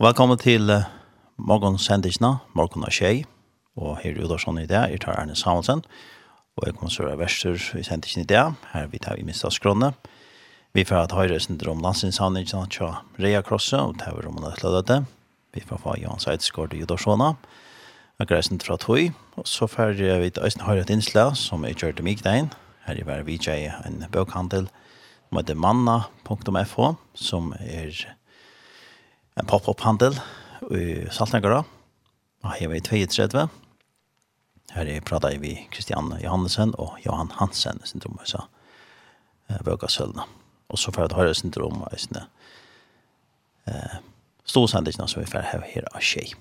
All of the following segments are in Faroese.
Og velkommen til uh, morgensendisene, morgen av tjei. Og her er Udarsson i det, jeg tar Erne Samuelsen. Og jeg kommer til å være verster i sendisene i det. Her vi tar i minst av skrånene. Vi får ha høyre sender om landsinsanningene til Rea Krosse, og det er om det til dette. Vi får få Johan Seidsgård i Udarssona. Jeg greier sender fra tog. Og så får vi øyne høyre et innslag som er kjørt til Migdein. Her er vi VJ en bøkhandel som heter manna.fh, som er en pop-up-handel i Saltnagara. Og her var i 32. Her er pratet vi Kristian Johannesen og Johan Hansen, syndrom, så bøka sølna. Og så får jeg høre syndrom, og sånne eh, storsendelsen som vi får her, her av tjej.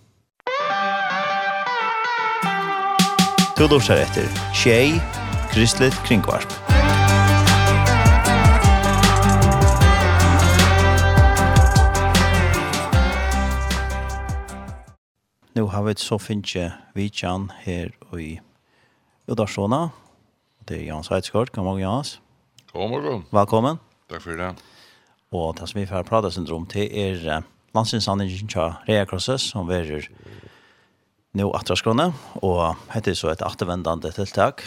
Du lortar etter tjej, Kristelig kringvarp. nu har vi så finnes vidtjen her i Udarsona. Det er Jans Heidsgaard. God morgen, Jans. God morgen. Velkommen. Takk for det. Og det som vi får prate syndrom til er uh, landsinsanningen til Rea Reakrosses, som er nå atterskrone, og heter så et attervendende tiltak.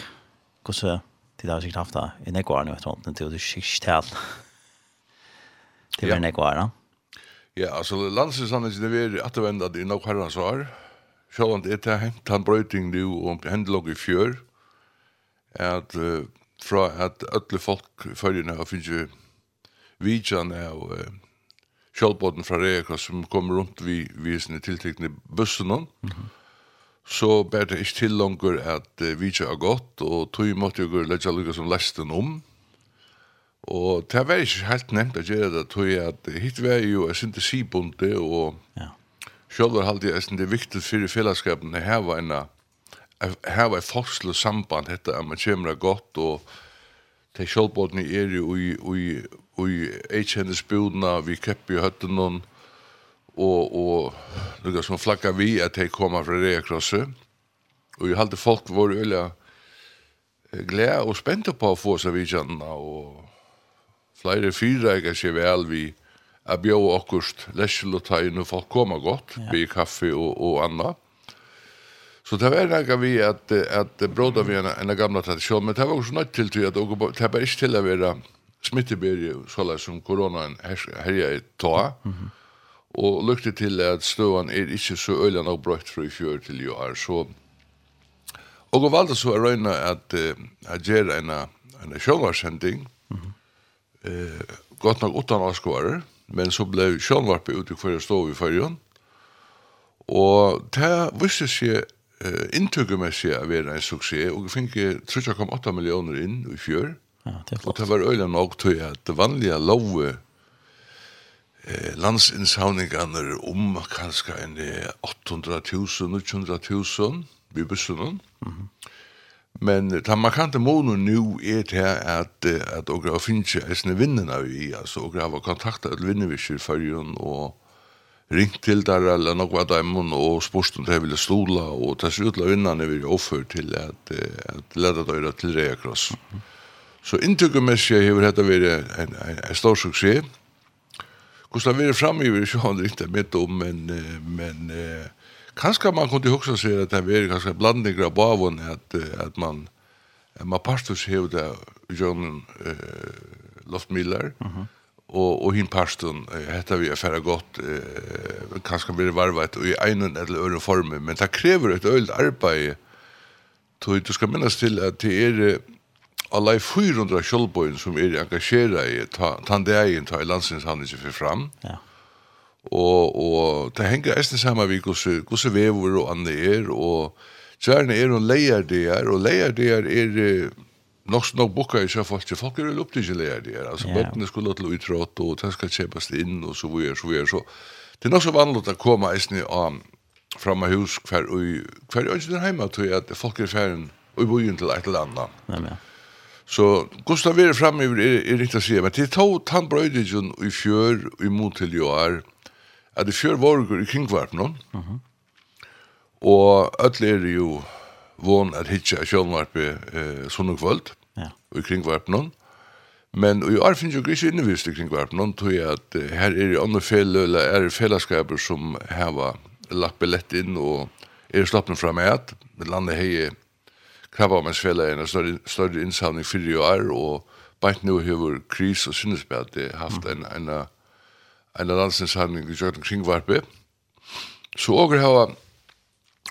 Hvordan til det har sikkert haft det i Nekvar nå, et hånd til du sikkert til. det er Nekvar. Ja, altså landsinsanningen er attervendende i Nekvar, så har sjålland er det hengt han brøyting nu og hendelog i fjør, at uh, fra at alle folk følgende har finnet vidjan av uh, sjålbåten fra Reka som kommer rundt vi visende tiltekne bussen mm -hmm. så ber det ikke til langer at uh, vidjan er godt, og tog måtte jo legge lukka som lesten om, og det var ikke helt nevnt at gjøre det, tog jeg at hit var jo, jeg synte sibonde, og ja Sjølvor halde jeg eisen det er viktig fyrir fellesskapen å heva en heva et forskelig samband. Hetta at man kommer godt og til sjølvbåten er jo i, i, i eikjendesbjodna vi keppi høtten noen og, og lukka som flagga vi at de koma fra Reakrosset og jeg halde folk var øyla glede og spente på å få seg vidtjandene og flere fyra seg er vel vi að bjóa okkurst lesjelotægin og folk koma gott, ja. bi kaffe og, og anna. Så det var nekka vi at, at bråda vi en, en gamla tradisjon, men det var også nødt til til at det var ikke til å være smittebyrje, sånn som koronaen herja i ta, mm -hmm. og lukte til at støvan er ikke så øyla nok brøtt fra i fjør til i år, så og valgte så å røyna at jeg gjør en, en sjåvarsending, mm -hmm. eh, godt nok utan avskårer, men så blev Sjönvarpe ute för att stå i färjan. Och det visste sig med inntrykkemessig av vera en suksess, og vi fikk 3,8 millioner inn i fjør, ja, det og det var øyla nok til at det vanlige love eh, landsinnsauningene om kanskje en 800.000, 900.000 vi bussen, mm -hmm. Men den markante månen nu er det her at, at åkra finnes eisne vinnene vi, altså og hava kontakta et vinnevisker for fyrjun og ringt til der eller noe av dem og spørst om det ville stola og ta seg ut av vinnene vi er offer til at, at leda døyra til reakross. Mm -hmm. Så inntrykkermessig har dette vært en, en, en stor suksess. Hvordan det har vært fremme i vi ikke har riktig mitt om, men, men kanskje man kunne huske seg at det var ganska blanding av bavon at, at man at man pastors hevde John uh, Lost Miller. og og och och hin pastorn heter vi för godt, eh kanske blir varvet og i en eller øre form men det krever et øyelt arbeid, Tror du skal minnas til at det er alla 400 kjolbojen som er engasjera i tandegjen ta i landsins handelse for fram. Ja og, og det henger eisen sammen vi hvordan vevur og andre er, og kjærne er og leier det er, og leier det er er nok nok bukka i seg folk, folk er jo til leier det er, altså yeah. bøttene skulle til utrått, og den skal kjepes inn, og så videre, så videre, så det er nok så vanlig å komme eisen av framme hus hver og hver og heima hjemme, at folk er ferden og i bojen til et eller annet. Ja, ja. Så Gustav er framme er, er å si, men til to tannbrøydingen i fjør og imot til jo er, at det fjør vorgur i kringvarp noen, uh og alle er jo von at hitja kjølnvarpe eh, sånne kvöld, ja. i kringvarp noen, Men og jeg er finnes jo ikke innevist i kringvarp noen, tror jeg at eh, her er jo andre fel, eller er det fellesskaper som heva lagt billett inn, og er slappne fra meg at. Landet hei krabbamennsfellet en større, større innsamling fyrir jo er, og Bætt nu hever kris og synes på at haft en, en, en en landsinshandling i Kjøkken Kringvarpe. Så åker har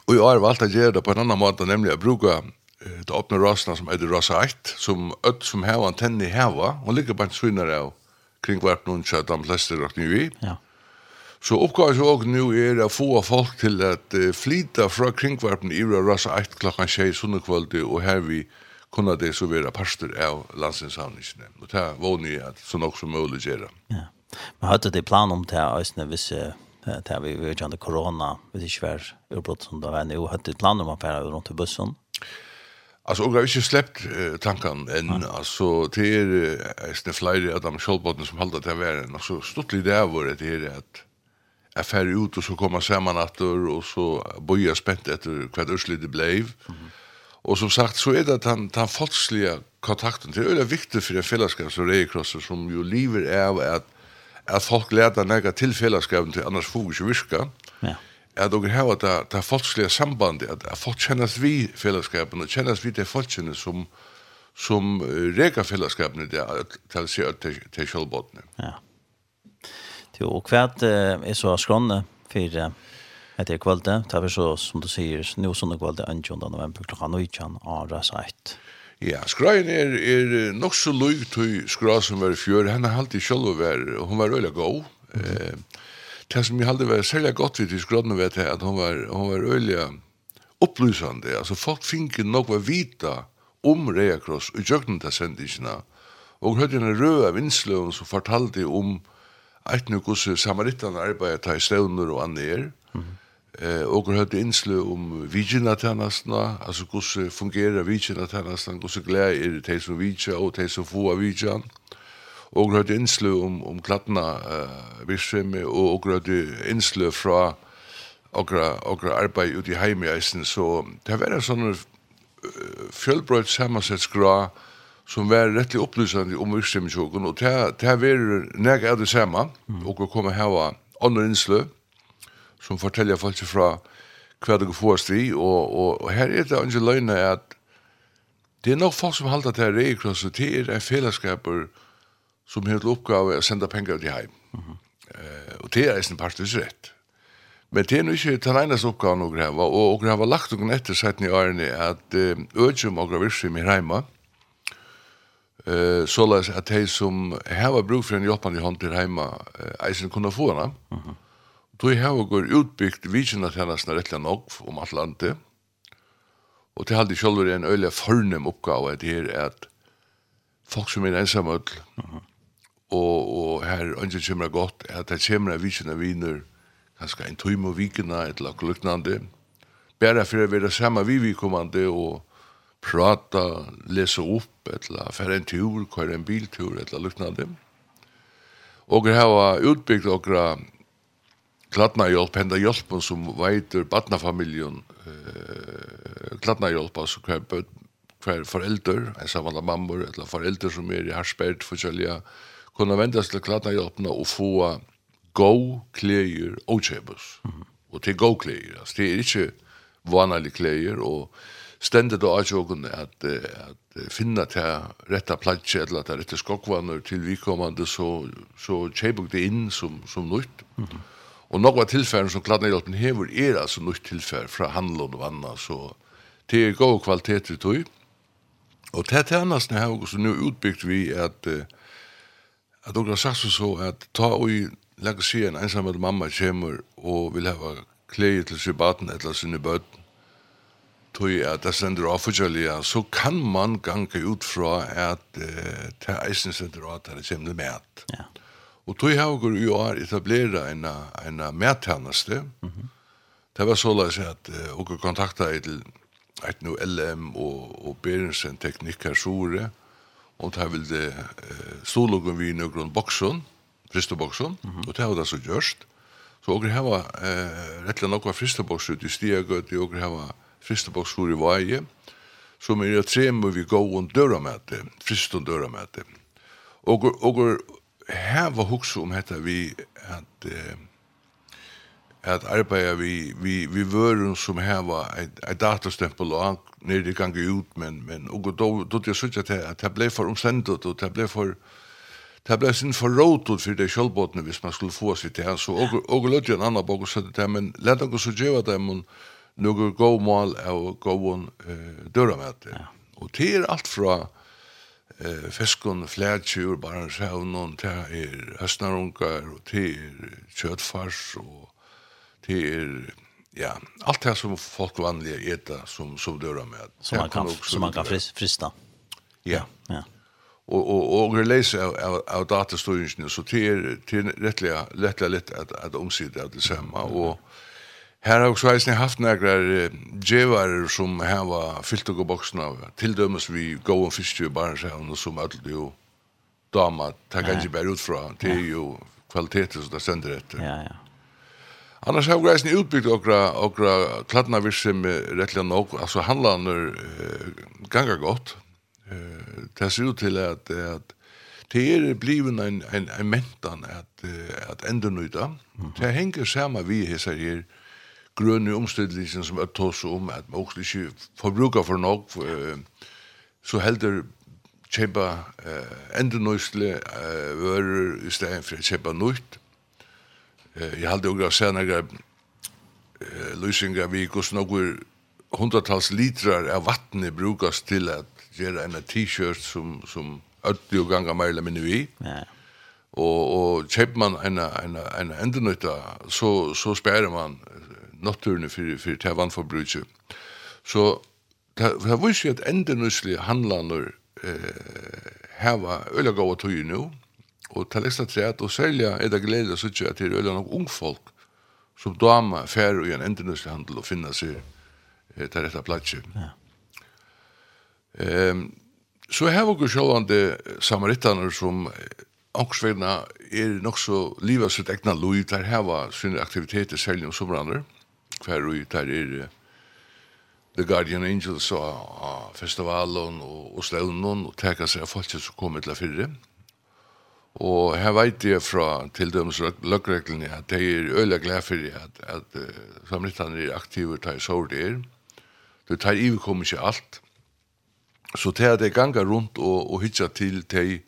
og jeg har valgt å gjøre det på en annan måte, nemlig å bruke eh, det åpne rasene som heter rasa 1, som ødt som har antenne i heva, og ligger på en svinner av Kringvarpe noen kjøtt, de fleste rakt nye i. Ja. Så oppgaven som også nå er å få folk til at uh, flyta fra kringvarpen i rasa 1 klokkan 6 sunnekvalde, og her vi kunne det så være parster av landsinsavningene. Og det er ni at så nok som mulig gjøre. Ja. Men hadde det plan om til Øystein, hvis det til vi var kjent korona, hvis det ikke var utbrott som det var nå, hadde det plan om å fære rundt i bussen? Altså, og jeg har ikke släppt uh, tanken än alltså det är eh, flere av de självbotten som håller det här og så stort lite där var det här at jeg färg ut og så komma sammen etter, og så boja jeg spent etter hva det blev mm. Og som sagt så er det att han, han folksliga kontakten det er veldig viktig for en fellesskap som det som jo lever av att at folk leder nega til fellesskapen til annars fokus i virka, ja. at dere har det, det folkslige sambandet, at, at folk kjennes vi fellesskapen, og kjennes vi til folkene som, som uh, reka fellesskapen til å se til, til kjølbåtene. Ja. Jo, og hva er så skrånne for etter kvalitet? Det er så, som du sier, nå sånne kvalitet 21. november klokka 19 av Rasa 1. Ja, skrøyen er, er nok så løg til skrøy som var i fjør. Henne halte selv å være, og hun var øyelig god. Mm -hmm. eh, det som jeg halte var særlig godt vidt i skrøyen, vet jeg, at hun var, hun var øyelig opplysende. Altså, folk finner nok å vite om Reakross og gjøkken til sendingene. Og hørte henne røde vinsløven som fortalte om eit nu hos samarittene arbeidet i støvner og andre. Mm. Eh, og har hørt innslu om vigjenatennastene, altså hvordan fungerer vigjenatennastene, hvordan glede er det som vigjer og de som får vigjen. Og har hørt innslu om, om klattna eh, virksomhet, og har hørt innslu fra okra, okra arbeid ut i heimeisen. Så det var en sånn fjellbrøyt skra, som var rettelig opplysende om virksomhetsjokken, og det, det var nek av det samme, og vi komme her var andre innslu, som forteller folk fra hva det går for oss stri, og, og, og her er det ikke løgnet at det er nok folk som halter til rekrosset, det er en fellesskaper som har til oppgave å sende penger til heim. Mm -hmm. uh, og det er en partisk rett. Men det er nok ikke den eneste oppgaven å greve, og å greve lagt noen etter setten i årene at eh, økjum og gravirsim i heima, eh, såleis at de som har bruk for en hjelpande hånd til heima, eh, eisen kunne få henne, mm -hmm. Tog har vi går utbyggt vikina tjennasna rettla nok om alt landet. Og det halde sjálfur en øyla fornem oppgave at her er at folk som er ensamøll uh -huh. og, og her ønsker kjemra gott at det kjemra vikina viner ganska en tøym og vikina et lak luknande bæra fyrir vera samme vi vikommande og prata, lesa upp, etla, fer en tur, kvar en biltur, etla luknande. Og her har utbyggt okra kladna hjelp, henda hjelp som veitur badnafamiljon, eh, kladna hjelp, altså hver, hver forelder, en samanla mammor, eller forelder som er i harspert, forskjellige, kunne vendas til kladna hjálpna og få go kleir og kjebus. Mm -hmm. Og til go kleir, altså det er ikke vanlig kleir, og stendet då att jag at, at finna til retta platsen eller til rette skockvanor til vi kommande så så chebuk det inn som som nytt. Mm -hmm. Og noen av tilfellene som Kladnehjelpen hever er altså nytt tilfell fra handel og annet, så det er god kvalitet i tog. Og det er tjenestene her også nå utbyggt vi at at dere har sagt så at ta og legge seg en ensam at mamma kommer og vil ha klei til sin baden eller sine bøten tog at det sender av forskjellige, så kan man gange ut fra at det er eisen sender av at det kommer med. Ja. Og tog har går i år etablera en, en medtjeneste. Mm -hmm. Det var såleis at uh, vi kontakta til et nu LM og, og Berensen teknikker Sjore, og det ville uh, stålogen vi i noen boksen, fristeboksen, mm -hmm. og det har det så gjørst. Så vi har uh, rettelig noen fristebokser ut i stiegøt, og vi har fristebokser i vaje, som er tre må vi gå og døra med det, frist og døra med det. Og, og her var hugsa om hetta vi at eh, at arbeida vi vi vi vørum sum hava eitt ein datastempel og nær det ganga ut men men og då då det søkja at det blei for omstendet og det blei for det blei sin for rotot for det skjølbotne hvis man skulle få sitt til så og og lodja en annan bok og sette det men let dere så gjøre dem og noen go mål og go eh, døra med det og det er alt fra eh fiskon flætjur bara sjón og ta er høsnarunkar og te er kjøtfars og te er ja alt det som folk vanliga eta som som døra med som man kan som man kan frista. Ja. Ja. Och och och release av av datastyrningen så te er te är rättliga lättare lätt att att omsida det samma och Her har også eisne haft negrar djevar som her var fyllt og boksen av. tildømmes vi gå og fyrstju i Barentshavn og som öll jo dama, takk han ikke bare ut fra. Det er jo kvalitetet som det sender etter. Ja, ja. Annars har vi eisne utbyggt okra, okra kladna virse med rettelig nok. Altså handlaner uh, ganga godt. Uh, det ser ut til at, at det er bliven en, en, en mentan at, uh, at enda nøyda. Mm -hmm. Det henger saman vi hessar her, grønne omstillingen som jeg tås om, at man også ikke forbruker for nok, uh, så helder kjøpe uh, enda nøysle uh, vører i stedet for å kjøpe nøyt. Uh, jeg helder også senere uh, løsninger vi ikke hos noen hundratals litrar av vattnet brukas til at gjøre en t-shirt som, som ødelig og ganger mer eller mindre vi. Ja. Og, og kjøper man en, en, en endenytta, så, så sperrer man naturen för for för vannforbruket. Så det var ikke at endenøslige handlander eh, heva øyla gava tøy nu, og til ekstra træt, och sälja är det glädje så ikke det er ung folk som dama fer och en endenøslig handel och finna seg eh, till detta plats. Ja. Ehm så her var sjålande samaritaner som Angsvegna er nok så livet sitt egna lov, der heva sine aktiviteter særlig om somrander kvar og ut er The Guardian Angels og festivalen og, og slevnen og teka seg av folk som kom til fyrre. Og her veit jeg fra til dømes løgreglene at det er øyla glad for at, at uh, samlittene er aktive til så det er. Det tar ivekom ikke alt. Så det at det ganger rundt og, og hitja til til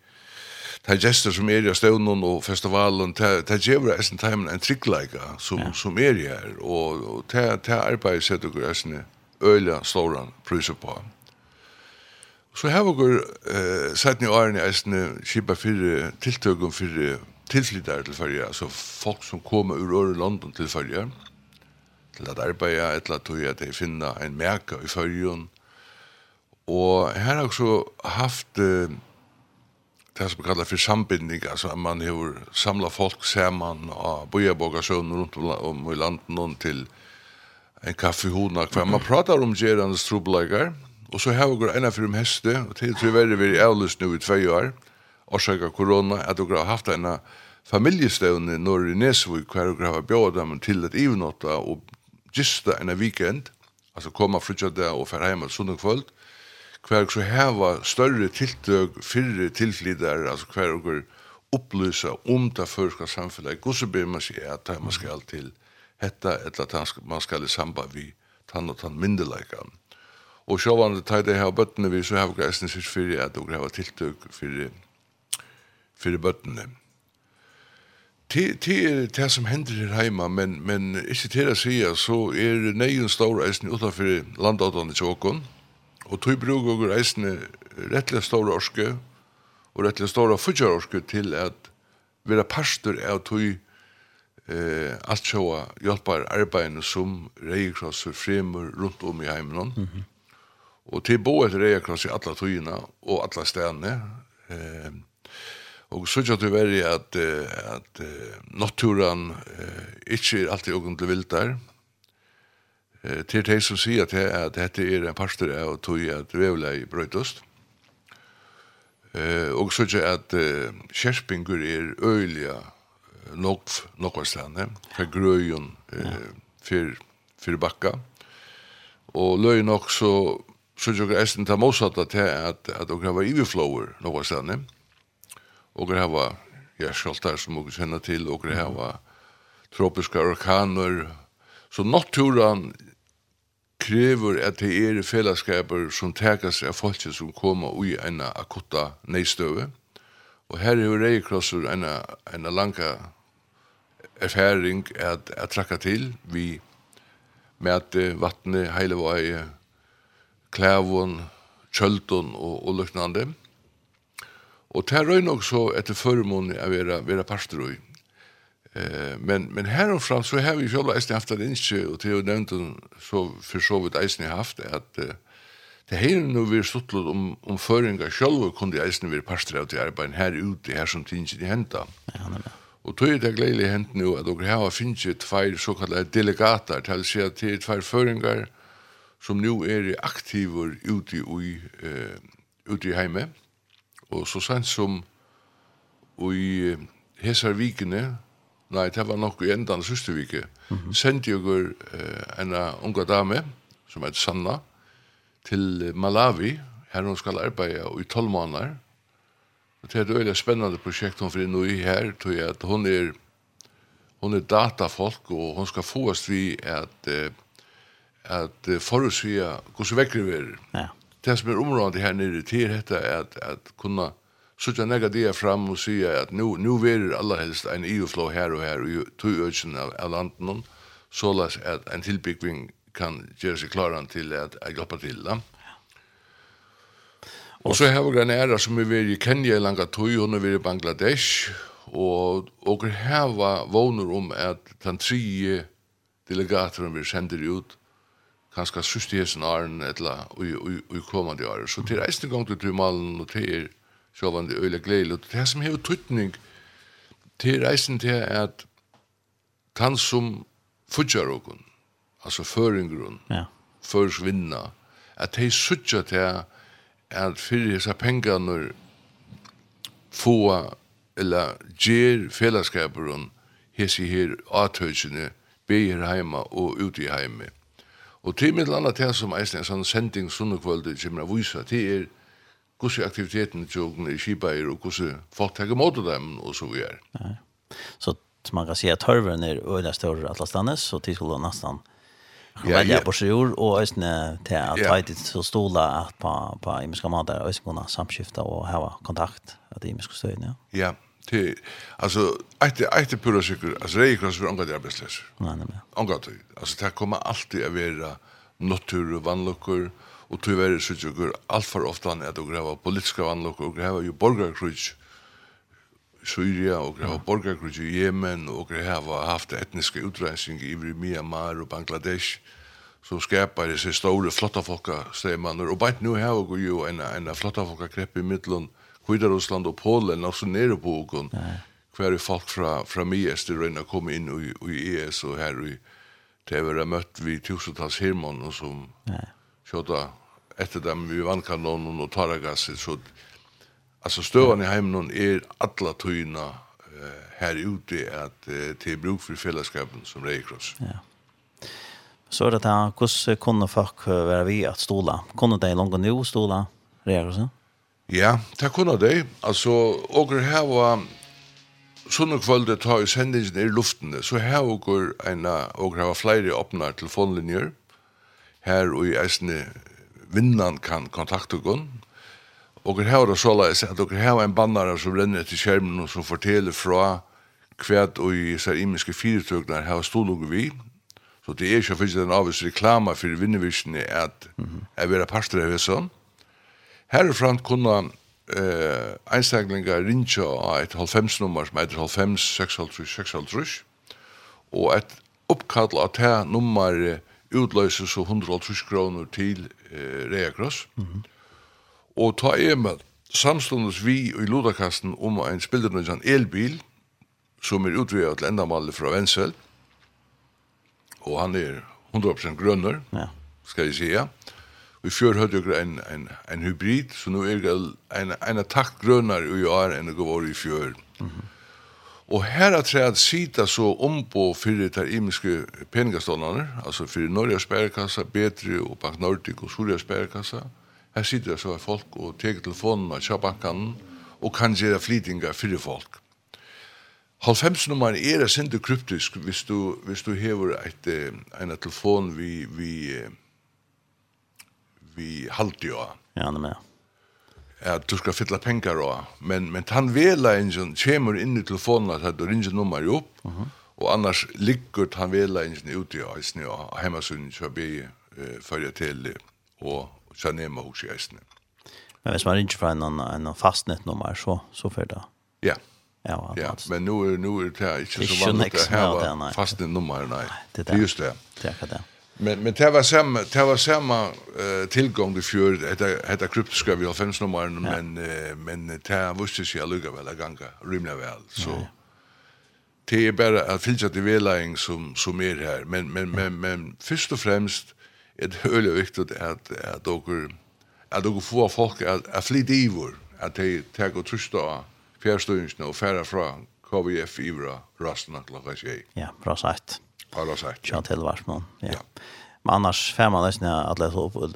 de gester som er i støvnen og festivalen, det gjør eisen timen en tryggleika som, ja. som er i her, og det ta setter dere eisen øyla slåran pryser på. Så her var eh, sett i årene eisen kipa fire tiltøkken fire tilflyttere til fyrja, altså folk som kommer ur året London til fyrja, til at arbeiða etla tog at de finna en merka i fyrjon, og her har også haft eh, det som kallar för sambindning, alltså att man har samlat folk samman och bojabogasöner runt om i landet någon till en kaffehona kvar. Man pratar om gerandes trobelagar, och så har vi ena fyrir häste och till til är vi er nu i två år, årsaka corona att du har haft en familjestövn i norr i Nesvig kvar du har bjöd dem till at ivnåta och gista en weekend, alltså komma frutja och färra hem ett sundag kvöld, kvar så hava större tiltøk fyrre tilflytare, alltså kvar och upplysa om det førska samhället hur så ber man sig at man skal til hetta, eller at man skal i samband vi tann og tann myndelaikan. Og sjåvande tæg det her bøttene vi, så heva greisen sitt fyrir at og heva tiltøk fyrir, fyrir bøttene. Det er det som hender her heima, men, men ikke til å si, så er nøyen stor eisen utenfor landavdående tjåkon, mm Og tog bruk og reisende rettelig store orske, og rettelig store fudger orske til at være pastor er tog eh, alt sjåa hjelpar arbeidene som reiekrosser fremur rundt om i heimen. Mm -hmm. Og til bo et reiekrosser i alle togene og alle stedene. Eh, og så tjatt det veri at, at, at naturen eh, ikke er alltid åkken til vilt der. Mm til de som sier til at dette er en pastor av tog at vevlei brøytust. Eh, og så ikke at eh, kjerspinger er øyelig nok nokon stedene, fra grøyen eh, for, for bakka. Og løy nok så så jo jeg eisen ta motsatt til at, at dere var iverflower nokon stedene. Og dere var, jeg som dere kjenner til, og dere var tropiske orkaner, Så naturen krever at det er fellesskaper som tekas av folk som kommer ui en akutta neistøve. Og her er jo reikrosser en, en langa erfaring at, at trakka til vi mæte vattnet, heilevei, klævån, kjølton og, og løknande. Og det er røy nok så etter førmån å være, være pastor Eh men men här och fram så har vi ju alltså haft det inte och till nämnt så för så vid ästen haft att det här nu vi suttlut om om föringar själva kunde eisen vi pastra ut i arbeten här ute här som tinge i hända. Ja men. Och tog det glädje hänt nu att och här har finns ju två så kallade delegater till sig till två föringar som nu är aktiva ute i eh ute i hemme. Och så sen som i hesar vikene nei, det var nok i endan siste vike, mm -hmm. sendte jeg uh, en unga dame, som heter Sanna, til Malawi, her hun skal arbeide i 12 måneder. Og det er et veldig spennende prosjekt hun fyrir nå i her, tror jeg at hun er, hun er datafolk, og hun skal få oss vi at, uh, at uh, forutsige hvordan vekker vi er. Ja. Det som er området her nere til dette er at, at kunne så jag näga det fram och säga att nu nu vill alla helst en EU-flow här och här och två öknen av, av landen så läs att en tillbyggning kan göra sig klaran till att, att hjälpa till. Ja. Och så har vi granära som är i Kenya i langa tog och nu är i Bangladesh og og hava vónur om at tann tri delegatoren við vi út ut kanske hesen arn etla og og komandi ára. Så til reisning gongt til malen og til så var det øyla gledelig. Og det som hever tøytning til reisen til at han som fudjar okon, altså føringrun, ja. førsvinna, at de sutja til at fyrir hesa pengarnur få eller gjer fellesskaperun hesi her atøysene beir heima og ute i heime. Og til mitt landa til som eisne en sånn sending sunnekvölde kjemra vysa til er hvordan aktiviteten til ungene i Kiba og hvordan folk tar imot dem, og så videre. Ja. Så man kan si at Hørven er øyne større atlastanes, så de skulle nesten ja, velge på seg jord, og øyne til at ja. Haiti så stole at på, på imenske måter, øyne kunne samskifte og ha kontakt at de imenske støyene. Ja, til, altså, etter, etter pura sikker, altså, det er ikke noe omgatt arbeidsløser. Nei, nei. Omgatt, altså, det kommer alltid å være naturvannlukker, og og tog være så ikke går alt for ofte han at å greve politiske vannlokk og greve jo borgerkrutsk Syria og greve ja. borgerkrutsk i Yemen og greve haft etniske utrensing i Myanmar og Bangladesh så skapar det store flotta folka stemmer og bare nu har vi jo en, en flotta folka krepp i middelen Kvidarusland og Polen og så nere på åken hver folk fra, fra Mies til røyna kom inn i, i ES og her i det har vært møtt vi tusentals hirmån og som Nei. Kjøtta etter dem vi vannkanonen og taragasset, så altså støvan i heimen er alla tøyna uh, her ute at uh, til bruk for fellesskapen som reikross. Ja. Så er det her, hvordan kunne folk være vi at stola? Kunne de langt nå stola reikrossen? Ja, det kunne de. Altså, åker her var sånne kvölde tar i sendingen i luften, så her åker en, åker her var flere åpne telefonlinjer, her og i eisne vinnan kan kontakta gon. Og her har det såleis at dere har en bannar som renner til skjermen og som forteller fra kvært og i sær imiske fyrirtøknar har stålug vi. Så det er ikke finnes en avvis reklama for vinnevisjene at jeg vil ha parster av hesson. Herifran kunne eh, einstaklingar rinja av et halvfemsnummer som heter halvfems, seks halvtrus, seks halvtrus. Og et oppkall av det nummeret utløse så 150 kroner til eh, Reakross. Mm -hmm. Og ta Emil, samståndes vi i Lodakasten om en spildernødjan elbil, som er utvidet til endamallet fra Vensel, og han er 100% grønner, ja. skal jeg sige. Vi fjør høyde jo en, en, en hybrid, så nå er det en, en takt grønner i år enn det går i fjør. Mm -hmm. Og her er det at sita så ombå fyrir der imiske peningaståndene, altså fyrir Norge Sperrekassa, Betri og Bank Nordic og Surya Sperrekassa. Her sitter så folk og teker telefonen med banken og kan gjøre flytinga fyrir folk. Halvfemsnummeren er det sinde kryptisk hvis du, hvis du hever et, en telefon vi, vi, vi halte jo. Ja, det med at du skal fylla pengar og men men han vela ingen kemur inn i telefonen at du ringer nummer upp. Uh og annars ligger han vela ingen ute i eisen og hemmasun så be eh, fyrir til og så nema hos i eisen Men hvis man ringer fra en, en fastnettnummer så, så fyrir det. Ja. Ja, ja men nu er, nu er det inte så vanligt att ha fastnettnummer nei. Det er just det. Det er akkurat det. Men men det var samma det var samma uh, tillgång till för detta hetta kryptiska vi har fem nummer ja. men uh, men det visste sig alluga väl väl ganga rymla väl så det är bara att filtra till välaing som som är här men men men men först och främst är det hölle viktigt att att docker att docker få folk att att flytta i vår att det tar och trusta fjärstungen och färra från KVF i våra rastna klockan 6. Ja, bra sagt. Paula sagt. Ja, till Varsman. Ja. ja. Men annars får man nästan alla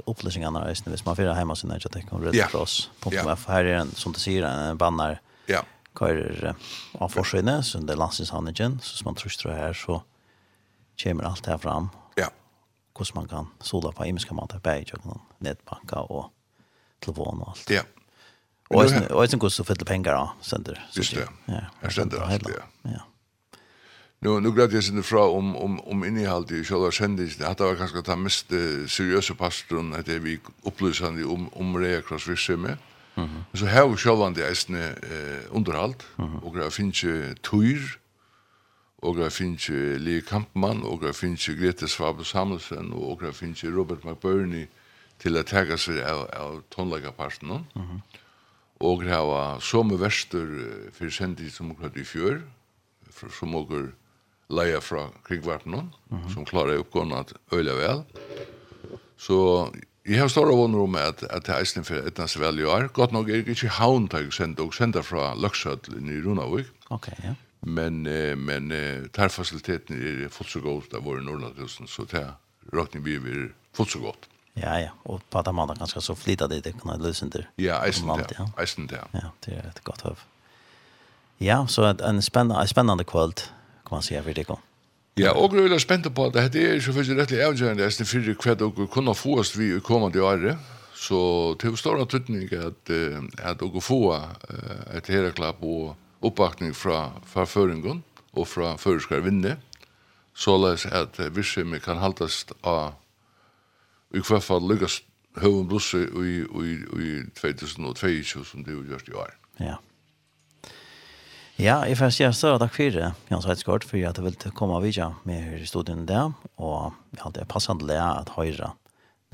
upplysningarna nästan hvis man får hemma sin när jag Red Cross. Ja. Här är en som du säger en bannar. Ja. Kör av forskinne så det landsins handeln så som man tror här så kommer allt här fram. Ja. Hur man kan sola på imiska mat på jag nätbanka och telefon och allt. Ja. Och sen och sen går så fel pengar då sen. Just det. Ja. Jag kände det. Ja. Nu nu glad jag sen fra om om om innehållet i själva sändningen. Det var kanske ta mest uh, seriösa pastorn att det vi upplysande om om det cross visshemme. Mhm. Så här själva det är en eh underhåll och det finns ju tur och det finns ju Lee Kampmann och det finns ju Grete Svabel Samuelsen och det finns ju Robert McBurney till att ta sig av av tonläggarparten. Mhm. Och det var som med väster för sändning som klart i fjör som åker leia fra krigvarpen som klarar uppgåna at øyla vel. Så jeg har stora vunner om at, at det er eisen for etnast vel i år. Godt nok er det ikke haun til jeg sender, og sender fra Løksødlen i Runavik. Ok, ja. Men, eh, men eh, der fasiliteten er fullt så godt av våre Nordlandhusen, så det er råkning vi er fullt så godt. Ja, ja, og på at man kanskje så flita det, det kan jeg løse under. Ja, eisen det, ja. eisen det. Ja, det er et godt høv. Ja, så en, en spennende, en spennende kvöld kan man säga för det kom. Ja, og jeg er spent på at dette er ikke først rettelig avgjørende eisen fyrir hva dere kunne få oss vi i kommende året. Så til stor tydning at, at dere få et heraklapp og oppbakning fra, fra føringen og fra føreskar vinne, såleis at virksomhet kan haltas av i hvert fall lykkes høven blusse i, i, i 2022 som det er gjort i år. Ja. Ja, jeg får si større takk for det, Jans Heidsgaard, for at jeg vil komme av videre med her i studien der, og jeg hadde passende det at høyre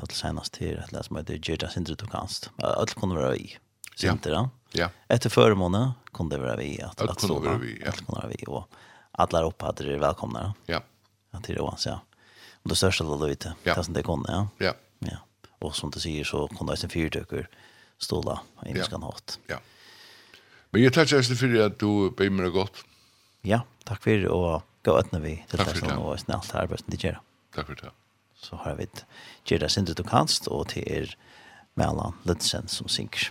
nå til senest til et lese som heter Gjerda Sindre Tokanst. Alt kunne være vi, Sindre. Ja. ja. Etter føremåne kunne det være vi. At, alt kunne være vi, ja. Alt kunne være vi, og alle er oppe at dere er velkomne. Ja. At dere er ja. Og det største av det, det er som det kunne, ja. Ja. Ja. Og som du sier, så kunne det være en fyrtøkker ståla, i ja. hatt. Ja. Ja Men jeg takker eisen for at du ber meg godt. Ja, takk for og gå øtne vi til det som var snart arbeid som de gjør. Takk for det. Så har vi gjør det sin du kanst, og til er Mellan Lidsen som synker.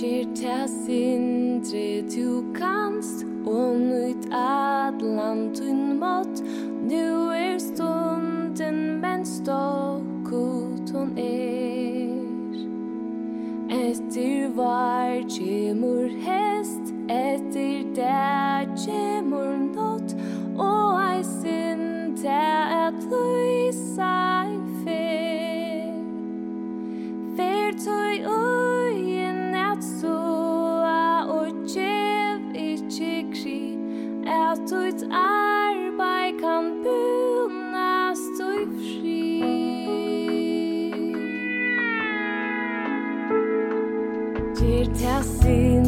Gjør det sin du kanst, minst Og at atlan tunn mat Nu er stunden men stokkut hon er. Etter var kjemur hest Etter der kjemur nått Og ei sin der assim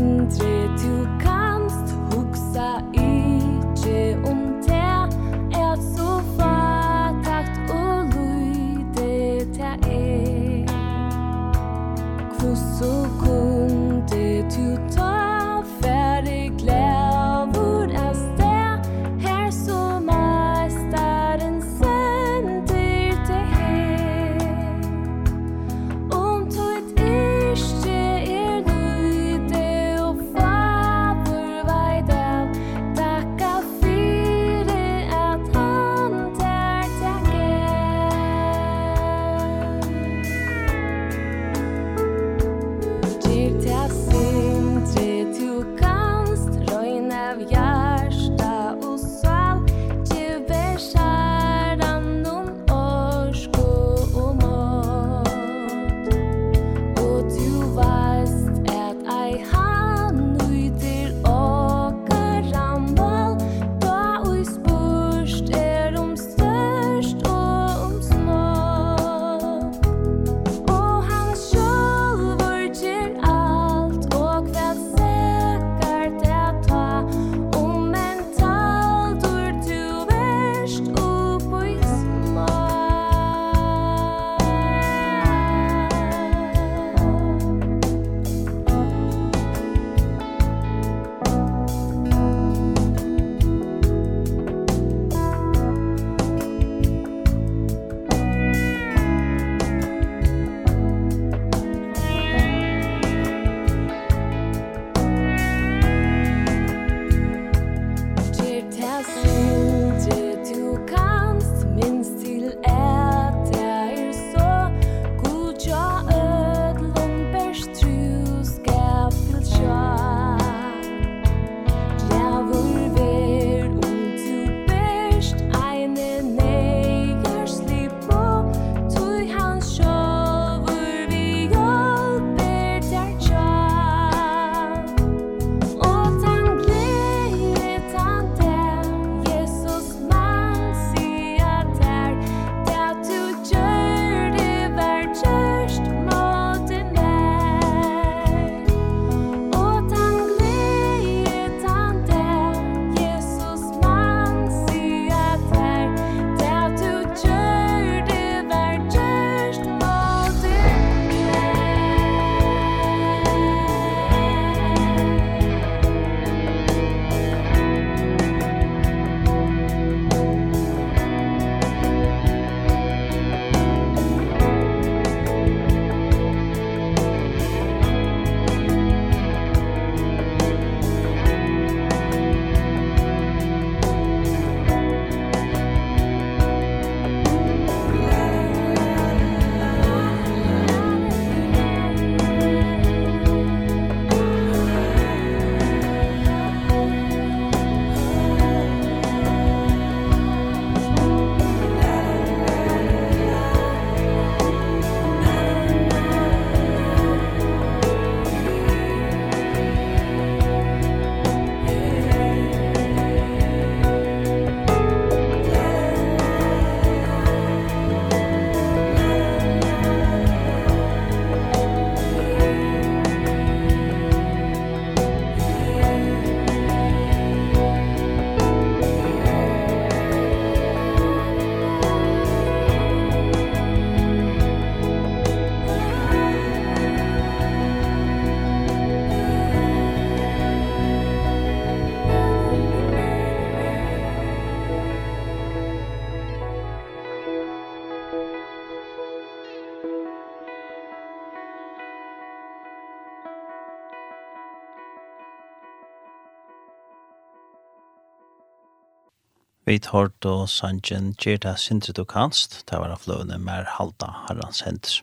vit hørt og sanjen gjerta det sindri du kanst, det var av løvene mer halda herrans hender.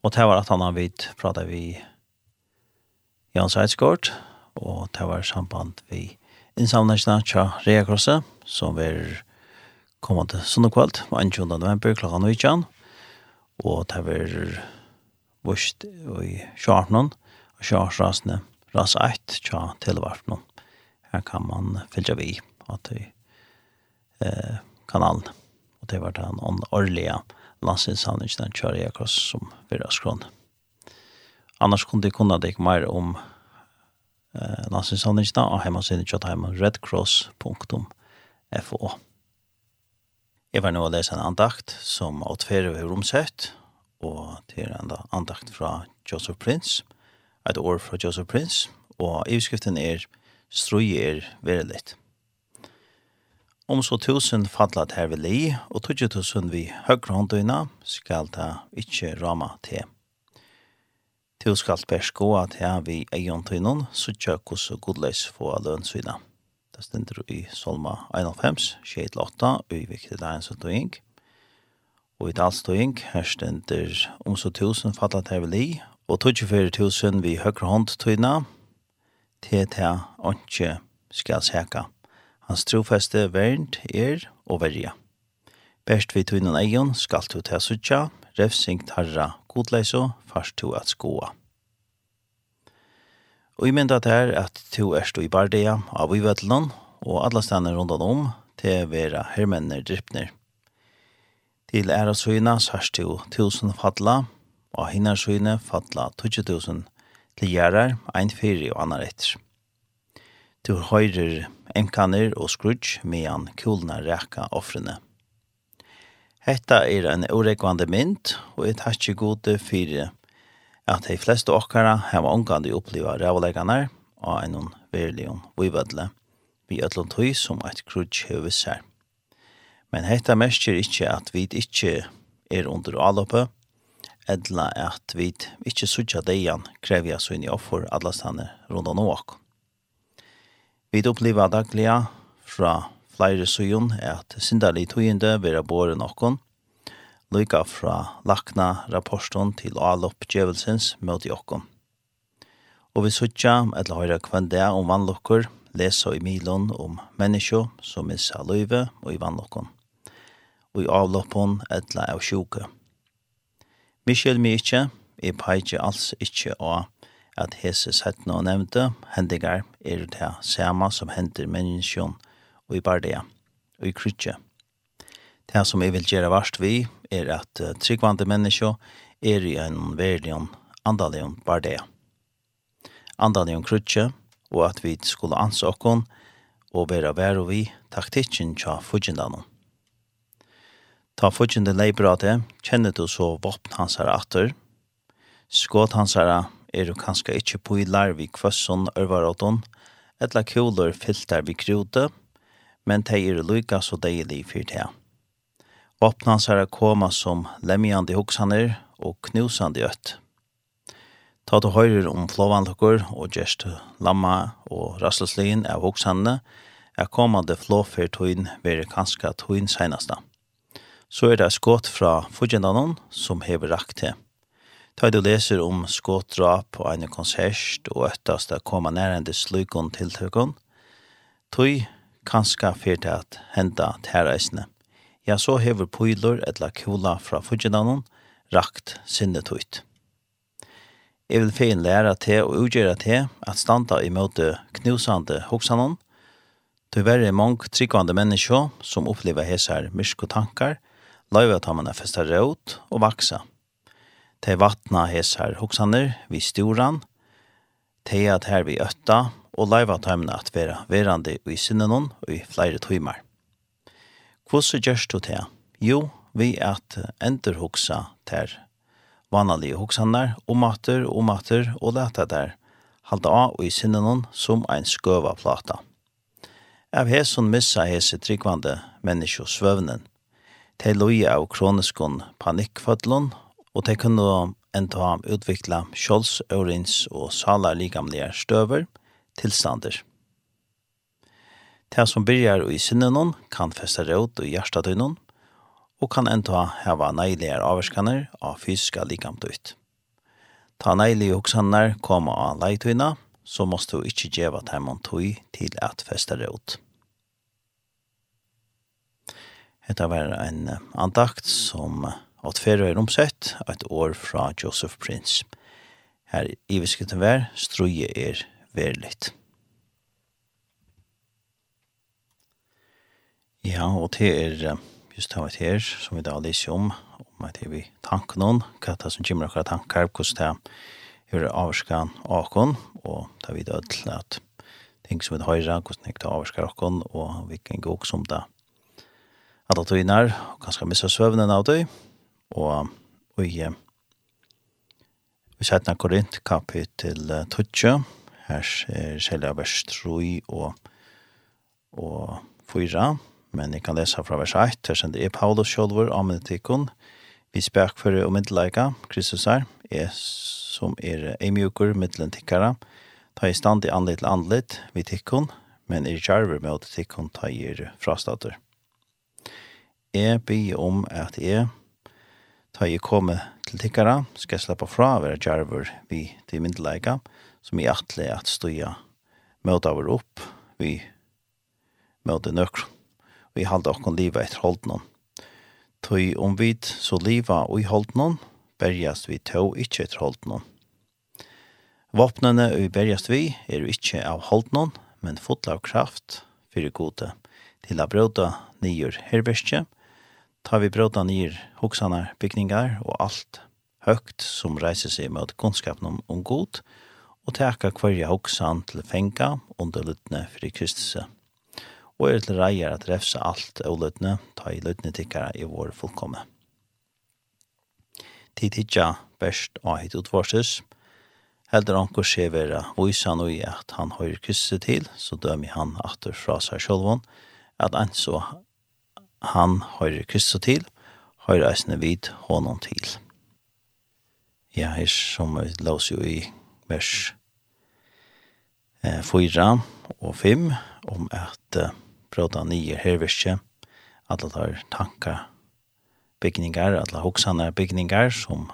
Og det var at han har vidt prata vi Jans Eidsgård, og det var samband vi innsamlingsna tja Reakrosse, som vi kommande til sunnekvalt, 21. november klokka 19, og det var vust i Sjarnon, og Sjarsrasne, ras 1, tja Televartnon. Her kan man fylja vi at vi eh, kanalen. Og det var den årlige landsinsamlingen den kjører jeg akkurat som virra skrån. Annars kunne de kunne dig mer om eh, landsinsavningen og hjemmesiden kjøttheimen redcross.fo. Jeg var nå å lese en andakt som åtferer ved romsett, og til en andakt fra Joseph Prince, et år fra Joseph Prince, og i utskriften er «Strøy er verilitt». Om så tusen fallat her vil i, og tøtje tusen vi høyre håndøyna, skal ta ikkje rama til. Tu skal bærs gå at her vi eion tøynon, så tjøk hos og godleis få lønnsvina. Det stender i Solma 91, 28, og i viktig dagen som tøying. Og i dalstøying, her stender om så tusen fallat her vil i, og tøtje fyrir tusen vi høyre håndøyna, til til åndsje skal seka. Hans trofeste vernt er og verja. Best vi tunnen eion skal du til sutja, revsing tarra godleiso, fast tu at skoa. Og i mynda er at to erst i bardea av i og alle stedene rundan om til vera hermenner drypner. Til æra søyna sørst tu tusen fatla, og hinnar søyne fatla 20 tusen til gjerrar, ein fyri og annar etter. Du høyrer enkaner og skrudj medan kulna ræka offrene. Hetta er en orekvande mynd, og et hatsi gode fyrir at de fleste okkara heva omgande oppliva rævlegganar og enn verlion vivadle, vi ötlom tøy som et krudj høvis her. Men hetta mersker ikkje at vi ikkje er under alloppe, edla at vi ikkje sutja deian krevja sunni offer allastane stane rundan Ok. Vi opplever daglige fra flere søgjøn at sinderlig tøyende vil ha båret noen, lykka fra lakna rapporten til allopp djevelsens møte jokken. Og vi sutja, eller høyre kvann om vannlokker, lesa i milen om menneskje som missa løyve og i vannlokken. Og i avloppen, eller av sjuke. Michel Mietje, jeg peitje alls ikkje av at hese settene og nevnte hendinger er det samme som hender menneskjon og i bardia og i krytje. Det som jeg vil gjøre varst vi er at tryggvande menneskjo er i en verdion andalion bardia. Andalion krytje og at vi skulle anse okkon og være vær og vi taktikken tja fudgendanon. Ta fudgjende leibrate, kjenner du så våpen hans her atter, skåt hans her er du kanskje ikkje pilar vi kvøsson ørvaråton, etla kulor filtar vi krute, men de er lykka så deilig fyr det. Vapnans er koma som lemjande hoksaner og knusande øtt. Ta du høyrer om flåvanlukker og gjerst lamma og rasselslin av hoksanene, er kommande flåfyrtøyn være kanskje tøyn seneste. Så er det skått fra fudgendanen som hever rakt til. Ta du leser om skåtdrap på en konsert og øttast å komme nærende slukon tiltøkken, tøy kanska fyrt at henda tæreisene. Ja, så hever pøyler etla kula fra fudgedanen rakt sinne tøyt. Jeg vil fein læra til og utgjøre til at standa i møte knusande hoksanon. til er mange tryggvande mennesker som opplever hesar myrsko tankar, løyve at han manifestar råd og vaksa. Te vatna hesar hoksaner vi storan, te at her vi øtta, og leiva tøymna at vera verande i sinnenon og i flere tøymar. Hvordan gjørs du te? Jo, vi at enderhoksa ter vanalige hoksaner, og mater og mater og leta der, halda av og i sinnenon som ein skøva plata. Av hesson missa hese tryggvande menneskjå svøvnen, til loja av kroniskon panikkfødlon og de kunne enda utvikla kjolds, ørins og salar likamlige støver, tilstander. Det som byrjar i sinnenon kan feste råd i noen, og kan enda heva neilige avvarskaner av fysiska ut. Ta neilige hoksaner koma av leitøyna, så måste du ikkje djeva teimon tøy til at feste råd. Hetta var en andakt som at færre er omsett et år fra Joseph Prince. Her i visketten vær, struje er verligt. Ja, og det er just det her, som vi da lyser om, om at vi tanker noen, hva det som kommer akkurat tanker, hvordan det er avskan akon, og det er vi da til at ting som vi høyre, hvordan det er avskan akon, og hvilken gok som det. Alle tøyner, og kanskje missa søvnen av tøy, og og i vi sætna Korint kapittel 12 her er selja vers 3 og og 4 men jeg kan lesa fra vers 1 her sender jeg Paulus sjolver amenitikon vi spærkføre og middelleika Kristus er er som er emjukur mjukur mittlen tikkara ta i stand i andlet til andlet vi tikkon men er jarver med tikkon ta i frastater Jeg blir om at jeg ta jeg komme til tikkara, skal jeg slippe fra å være djerver vi til myndeleika, som er atle at støya møte over opp, vi møte nøkron, vi halde okkon liva etter holdnån. Tøy om vid så liva og i holdnån, berjast vi tå ikkje etter holdt noen. Våpnene og bergast vi er ikkje av holdnån, men fotla av kraft, fyrir gode, til å brøda nyer herverskje, og tar vi bråta nir hoksane bygningar og alt høgt som reiser seg mot kunnskapen om god, og teka kvarja hoksan til fenga under lytne fri Kristuset. Og er til reier at refse alt og lytne, ta i lytne tikkara i vår fullkomne. Tid hitja best og hit utvarses, Heldur anker sé vera vísan og i at han høyr kristelse til, så dømi han atur fra seg sjálvan, at anså han høyre Kristus til, høyre eisne vid hånden til. Ja, her som vi lås jo i vers 4 og 5 om at bråda nye herverskje, alle tar tanka bygningar, alle hoksane bygningar som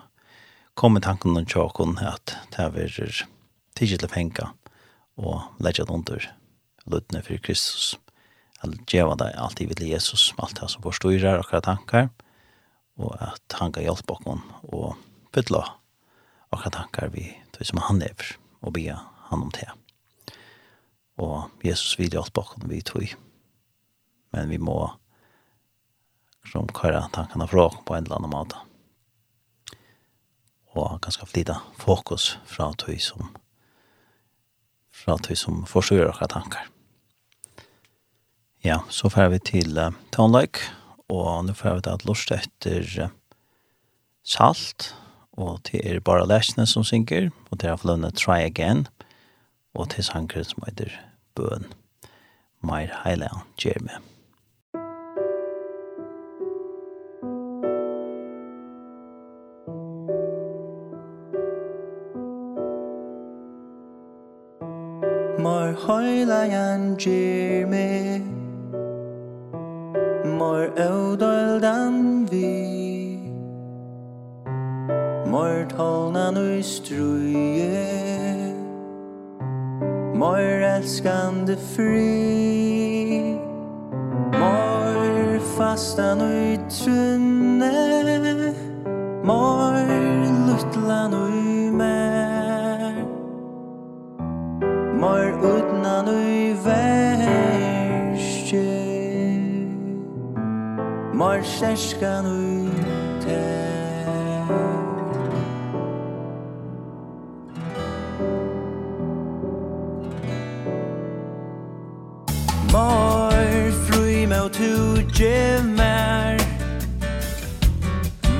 kom i tanken om tjåkon at det er tidlig til fenga og legger under luttene for Kristus eller djeva det alltid vid Jesus, alt det som forstår akkurat tankar, og at han kan hjelpe oss og fylla akkurat tankar vi, det som han lever, og be han om det. Og Jesus vil hjelpe oss vi tog, men vi må som køyre tankene fra på en eller annen måte. Og ganske flytta fokus fra tøy som fra tøy som forstår akkurat tankar. Ja, så får vi til uh, Townlike, og nå får vi til at lort etter uh, Salt, og til er bare lesene som synker, og til er flønne Try Again, og til sanger som heter Bøen. Meir Heiland, Jeremy. Mar hoylayan Jeremy Mor eudoldan vi. Mor tolna nu struje Mor elskande fri Mor fastan ui trunne Mor lutlan ui mer Mor utna nu verskje Mar seskan ute. Mor frui mau tu gemar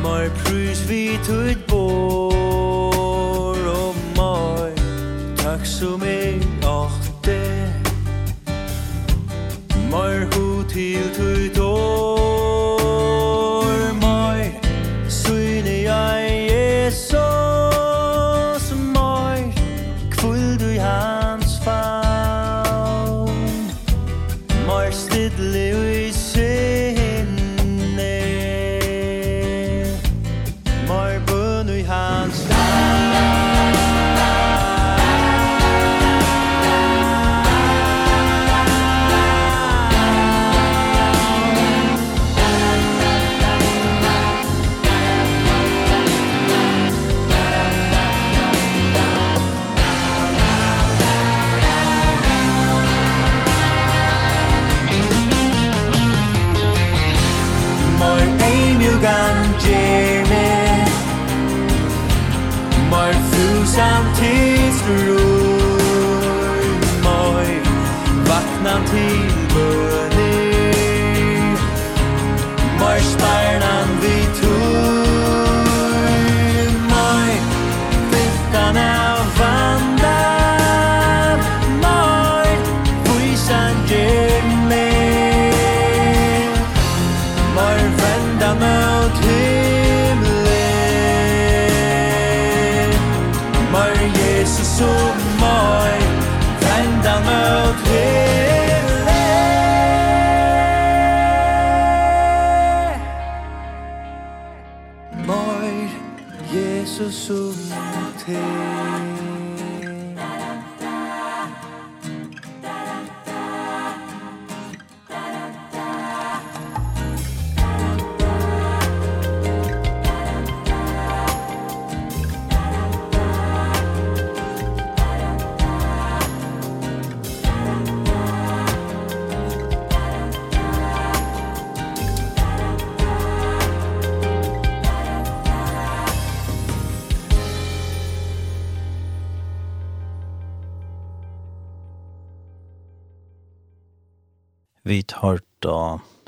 Mar prus vi tut bor. Og mor takk som er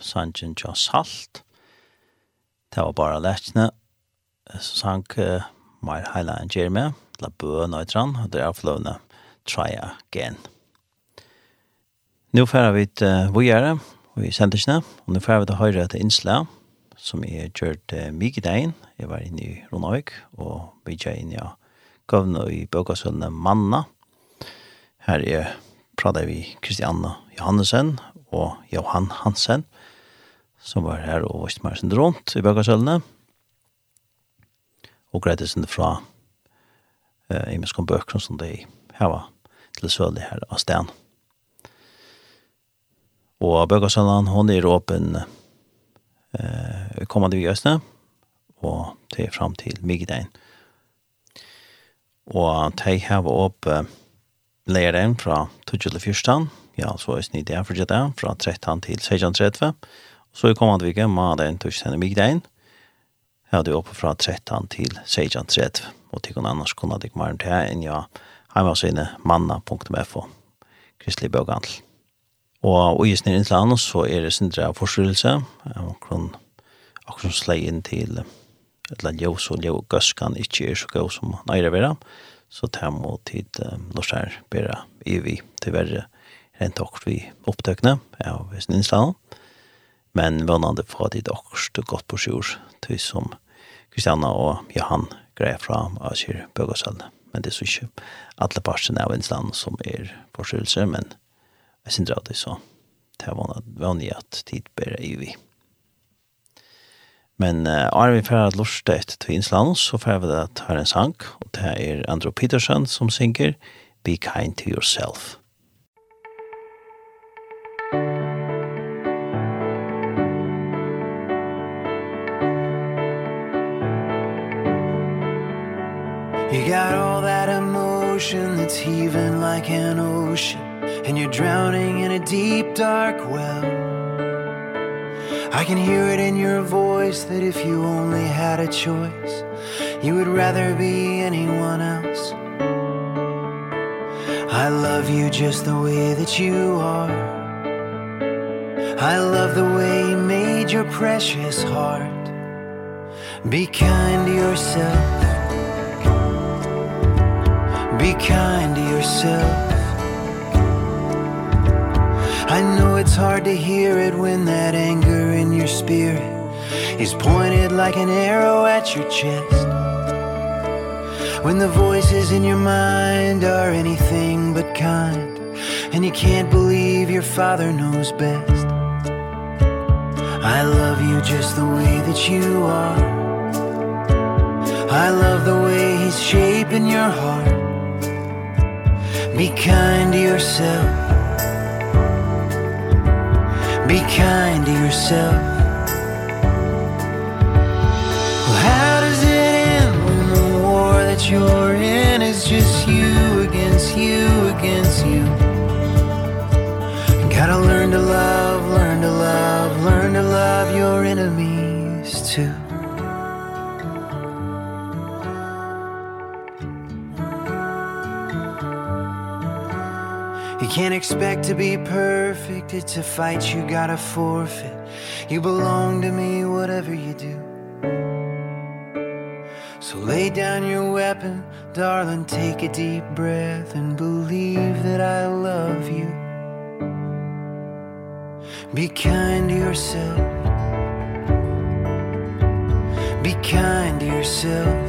sangen tja salt. Det var bara lekkene. Så sang uh, Mar Heila enn Jeremy, La Bø Nøytran, og det er fløvne Try Again. Nå færer vi til uh, Vujere, og vi sender ikke og nå færer vi til høyre til Innsla, som jeg gjørt uh, mye dagen. Jeg var inne i Ronavik, og vi gjør inn i ja, Gøvne i Bøkasønne Manna. Her er prater vi Kristianne Johansen og Johan Hansen, som var her og viste meg sin rundt i bøkersølene. Og greide sin fra eh, i miskom bøker som de heva til sølig her av stedet. Og bøkersølene, hun er åpen eh, kommande vi østene, og til fram til Migdagen. Og de heva opp eh, leiren fra 2014, ja, så er snitt jeg for det, fra 13 til 16.30, Så i kommande vecka, måndagen, torsdagen och middagen, Ja, det er oppe fra 13 til 16.30, og til kunne annars kunne det ikke mer enn det enn ja, hjemme hos inne manna.fo, kristelig bøkhandel. Og i snir inntil så er det sindre av forstyrrelse, akkurat, akkurat som slei inn til et eller ljøs og ljøs gøskan ikke er så gøy som nøyre vera, så det må tid um, lortar bera i vi til verre rent akkurat vi opptøkne av ja, snir inntil men vannande fra de dokst godt på sjur, til som Kristianna og Johan greier fra Asir Bøgasalen. Men det er så ikke alle parten av ens land som er forskjellelse, men jeg synes det så det er vanlig at tid bare i vi. Men uh, er vi ferdig at lortet etter til Insland, så får vi at her en sang, og det er Andrew Peterson som synger «Be kind to yourself». got all that emotion that's heaving like an ocean And you're drowning in a deep dark well. I can hear it in your voice that if you only had a choice You would rather be anyone else. I love you just the way that you are. I love the way you made your precious heart. Be kind to yourself. Be kind to yourself. I know it's hard to hear it when that anger in your spirit Is pointed like an arrow at your chest. When the voices in your mind are anything but kind And you can't believe your father knows best. I love you just the way that you are. I love the way he's shaping your heart. Be kind to yourself. Be kind to yourself. Well, how does it end when the war that you're in is just you against you against you? you gotta learn to love, learn to love, learn to love your enemies too. You can't expect to be perfect. It's a fight you gotta forfeit. You belong to me whatever you do. So lay down your weapon Darling, take a deep breath And believe that I love you. Be kind to yourself. Be kind to yourself.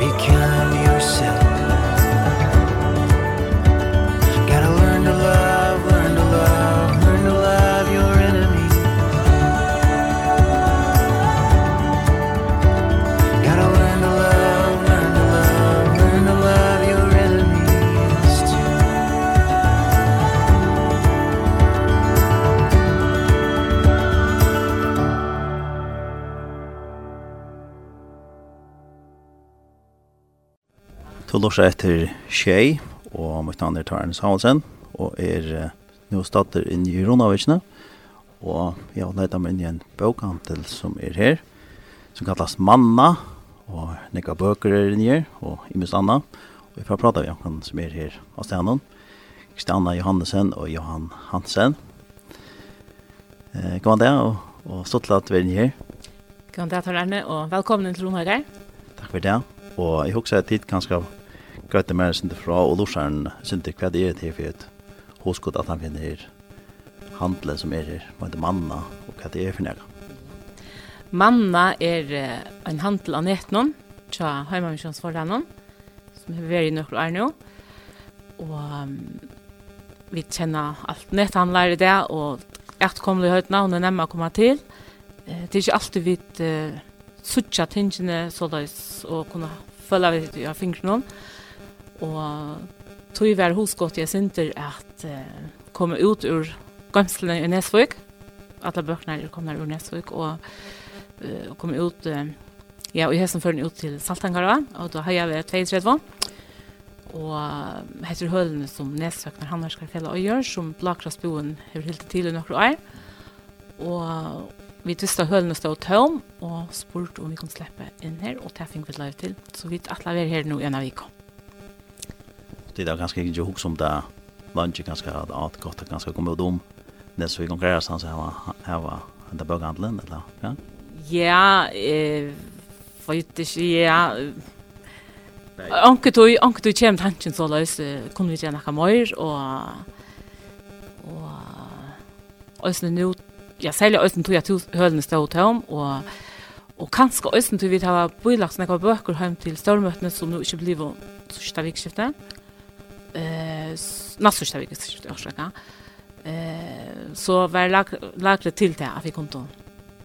Be kind to yourself. Du lorser etter Kjei, og mitt navn er Tarn Samuelsen, og er nå stater inn i Ronavitsjene, og jeg har leidt meg inn i en bokhandel som er her, som kallas Manna, og nekka bøker er inn i her, og i mest anna, og vi får prata med han som er her av stenen, Kristianna Johannesen og Johan Hansen. Eh, god dag, og, og stått til at vi er inn i her. God dag, Tarn Erne, og velkommen til Ronavitsjene. Takk for det, og jeg husker at tid kan skal grøyte mer sin fra, og lorsaren sin til hva det er til for et hoskot at han finner her handle som er her, hva det manna, og hva det er for nega. Manna er en handel av netnån, tja heimamisjonsfordannon, som har vært i nøkker år nå, og um, vi kjenner alt netthandler i det, og et kommer det høytene, det er nemme å komme til. Eh, det er ikke alltid vi uh, suttja tingene så løs, og kunne følge vi til å finne. Og tog var hosgått jeg synder at uh, komme ut ur gømslene i Nesvøk. Alle bøkene er kommet ur Nesvøk og uh, komme ut, uh, ja, og i som fører ut til Saltangara og da har jeg vært 32 og heter hølene som Nesvøkner Handverskar fjellet og gjør, som Blakrasboen har hildt til i noen år. Og vi visste at hølene stod tøm, og spurte om vi kunne slippe inn her, og det fikk vi lov til. Så vi atler vi her nå i en av. Det där ganske ikke hos om det lunch kanske hade att gott att kanske komma om det så vi konkurrerar sen så här här var det bøkhandelen, eller ja. Ja, eh vet ikke, ja. Onkel du onkel du kjem tanken så lös kunne vi gärna komma mer og, och ösnen nu ja, særlig ösnen tog jag till höllen stod tom og, Og kanskje også til vi tar bøylagt noen bøker hjem til størmøtene som nå ikke blir så ikke tar vikskiftet eh sista veckan skulle jag försöka. Eh så var lag lagre til det att vi kom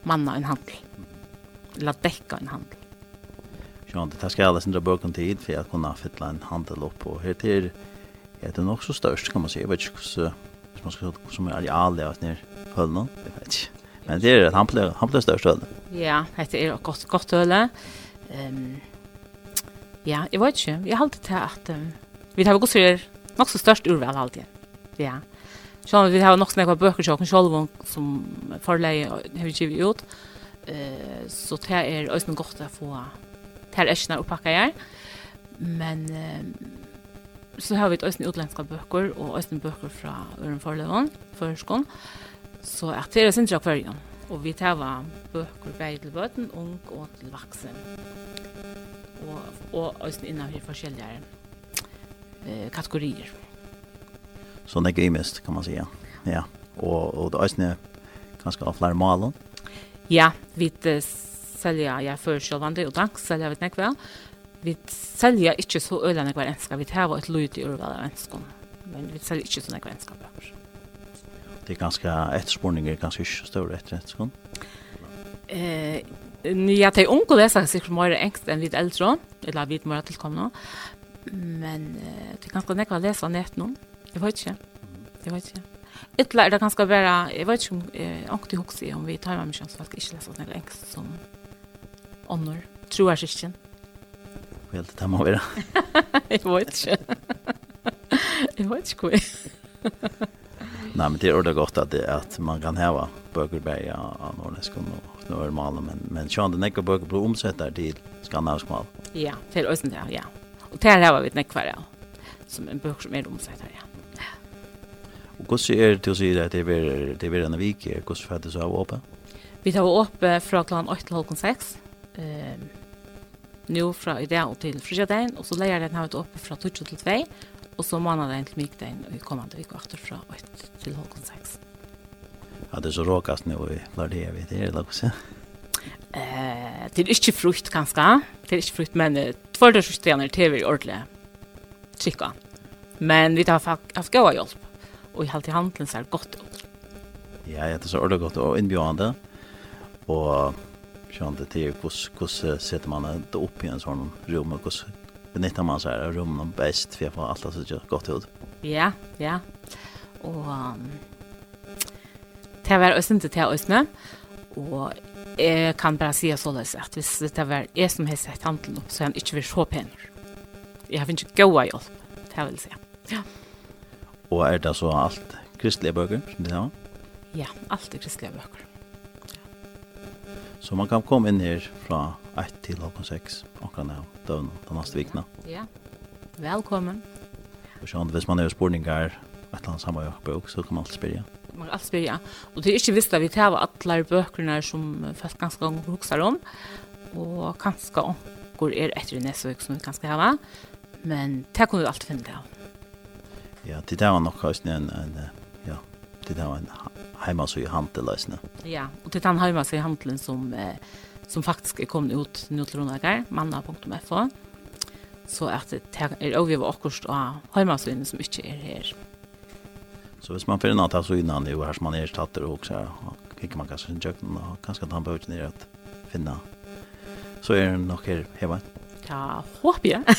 manna en handel. La dekka en handel. Ja, det skal ska alla sina böcker tid for at kunna fylla en handel opp og her til er det nok så størst kan man säga, vet ikke inte så man ska som er alla av ner höllen. Jeg vet ikke. Men det er att han blir han blir störst öl. Ja, det är godt, gott öl. Ehm Ja, jeg vet ikke. Jeg har alltid at... um, Vi tar gått för nog så störst urval alltid. Ja. Så vi har nog snäcka böcker så kan som förläge har vi givit ut. Eh så det är ösnen gott att få till äschna och packa jag. Men så har vi ett ösnen utländska böcker och ösnen böcker från Örn förlägen förskon. Så att det är sin jag kvar Och vi tar var böcker bägge till böten, ung och till vuxen. Och, och ösnen innan vi förskiljer eh, kategorier. Så det er mest kan man säga. Ja. og, og det er snä ganske av flere mål. Ja, vi sälja ja jeg før och tack sälja vet näck. Vi selger ikke så øyne nekve enska. Vi tar et lyd i urval av enskon. Men vi selger ikke så nekve enska bøker. Det är ganska efterspårningar ganska stora efter enskon. Eh Ja, det er unge leser sikkert mer engst enn vidt eldre, eller vidt mer tilkomne. Men uh, det er ganske nekva å lesa nett nå. Jeg vet ikke. Jeg vet ikke. Ytla er det ganske bare, jeg vet ikke om eh, ångte hoksi om vi tar med mye så misjonsfolk ikke leser nekva engst som ånder, tror jeg ikke. Vel, det må være. jeg vet ikke. jeg vet ikke hva Nei, men det er ordentlig godt at, det, at man kan heva bøker bare av nordisk og nordmalen, men, men sånn sjående nekker bøker blir omsettet til skandinavisk mal. Ja, til Øystein, ja, ja. Og det her har vi nekvar ja. som en bøk som er omsett her, ja. Og hvordan er det til å si det at det er det er en vik, hvordan er det så av åpne? Vi tar åpne fra klan 8 til halvkon 6, um, nu fra i dag til frysjadein, og så leier den her oppe fra 2 til 2, og så måneden til mykdein, og vi kommer til vik og etter fra 8 til halvkon 6. Ja, det er så råkast nå i klarer det, jeg det, eller hvordan? Eh, det er ikke frukt ganske. Det er ikke frukt, men uh, tvørdør så stjener til vi ordentlig trykka. Men vi tar haft gøy hjelp. Og i halvt i handelen så er det godt ut. Ja, det er så ordentlig godt og innbjørende. Og sånn det til hvordan setter man det opp i en sånn rom, og hvordan benytter man seg av rommet best, for jeg får alt det så godt ut. Ja, ja. Og um, det var også ikke til å. Og jeg kan bare si så løs at hvis det var jeg som har sett handelen opp, så er han ikke vil så pener. Jeg har ikke gode hjelp, det vil si. Ja. Og er det så alt kristelige bøker som det har? Ja, alt er kristelige bøker. Så man kan komme inn her fra 1 til 6, akkurat nå, døgn, den neste vikna. Ja, velkommen. Og sånn, hvis man har spørninger, et eller annet samme bøk, så kan man alltid spørre. Ja man kan alt spyrja. Og det er ikke visst at vi tar alle bøkene som folk ganske ganger hukser om, og kanskje onker er etter i nesøk som vi kanskje hava, men det kan vi alltid finne det av. Ja, det der var nok høyst en, en, ja, det der var en heimas i hantel handeløsene. Ja, og det er den heimas i handelen som, eh, som faktisk er kommet ut nå til Rondager, manna.fo, så at det er overgivet akkurat av heimasvinene som ikke er her. Ja Så hvis man får en annan så innan det er jo her som man er tatter og så kikker man kanskje sin kjøkken og kanskje att han behöver ner at finna så er det nok her hemma. Ja, hopp ja.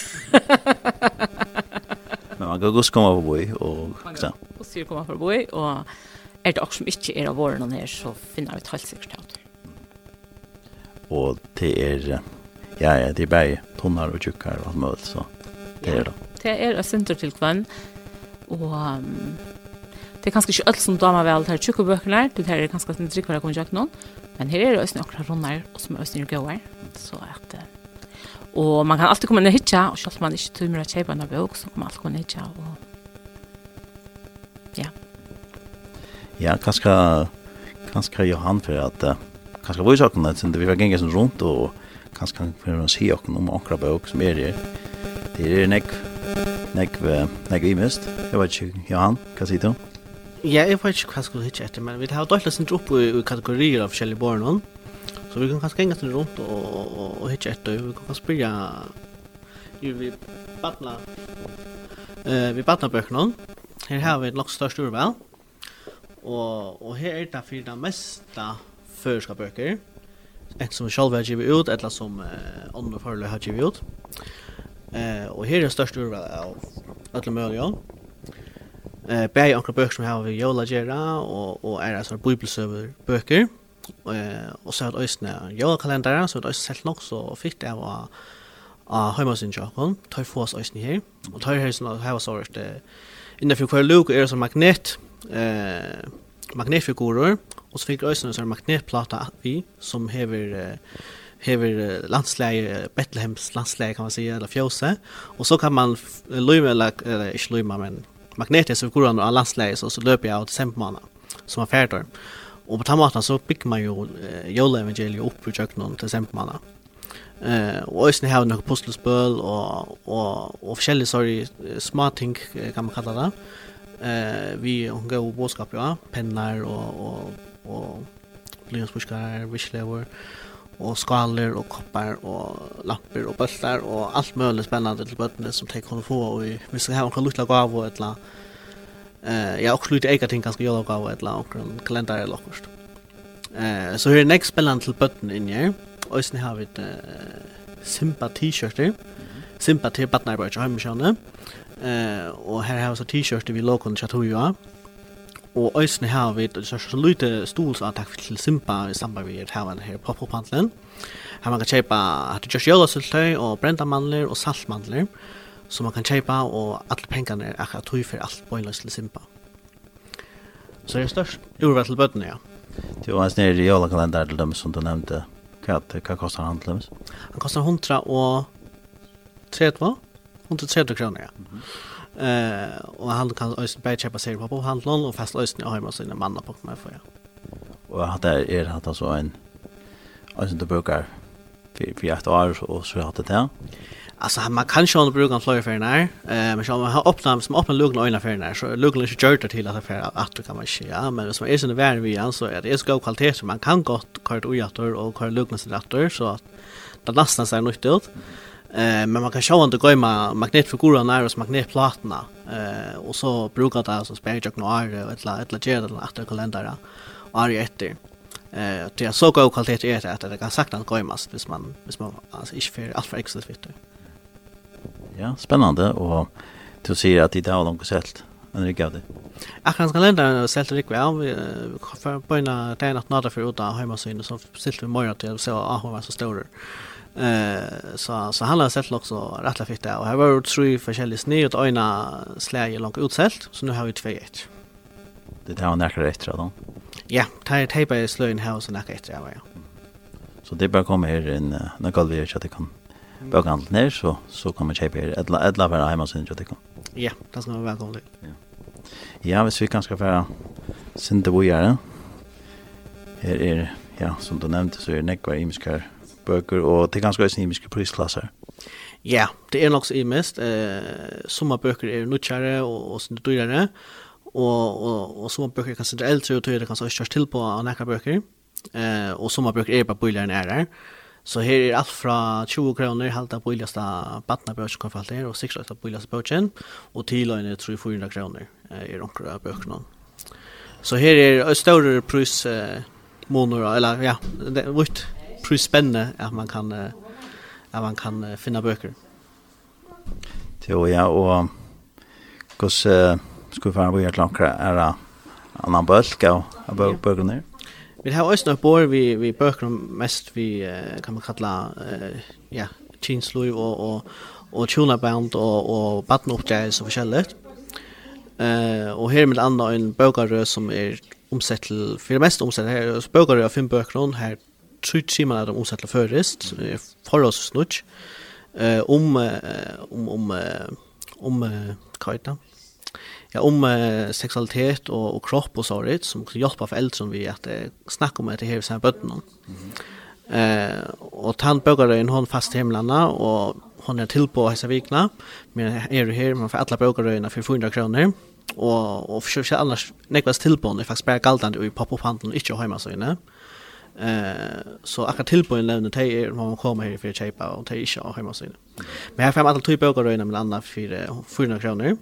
Men man kan godt komme på boi og så. Och så komma på boy och är det också som inte är av våren här så finner vi ett helt säkert ut. Og det er ja, ja, det er bare tonnar og tjuckar og alt mulig så det er det. Det är ett center till kvann och Det er kanskje ikke alt som damer vel til tjukke bøkene, det her er kanskje ikke tryggere å komme tjøkken noen, men her er det også noen runder, og som er også noen så at... Og man kan alltid komme inn og hitja, og selv om man ikke tømmer å kjøpe en bøk, så kan man alltid komme inn og hitja, og... Ja. Ja, kanskje... Kanskje Johan for at... Uh, kanskje vi saken at vi var gengen rundt, og kanskje kan vi si åkken om akkurat bøk som er her. Det er nekk, nekk, nekk, vi nekk, Jeg vet ikke, Johan, hva sier du? Ja, jeg vet ikke hva jeg skulle hitte etter, men vi har døytlet sin opp i, i kategorier av forskjellige barn. Så vi kan kanskje gjenga sin rundt og, og, og hitte etter. Vi kan kanskje spyrja jo vi badna uh, vi badna bøkene. Her har vi nok størst urval. Og, og her er det for det meste føreska bøker. Enten som vi selv har givet ut, eller som uh, andre forholdet har givet ut. Uh, og her er det størst urval av alle mulige. Eh bæði onkra bøkur sum hava við jóla gera og og er altså bibelsøver bøkur. Eh og så at øysna jóla kalendara so at øysna selt nok så fitt er var a heimasin jakon tøy fors øysni her. Og tøy her sum hava sorst eh innan fyrir kvar luk er som magnet eh magnetfigurer og så fikk øysna so magnetplata vi sum hevur eh, hever landsläge Betlehems landsläge kan man säga eller fjose och så kan man lyma, eller, eller inte lyma, men magnetisk vid kurvan av landsläget så, så löper jag åt Sempmana som er ferdig. Och på den måten så bygger man ju uh, Jola-evangeliet upp kjøkkenen til till Uh, Eh och har några pusselspel och och och forskjellige sorry smarting kan man kalla det. Eh vi har går bådskap, ja, pennar och och och blyantsbuskar, wishlever. Eh og skaler og koppar og lampir og bøltar og alt möguligt spennande til bøttene som de kunne få og vi skal ha noen luttla gav og etla eh, ja, og slutt ega ting ganske jolla gav og etla och en kalendar eller okkurst eh, så her er nek spännande til bøttene inni her. Och sen har vi et eh, Simba t-shirter Simba til badnarbeidsjø heimisjane eh, og her har vi så t-shirter vi låkon tjatuja og Og øysene har vi et så lite stolsattak til Simba i samband med her han her pop-up-handelen. Her man kan kjøpe at du gjørs jølasyltøy og brenda mandler og saltmandler som man kan kjøpe, og alle pengene er akkurat tog for alt bøyla til Simba. Så det er størst urvært til bøttene, ja. Det var en snill jølakalender til dem som du nevnte. Hva, hva kostar han til dem? Han kostar 100 og 30, 130 kroner, ja. Mm -hmm. Eh och han kan også bare kjøpe seg på handlon og fast løsning og hjemme sine manna på mig för. Og att det er hatt altså en alltså det brukar for för att år og så har det där. Alltså man kan ju inte bruka en flyer för när. Eh men om man har öppnat som öppnar lugan öarna för när så lugan är ju gjort till att för att kan man se. Ja, men som är såna värre vi an så är det så god kvalitet så man kan gott kort och jator och kort lugan så där så att det lastar sig nytt ut. Eh men man kan sjå att gå med magnetfigurer när och magnetplattorna eh och så brukar det alltså spela jag några och ett la ett la ger den åtta kalendrar och är efter. Eh det är så god kvalitet är det att det kan sakta gå med hvis man hvis man alltså inte för allt för extra fitte. Ja, spännande och du ser att det har långt sett en rygg av det. Akkurat kalenderen er selt rikve av. Vi får begynne det er natt natta for uta hjemme så stilte vi morgen til å se hva som står. Eh så så han har sett också rättla fick det och här var det tre forskjellige snö och ena släge långt utsält så nu har vi två ett. Det tar några rätt då. Ja, tar tejpa i slöin house och så efter ja. Så det bara kommer här en när kall vi gör så det kan bara kan ner så så kommer tejpa här ett edla vara hemma sen det kan. Ja, det ska vara välkomna. Ja. Ja, vi kan kanske vara sen det vi gör. Här ja, som du nevnte, så er det nekvar imskar bøker, og det er ganske øyne prisklasser. Ja, det er nok så imest. Eh, summa bøker er nødkjære og, og sånne dyrere, og, og, og summa bøker er kanskje eldre, og det kan så ikke til på av nekka bøker. Eh, og summa bøker er bare bøyler enn er der. Så her er alt fra 20 kroner, halta på bøker som kan falle her, og sikkert kroner på iljaste bøkken, og tiløyene 300-400 kroner er omkring bøkene. Så her er større prus eh, måneder, eller ja, det er vitt prisspennende at man kan, at man kan finne bøker. Jo, ja, og hvordan skulle vi være vi er klankere er det annan bølg av bøkene? Vi har også nok bor vi, vi bøker mest vi kan man kalla ja, kinsløy og, og, og tjonabound og, og badnoppgjøres og forskjellig. Eh uh, och här med andra en bokare som er omsett til för det mest omsett här bokare av fem böcker her tre timer de omsettla først, for oss snutsk, om, om, om, om, hva Ja, om seksualitet og, og kropp og sånt, som kan hjelpe foreldre vi at snakke om det her i sine bøttene. Eh, og tant bøkere en hånd fast himlene, og hon er til på hessa vikna men er du her man får alla bøkerøyna for 400 kroner og og forsøker annars nekvast tilbånd er faktisk bare galdande i pop-up-handelen ikke hjemme så inne Eh så akkurat tillbuden lämnar te är vad man kommer här för att köpa och te är och hemma sen. Men här får alla typ böcker röna med andra för 400 kronor.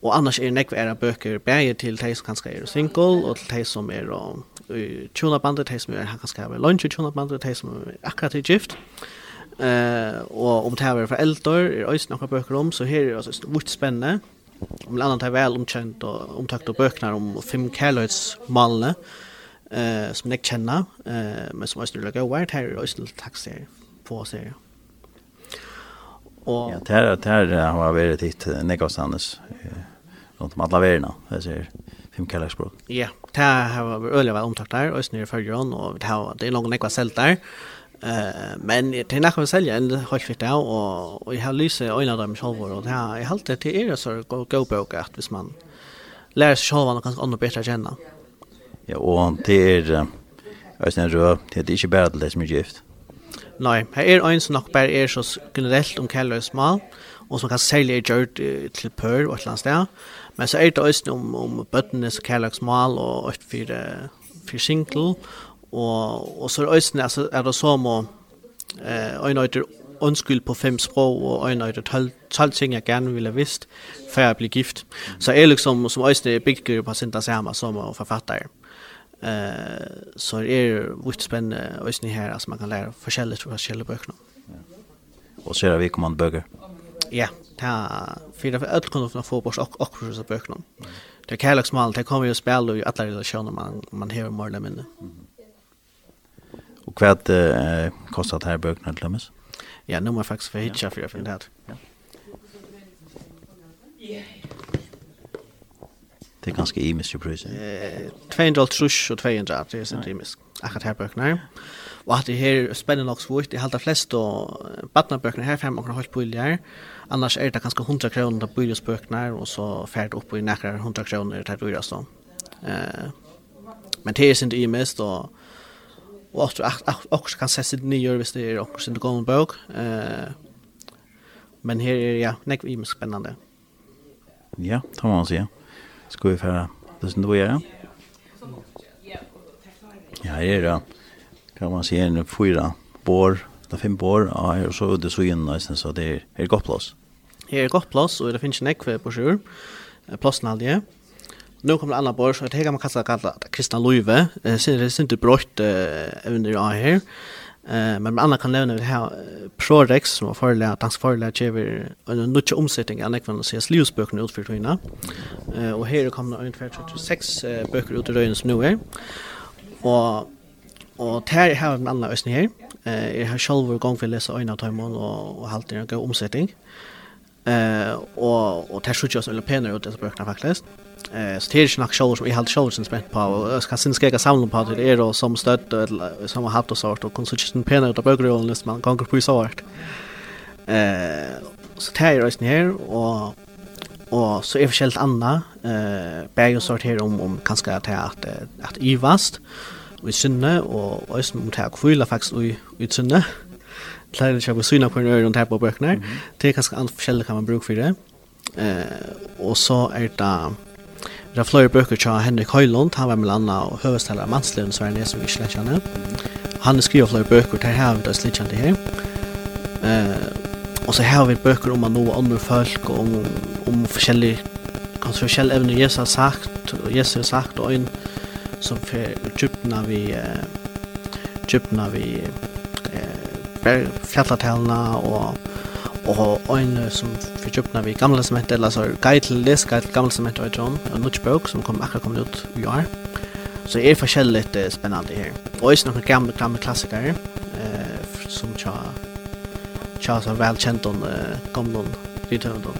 Och annars är det era böcker bäger till te som kanske är single och till te som är om tjuna bandet, te som är kanske har lunch tjuna bandet, te som är akkurat i gift. Eh och om det här är för äldre är det några böcker om så här är det alltså vitt spännande om det landet är väl omkänt och omtakt och böcker om fem kärlöjts malne eh som jag känner eh men som måste lägga vart här i Östel taxer på sig. Och ja, där där har varit hit Negosannes runt om alla värna. det ser fem kallaxbrott. Ja, där har varit öliga väl där och snur för och det har det är långa nekva sält där. Eh men det är nästan sälja en högt fick och och jag har lyse öliga där med själva och det här jag hållt det till er så går go boka att vis man lär sig själva något ganska annat bättre känna. Mm Ja, og det er Øystein Rød, det er ikke bare til det som er gift. Nei, her er en som nok bare er så generelt om kjærløs mal, og som kan særlig er gjørt til pør og et eller annet sted. Men så er det Øystein om, om bøttenes kjærløs mal og et for, fire, for single, og, og så er Øystein altså, er det som å eh, øynøyter undskyld på fem språk og øyne og 12, 12 ting jeg gerne ville have vidst, før jeg blir gift. Så er liksom, som øjne bygger på sin samme sammen som forfatter. Eh så er det vitt spennende och her, altså man kan lære forskjellige från forskjellige böcker. Ja. Och så er det vi kommer bøker? Ja, det er fyra for öll kunde få bort och och disse bøkene. Det er liksom det kommer jo å spille i alle relasjoner man man hör mer eller mindre. Och kvad eh kostar det her bøkene til Lummes? Ja, nu måste jag faktiskt för hitcha för det här. Ja. Ja. Det er ganske imisk i prisen. Eh, 200 trus og 200, det er sent imisk. Akkurat her bøkene. her. Og at det her er spennende nok svårt, det er halter flest og badnabøkene her, fem og en halvt bølger. Annars er det ganske 100 kroner til bølgesbøkene, og så ferdig opp i nekker 100 kroner til dyrast. Eh, men det er sent imisk, og og at också kan ses sig nye hvis det er också en gammel bøk. Eh, men her er ja, nekv imisk spennende. Ja, det må man si. Skal vi færa det som du gjør? Ja, her er det, kan man si, en fyra bor, det er fem bor, og her så er det så inn, så det er, er godt plass. Her er godt plass, og det finnes en ekve på sjur, plassen aldri. Nu kommer det andra bår, så det kan man kalla kalla kristna löjve, sen är det inte brott även när jag är här. Eh men andra kan nämna det här Prorex som har förlärt dansk förlärt över en nutch omsättning än jag kan se slivsböckerna ut för. Eh och här kommer ungefär 36 böcker ut i röjen som nu är. Och och här har en annan ösning här. Eh jag har själv gång för läsa en av dem och och hållt en god omsättning. Eh och och tar sjutton eller penor ut dessa böckerna faktiskt. Eh så det är snack show som i halt show som spänt på och ska sen ska jag samla på det är då som stöd eller som har haft och sort och konsistent penna ut av bögrollen nästan man kan på så vart. Eh så tar jag resten här och och så är förskällt anna eh bär och sort här om om kanske att att att i vast och i synne och ösn mot här kvilla faktiskt och i synne. Klarer ikke å syna på en öron och på bøkene. Det er är kanske annorlunda kan man bruke for det. Eh og så er det Det er flere bøker til Henrik Høylund, han var med landa og høvesteller av så er det som vi slett kjenner. Han skriver flere bøker til her, det er slett kjent det her. Eh, og så har vi bøker om å nå andre folk, og om, om forskjellige, kanskje forskjellige evner Jesus har sagt, og Jesus har sagt, og en som for djupna vi, eh, djupna vi eh, fjallatellene, og og en som vi kjøpte når vi gamle som heter, eller så guide til les, guide til gamle som heter John, en nudge bok som kom akkurat kommet ut i år. Så er forskjellig uh, spennende her. Og også noen gamle, gamle klassikere, eh, som tja, tja så velkjent om uh, gamle rytøvende.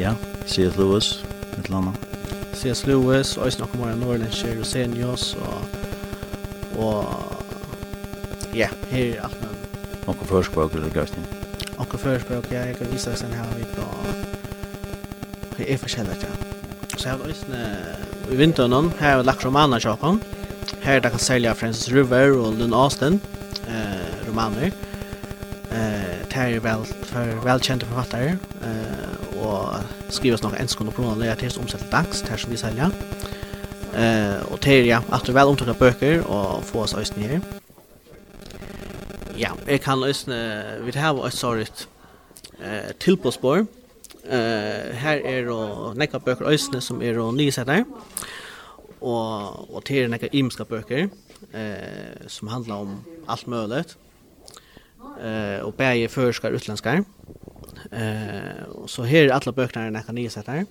Ja, C.S. Lewis, et eller annet. C.S. Lewis, og også noen mer nordlenskjer, Rosenius, og, og ja, her er alt Onkel förspråk eller gøysten? Onkel förspråk, ja, jeg kan vise sen her vi på... Det er forskjellig, ja. Så jeg har løsne i vinteren, her har vi lagt romaner kjøkken. Her där kan sälja Francis River og Lynn Austin, eh, romaner. Eh, det er vel, for velkjente forfattere, eh, og skrives nok enskånd og pronomen, det er til omsett dags, det er som vi selger. Eh, og det er, ja, at du vel omtrykker bøker og få oss øyne her ja, jeg kan løsne, vi har et sånt eh, tilpåspår. Eh, her er det nekka bøker øsne som er og nysetter. Og, og til nekka imska bøker eh, som handlar om alt mulig. Eh, og bæge førskar utlenskar. Eh, og så her er alle bøkene er nekka nysetter.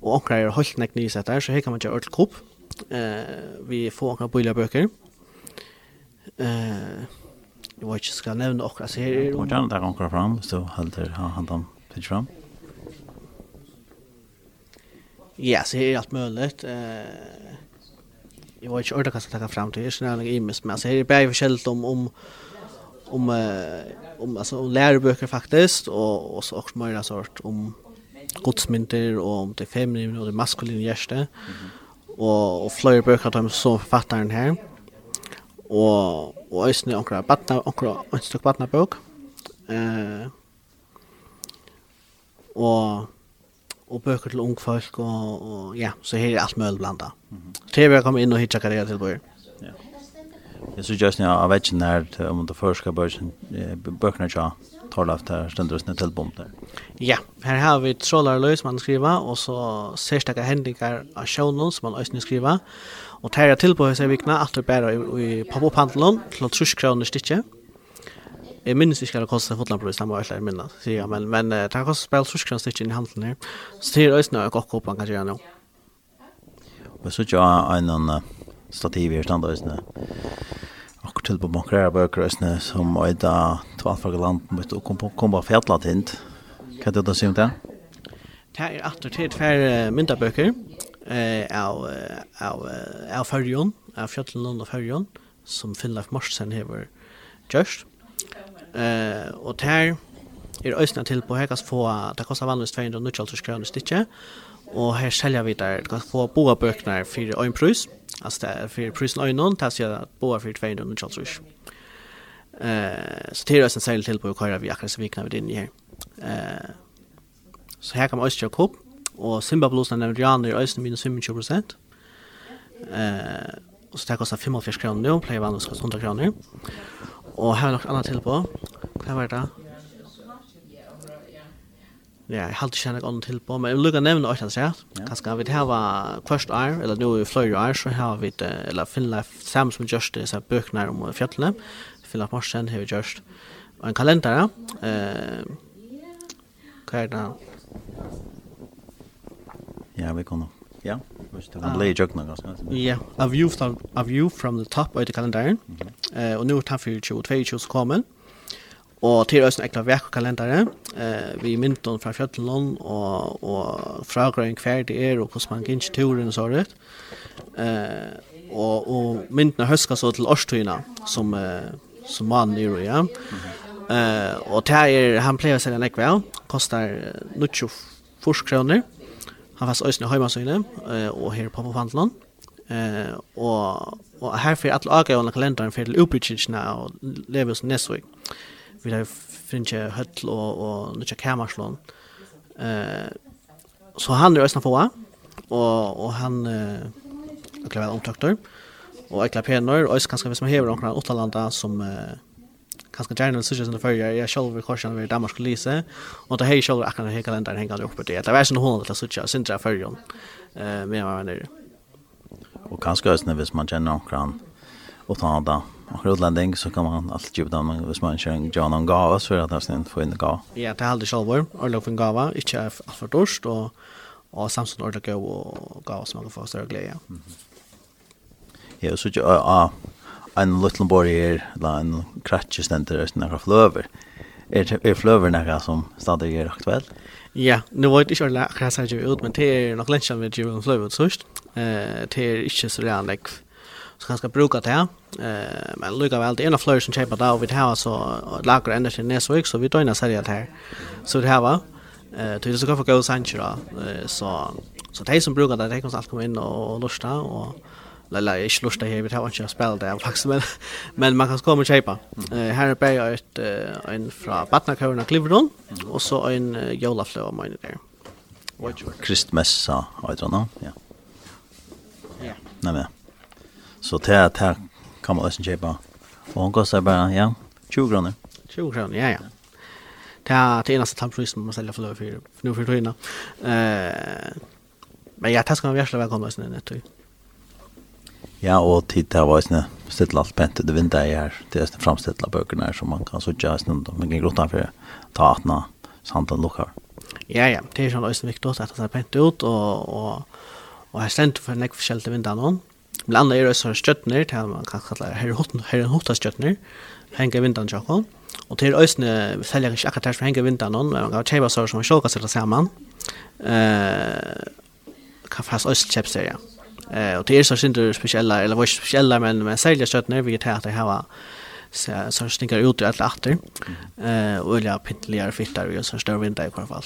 Og onkra er holdt nekka nysetter, så her kan man gjøre ødelkopp. Eh, vi får onkra bøyla bøker. Eh, eh jag vet inte ska nämna och alltså här är det andra gånger fram så håller han han dem pitch fram. Ja, så är allt möjligt. Eh jag vet inte ordet kan ta fram till så snälla i mest men så är det bara förskällt om om om om alltså om läroböcker faktiskt och och så också mer sort om godsmynter och om det feminina och det maskulina gäste. Mm -hmm. Och och flera böcker där som författaren här og og eisini onkra batna onkra einstak batna bók. Eh og og bøker til ung folk og, og ja, så her er alt mulig blanda. Mm -hmm. Komme inn og hitja karriere til bøker. Ja. Jeg synes just nå, jeg vet ikke når om det første bøkene ikke tar det der stender det til bom der. Ja, her har vi trådler løy som man skriver, og så særstakke hendinger av sjånen som man også skriver, Og tæra tilbøy seg vikna, alt er bæra i pop-up-handelen til 30 kroner stikje. Jeg minnes ikke hva det kostet fotlandbrøy, det må jeg ikke minne, sier jeg, men, men uh, det har kostet spil 30 kroner stikje i handelen her. Så det er øyne og gokk opp man kan gjøre nå. Og så tja en annen stativ i stand øyne. Akkur til på makrera bøker øyne som øyda tvalfaget land mot å komme på fjallat hint. Hva er det du sier om det? Det er at det er tver myndabøker eh av av av Ferjon, av Fjallan og Ferjon som Finnlaf Marsen hever just. Eh og tær er øysna til på hekas få det kostar vanligvis 290 kroner stykket og her selja vi der kan få boa bøknar for ein pris. altså det er for prisen ein non tas jeg boa for 290 eh så det er øysna sel til på kvar vi akkurat så vi kan vi inn her eh så her kan man også kjøpe og Simba Zimbabwe den Jan er øyne minus 25 prosent. Eh, og så det kostar 45 kroner nå, pleier vanligvis skal 100 kroner. Og her er nok annet til på. Hva var det? Ja, jeg halte ikke noe annet til på, men jeg vil lukke nevne også hans rett. Kanskje vi har hvert år, eller nå i flere år, så har vi, det, eller finner sammen som gjørs disse bøkene om fjøtlene. Finner Morsen har vi gjørst. Og en kalender, eh, hva er det? Ja, vi kunne. Ja, visst det kan lei jøkna ganske. Ja, a view from a view from the top av kalenderen. Eh og nu det for 22 så kommer. Og til oss ekla vekkalendare. Eh vi mynton fra Fjøtlund og og fra hver det er og hvordan man gins turen og så rett. Eh og og myntna høska så til årstøyna som eh, som man nu ja. Eh og det er han pleier seg en ekvel kostar 94 kroner han fast øysene eh og her på Pofantland. Eh, og, og her fyrir alle avgjørende kalenderen til utbrytjene og Levels Nesvik. Vi har finnje høtl og, og nødja kamerslån. Eh, så han er øysne få, og, og han eh, er klart og er penor, og øysene kanskje hvis man hever omkring åttalanda som eh, ganska gärna så just som förra jag själv vill korsa med Danmark och Lise och det här själv akkurat hela kalendern hänger på det. Det var sån hon att så sådär syntra förra. Eh med vad där? Och kanske ösnen vis man känner någon och ta då. Och rullanding så kan man alltid ge dem hvis man kör John on Gava så att det sen får in gå Ja, det hade själv var och lov för gava, inte allt för dorst och och Samsung ordet gå och gav som man får större glädje. Ja, så jag en liten borger, eller en kratje stender uten noen fløver. Er, er fløver noe som stadig er aktuell? Ja, nu var det ikke alle akkurat hva jeg ut, men det er nok lenge vi gjør en fløver ut sørst. Eh, det er ikke så redan jeg så kan skal bruka det her. Eh, men lukka vel, det er noen fløver som kjøper da, og vi har så lager enda til Nesvik, så vi døgner seriet her. Så det her var, eh, det er så godt for gå sannsjer da, så... Så de som brukar det, de kan alltid komme inn og lusta, og Lala, jag slår det här, vi har inte spelat det faktiskt, men, men man kan komma och köpa. Mm. Uh, här är bara ett, uh, en från Batnakören och Cliveron, och så en uh, jolaflöv av mig där. Kristmessa, jag tror nå, ja. Ja. Nej, men. Så det här, kan man också köpa. Och hon kostar bara, ja, 20 kronor. 20 kronor, ja, ja. Det är det enaste tampris som man säljer för löv för nu för tog Eh, men ja, det ska man verkligen välkomna oss nu, nettopp. Ja, og tid til å være sånn stille alt pent det vinter jeg her, det er framstille bøkene her, så man kan sitte her sånn, men kan grotta for å ta at nå sanden lukker. Ja, ja, det er sånn også viktig at det er pent ut, og, og, og jeg stendte for nekk forskjell til vinter nå. Men andre er også støttner, til man kan kalle det her en hotta støttner, henger vinteren til tjokken. Og til øyne selger ikke akkurat her som henger vinteren nå, men man kan kjøpe sår som man sjåker seg sammen. Eh, kan fast øyne kjøpe seg, ja. Eh och det är så synd speciella eller vad speciella men men sälja kött när vi tar det här så så snickar ut alla åter. Eh och eller pittligare fittar vi så stör vi inte i alla fall.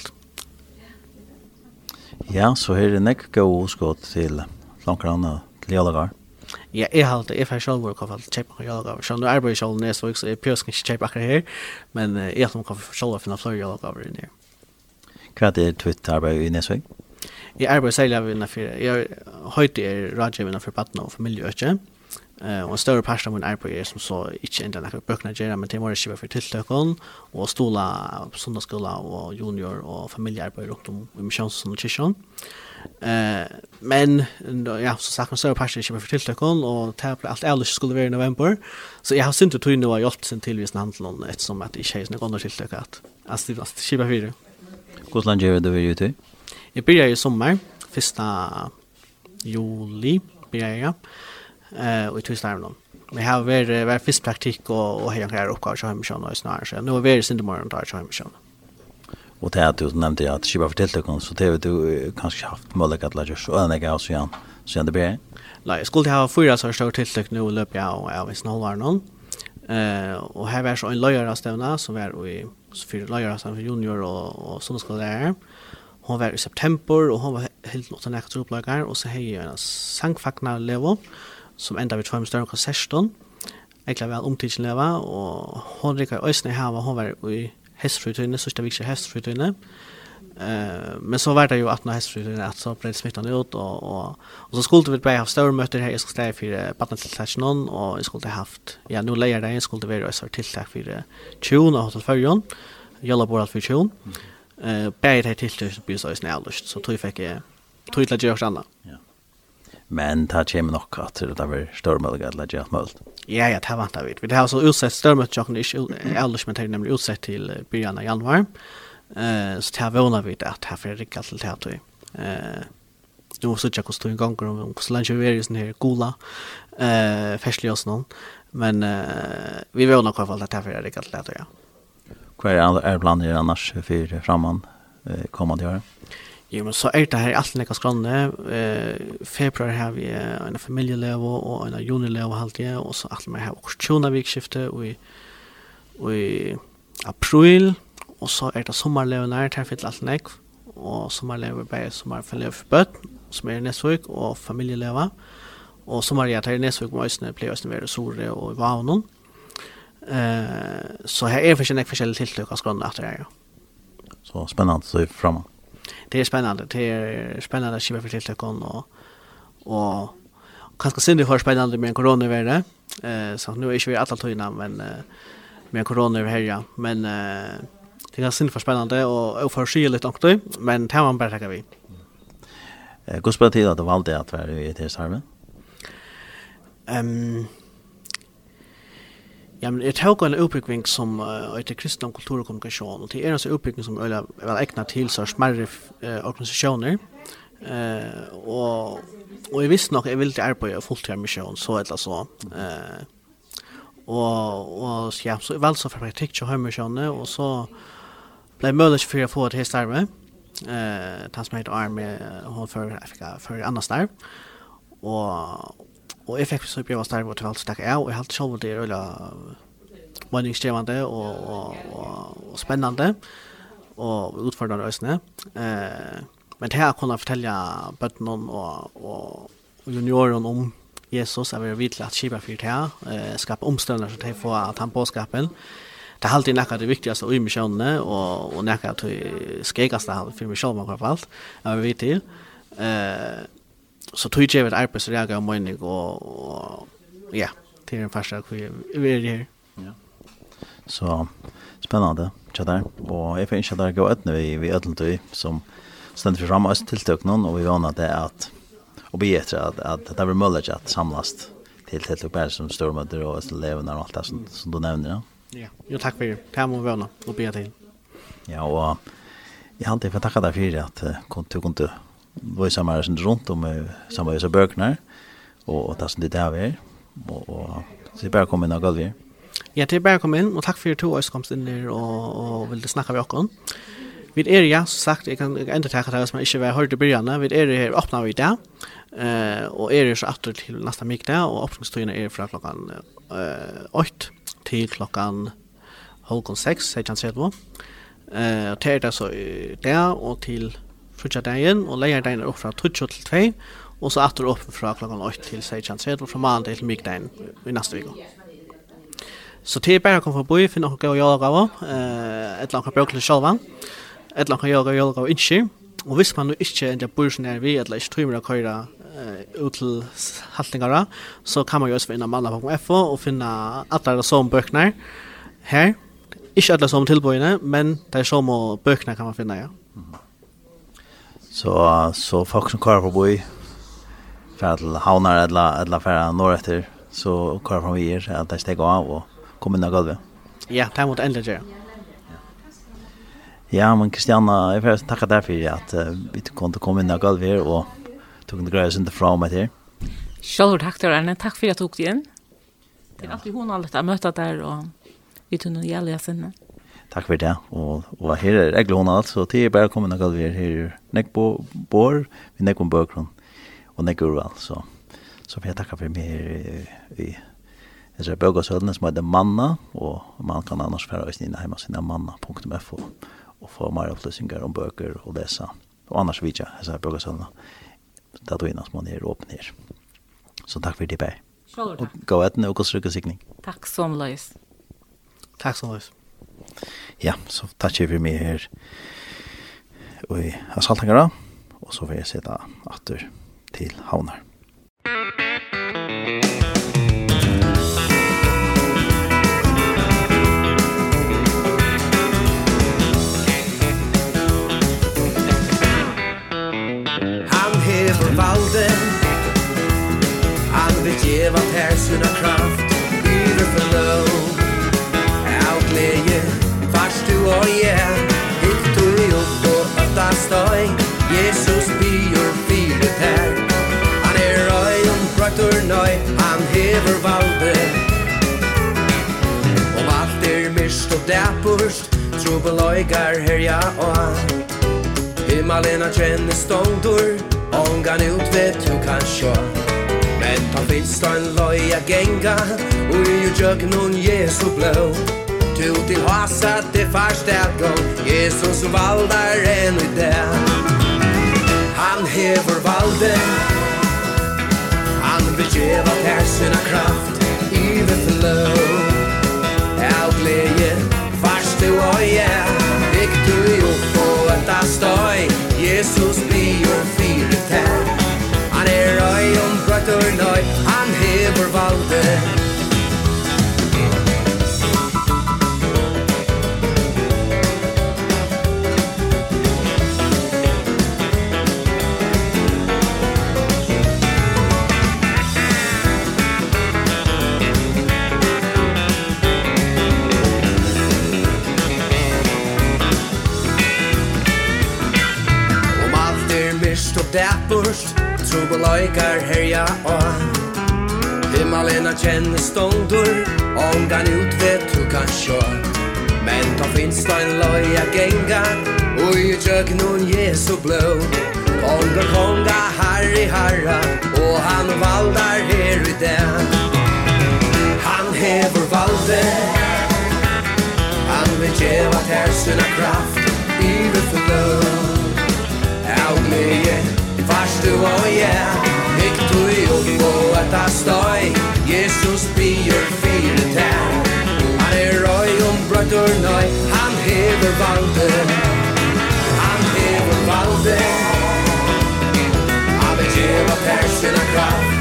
Ja, så här är det näck gå skott till långranna till Jalagar. Ja, jag har det ifall får selv hvor jeg kan kjøpe noen jølgaver. Så nå arbeider jeg selv ned, så är pjösken ikke kjøpe akkurat men jag har kan selv finne flere jølgaver i ned. Hva er det nästa vecka? Jeg arbeider særlig av innenfor, jeg høyte er rådgivende for partner og familie, ikke? Eh, og en større parst av min arbeid er som så ikke enda nekker bøkene gjør, men til var skiver for tiltøkken, og stola, på sundagsskola og junior og familiearbeid rundt om i misjonsen og kyrkjøn. Uh, men ja, så sagt, en større parst er skiver for tiltøkken, og det ble alt ærlig skulle være i november, så jeg har syntes tog tog noe hjelp sin tilvisen handelen, ettersom at det ikke er noen andre tiltøkken, at jeg stilte kjøper fire. Hvordan gjør du det vi gjør til? Jeg börjar i sommar, första juli börjar jag. Eh, och i Tyskland då. Vi har varit var fisk praktik och och hela här uppgifter så hemifrån och snarare så. Nu är vi i imorgon tar så hemifrån. Och det att du nämnde att Shiba fortällde kon så det du kanske haft möjlighet att lära sig och den jag så igen. Så det blir. Nej, jag skulle ha fyra så stort tilltag nu löp jag och jag visst någon någon. Eh och här var så en lärare stävna som var i så fyra lärare som junior och och som skulle lära hon var i september og hon var helt något annat trupplägar och så hej en sangfakna levo som enda vid 5 större konserton. Ekla väl omtids leva och hon rikar ösne här var hon var i hestfrutuna så staviks hestfrutuna. Eh men så var det ju att när hästfrutunne att så blev smittan ut och och och så skulle vi bara ha större möten här i skulle ställa för barnen till touch någon och jag skulle haft ja nu lejer det jag skulle vara så tilltag för tjuna hotell förjon. Jalla borat för tjuna eh bäi det till det blir så snällust så tror jag fick jag tror jag gör annan. Ja. Men ta kommer nog att det där blir stormöjliga att lägga målt. Ja, ja, det väntar vi. Vi har så utsett stormöjligt jag inte alldeles men det är nämligen utsett till början av januari. Eh så tar vi ona vid att här för riktigt till det här. Eh nu måste jag kosta en gång om så länge vi är i sån här gola eh färsliga oss någon. Men eh vi vill nog i alla fall att här för riktigt till här hva er planer annars for framman eh, kommande året? Jo, men så er det her alt nekka skranne. Eh, februar har vi en familieleve og en junileve halvtid, og så alt med her årstjona vikskifte, og i, og i april, og så er det sommerleve nær, her fyller alt nekk, og sommerleve bare sommerleve for bøtt, som er i Nesvøk, og familjeleva, og sommerleve er i Nesvøk, og Østene, pleier Østene være i Sore og i Vavnån, Eh så här är för sig forskjellige tilltag av skånden efter det. Så spännande så framme. Det är spännande. Det är spännande att kiva för tilltag och och kanske synd det har spännande med corona värre. Eh så nu är ju vi alla tydna men med corona över här ja. Men eh det är synd för spännande och oförskilligt också men det man bara tackar vi. Eh, Gustav tid att valde att vara i det här. Ehm Ja, men jeg tar en utbygging som uh, heter kristen kultur og kommunikasjon, og det er en sånn utbygging som er vel egnet til så smerre uh, organisasjoner, uh, og, og jeg visste nok jeg ville til arbeid og fulltid mission, så eller så. Uh, og, og ja, så vel så for praktikk til høymisjonene, og så ble jeg mulig for å få et helt arme, uh, tanns med et arme, hun for, for, for annars der, og, Og jeg fikk så brev av starve og til alt stakk jeg, og jeg halte selv det er øyla meningskrevende og, og, og, og spennende, og utfordrende øsene. Eh, men det her kunne jeg fortelle bøttene og, og junioren om Jesus, jeg vil vite at Kiba fyrt her, eh, skape omstøvner så de får at han påskapen. Det er alltid nekka det viktigaste i misjonene, og, og nekka det skregaste for misjonen i hvert fall, jeg vil vite til. Eh, så tog jag ett arbete så jag gav mening, och ja, till den första kvar vi är här. Ja. Så spennende, tja der. Og jeg finner ikke der gå etne vi, vi ødeltøy, som stendt for fram oss tiltøk noen, og vi vana det er at, og vi etter at, at det blir mulig at samlas til tiltøk bare som stormøter og levende og alt det som, som du nevner, ja. Ja, jo takk for det. Det må vi vana og be til. Ja, og jeg alltid fått takk deg for at du kunne var samar sen runt om samma så böknar och och tassen det där vi och og så bara kom inn og gav vi. Ja, det bara kom inn och tack för att du komst in og, och vil du snacka vi också. Vi er ja, som sagt, jag kan inte ta det som inte var hørt i början. Vi er her, öppna vi där. Eh och är så åter till nästa mikta och åpningstøyene är fra klokken eh 8 til klokken halvkon 6, säger han så. Eh, och det så där och till frutja dagen, og leier dagen er opp fra 12 til 2, og så atter opp fra klokken 8 til 16, og fra mandag til mykdagen i neste vik. Så det er bare å komme forbi, finne noen gøy og jordgave, et eller annet bøkler sjølva, et eller annet jordgave og jordgave ikke, og hvis man ikke er bor sånn her vi, eller ikke tøymer å køre uh, ut til haltingere, så kan man jo også finne mandag.fo og finne alle de som bøkene her, Ikke alle som tilbøyene, men de som bøkene kan man finne, ja. Mm -hmm. Så så folk som kör på boy för att havnar alla alla färra norröver så kör från vi är att det steg av och kommer ner golvet. Ja, det mot ända där. Ja, men Kristianna, jag får tacka dig för att uh, vi komme inn av gulvet her, og tog en greie inte fra meg til. Själv takk til Arne, takk for at du tok dig inn. Det er alltid hun har lätt att möta där och vi tog nog gälla sinne. Takk for det. Og, og her er jeg glående alt, så det er bare kommet noe vi er her. er på bor, vi nek om bøkron, og nek urval. Så, så vil jeg takke for meg her i Jeg ser bøk og sødene som heter Manna, og man kan annars fære oss inn hjemme sin manna.fo og få mer opplysninger om bøker og lese. Og annars vet jeg, jeg ser bøk og sødene, det er innan som man er åpen her. Så takk for det, Bæ. Sjølv takk. Og gå etter noe og sikning. Takk som løs. Takk som løs ja, så takk for meg her og i Saltangara, og så vil jeg sitte atter til Havnar. Han hever valden, han vil djeva tær sina kraft, stua yeah Hitt du opp og öfta støy Jesus byr fyre tær Han er røy om braktur nøy Han hever valde Om alt er mist og dæpurst Trubeløygar herja og Himmelen er kjenne ståndur Ångan ut vet du kan sjå Men ta finst en løy a genga Og i jo jøgnon Jesu blå tu til hasa at det fast er Jesus valdar en i det Han hever valde Han vil djeva persina kraft i det flow Av gleje fast og jeg Vik du jo på et støy Jesus blir fire tær Han er røy om brøtt og nøy Han hever valde Subo loikar herja og Himmelen er kjenne ståndur Ångan ut vet du kan sjå Men ta finst ein loja genga Ui tjøk nun Jesu blå Konga konga harri harra Og han valdar her i det Han hever valde Han vil djeva tersina kraft I vi flå Av gleje fast du og jeg Ikk du i opp og et støy. Jesus bier fire tær Han er røy om brøtt og nøy Han hever valde. Han hever valde. Han vil gjeva persina kraft.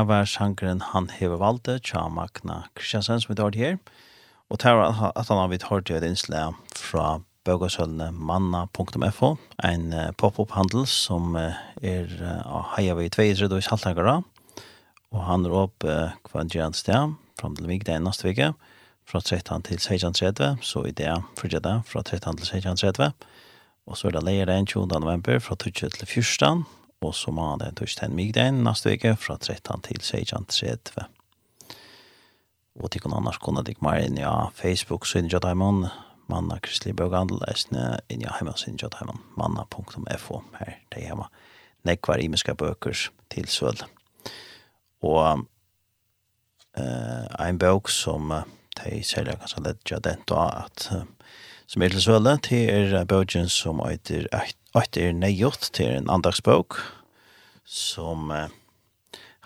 Det var sjankeren han hever valde, tja Magna Kristiansen, som vi tar her. Og det var at han har vidt hørt et innslag fra bøkasølene manna.fo, en pop-up-handel som er av heia vi i tvei tredje og i. Og han er opp hva en gjerne sted, fram til vik, det er neste vike, fra 13 til 16.30, så i det fyrir det, fra 13 til 16.30. Og så er det leier 21. november fra 20 til 14 og så må han den torsdagen migdagen neste uke fra 13 til 16.30. Og til kun annars kunne dere mer inn i ja, Facebook, Synja Daimon, manna Kristelig Bøgandel, Esne, inn i ja, hjemme Synja Daimon, manna.fo, her det hjemme. Nekvar imiska bøker til Søl. Og eh, en bøk som uh, de selger kanskje lett ja den da, at uh, som er til søle, til er bøkken som eiter Eit er neiot, det en andagsbøk, som uh,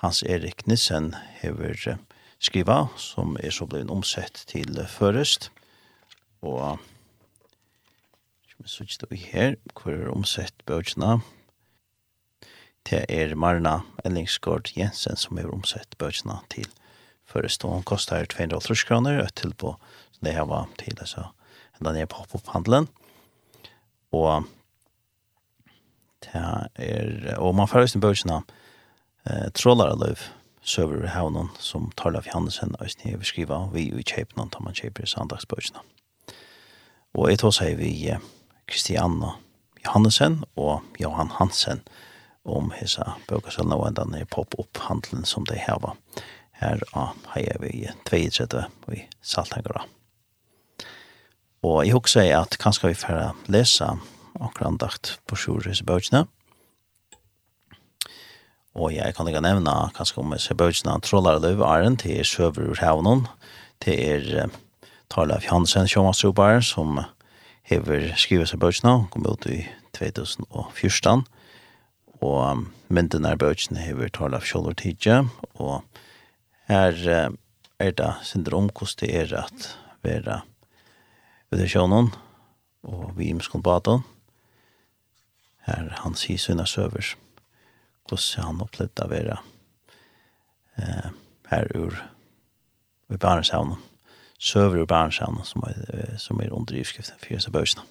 Hans Erik Nissen hever uh, skriva, som er så blevet omsett til uh, først. Og vi så ikke det her, hvor er omsett bøkene. Det er Marna Ellingsgård Jensen som er omsett bøkene til først, og hun kostar 250 kroner, et tilbå, som det her var til, altså, enda ned på pop-up-handelen. Og det er, og man får høysen bøkene eh, Trollar av løv, søver i havnen som Tarlaf og høysen i beskriva, vi i kjøpene, tar man kjøper i sandagsbøkene. Og jeg tar seg vi Kristianna Johannesen og Johan Hansen om hesa bøkasalen og enda nere pop-up-handelen som de heva her av heier vi 32 i Saltangara. Og jeg husker at kanskje vi får lese akkurat andakt på Sjures bøkene. Og jeg kan ikke nevne kanskje om disse bøkene Trollarløv Arend til Søver ur Havnen. Det er Tarlef Hansen, sjåmansrupar, som hever skrivet seg bøkene kom ut i 2014. Og mynden er bøkene hever Tarlef Kjolver Tidje. Og her er det syndrom hvordan det er at være ved det sjånen, og vi imskon baton. Her han sier sønne søver hvordan han opplevde å være eh, her ur i Barentshavnen. Søver ur Barentshavnen som er, som er under ivskriften, for seg Bøysene.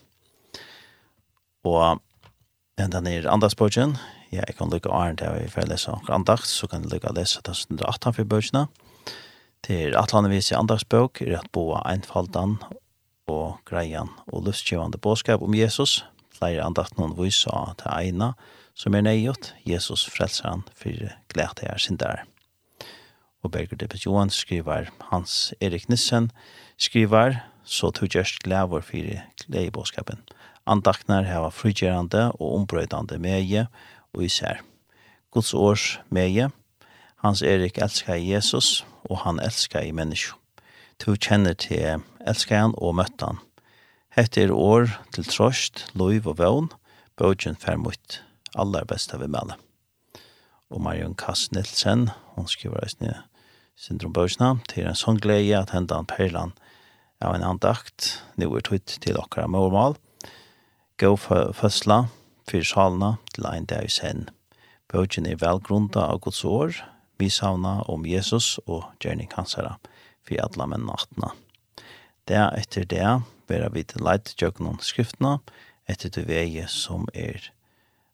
Og den er andagsbøysene. Ja, jeg kan lukke Arne til å får lese andags, så kan jeg lykke å lese den som er 18 for bøysene. Til atlandevis i andagsbøk er at boa einfaldan og greian og lustgjevande påskap om Jesus. Flere andakt noen vysa til eina som er nøyot. Jesus frelser han for glede er sin der. Og Berger Deppes Johan skriver, Hans Erik Nissen skriver, så tog gjerst glævor for glede i påskapen. Andaknar heva frugjerande og ombrøydande meie og især. Guds års meie, Hans Erik elskar Jesus, og han elskar i menneskje. Du kjenner til elskar han og møtte han. Hette er år til trost, loiv og vøvn, bøtjen fer mot aller beste vi mæle. Og Marion Kass Nilsen, hun skriver eisne syndrombøsna, til en sånn glede at hendan perlan av en andakt, nå er tøyt til okkara målmål, gå fødsla, fyr salna til ein dag i sen. Bøtjen er velgrunda av Guds år, vi savna om Jesus og gjerning hansara, for alle menn nattna. Det etter det vera vi til leit tjøkken skriftene etter det vei som er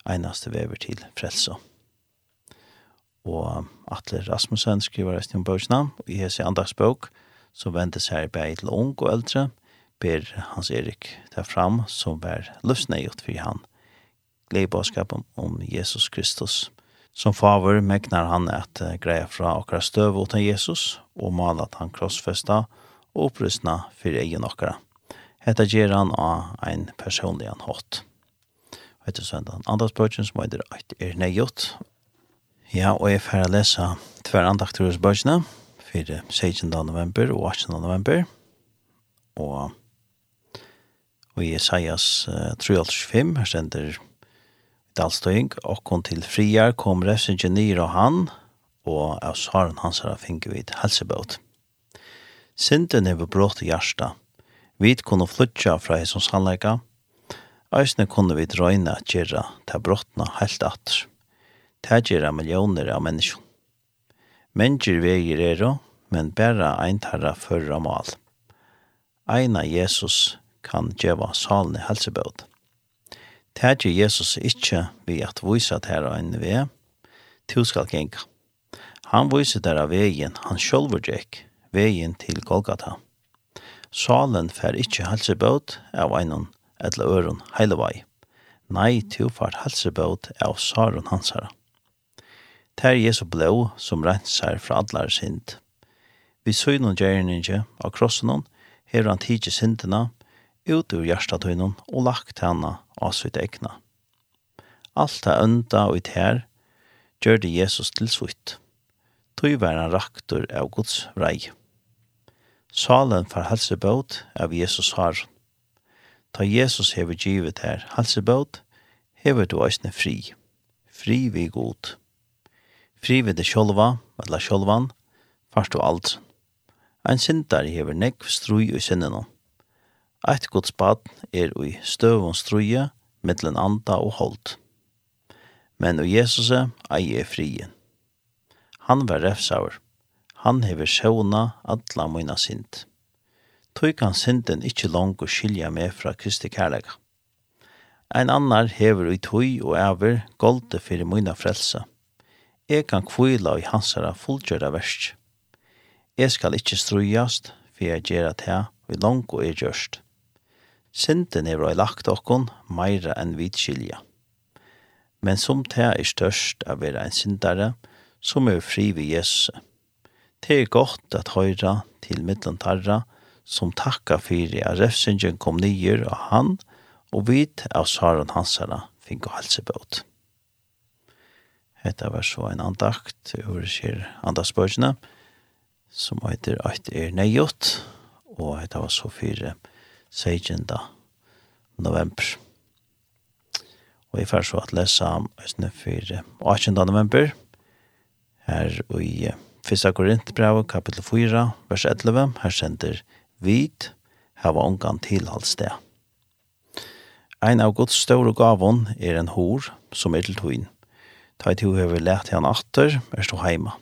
einaste vever til frelse. Og Atle Rasmussen skriver resten om bøkene, og i hese andagsbøk, så ventes her i til ung og eldre, ber Hans Erik ta fram som var løsneiot for han. gledbåskapen om Jesus Kristus. Som favor megnar han at greia fra okra støv utan Jesus, og mal at han krossfesta, og og opprustna for egen okkara. Hetta gjer han av ein personlig hatt. Hetta etter søndagen andres bøtjen som er Eit er negjot. Ja, og jeg får lese tver andaktorers bøtjene for 16. november og 18. november. Og, og i Isaias uh, 3.25 her stender dalstøying, og kom til friar kom refsingen nyr og han, og av svaren hans har finket vidt helsebøt. Sinten er brått i hjärsta. Vi kunne flytja fra hessons handleika. Eisne kunne vi drøyne at gjerra ta brottna helt atter. Ta gjerra millioner av menneskjon. Mennesker veier er men bæra eintarra førra mal. Eina Jesus kan djeva salne helsebød. Tætje Jesus ikkje vi at vysa tæra enn vi, tu skal genga. Han vyser tæra vegin, han sjolver djekk, vegin til Golgata. Salen fer ikkje halsebåt av einon etla øron heilevei. Nei, tu fart halsebåt av saron hansara. Ter Jesu blå som rensar fra allar sint. Vi søgnon gjerninge av krossenon, her han tidsi sintena, ut ur hjertatøynon og lagt henne av sitt egna. Alt er ønda og it her gjør det Jesus til svitt. Tøy var han raktor av Guds reie. Salen for halsebåt av Jesus har. Ta Jesus hever givet her halsebåt, hever du eisne fri. Fri vi god. Fri vi det sjolva, eller sjolvan, fast du alt. Ein sindar hever nekv strui i sinnenom. Eit gods bad er ui støvun struje, mittlen anda og holdt. Men og Jesus er eie frien. Han var refsaur han hever sjåna alla moina synd. Tøy kan sinten ikkje langt skilja meg fra Kristi kærlega. Ein annar hever ui tøy og æver golde fyrir moina frelse. Eg kan kvila i hansara fullgjøra versk. Eg skal ikkje strujast, for jeg gjerra det vi langt og er gjørst. Sinten er ei lagt okkon meira enn vit skilja. Men som det er størst av vera ein syndare, som er fri ved Jesus Det er godt at høyra til middelen tarra, som takka fyrir at refsingen kom nyer av han, og vit av Saron Hansara fink og halsebåt. Hetta var så en andakt over skjer andagsbøkene, som heter Eit er neiot, og hetta var så fyrir 16. november. Og jeg får så at lesa om 18. november, her og i 1. Korintbrev, kapitel 4, vers 11, her sender «Vit, her var ungan tilhaldsted. Ein av Guds store gavon er en hor som er til tøyen. Ta i tøy hever lært han atter, er stå heima.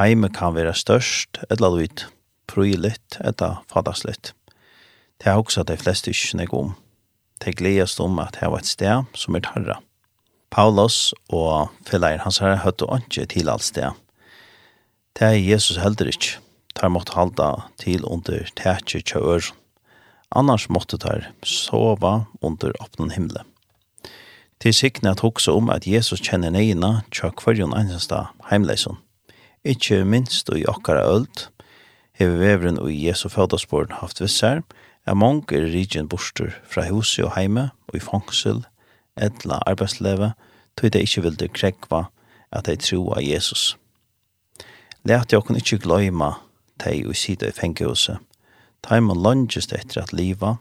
Heime kan være størst, etla duit, prylitt, etla fadagslitt. Det er også de fleste ikke nek om. Det gledes om at det var et sted som er tarra. Paulus og felleir hans herre høtte ikke til alt sted. Det er Jesus heldur ikke. Der måtte halda til under tætje kjør. Annars måtte der sova under åpnen himmelen. Til sikne at hoksa om at Jesus kjenner neina tja kvarjon einsta heimleison. Ikkje minst og i okkara öld, hever vevren og i Jesu fødasporen haft vissar, er mange er rigen borster fra huset og heime og i fangsel, etla arbeidsleve, tog det ikkje vilde krekva at de troa Jesus. Jesus Lært jeg kunne ikke gløyma teg og sida i fengehuset. Taimen lønges etter at liva,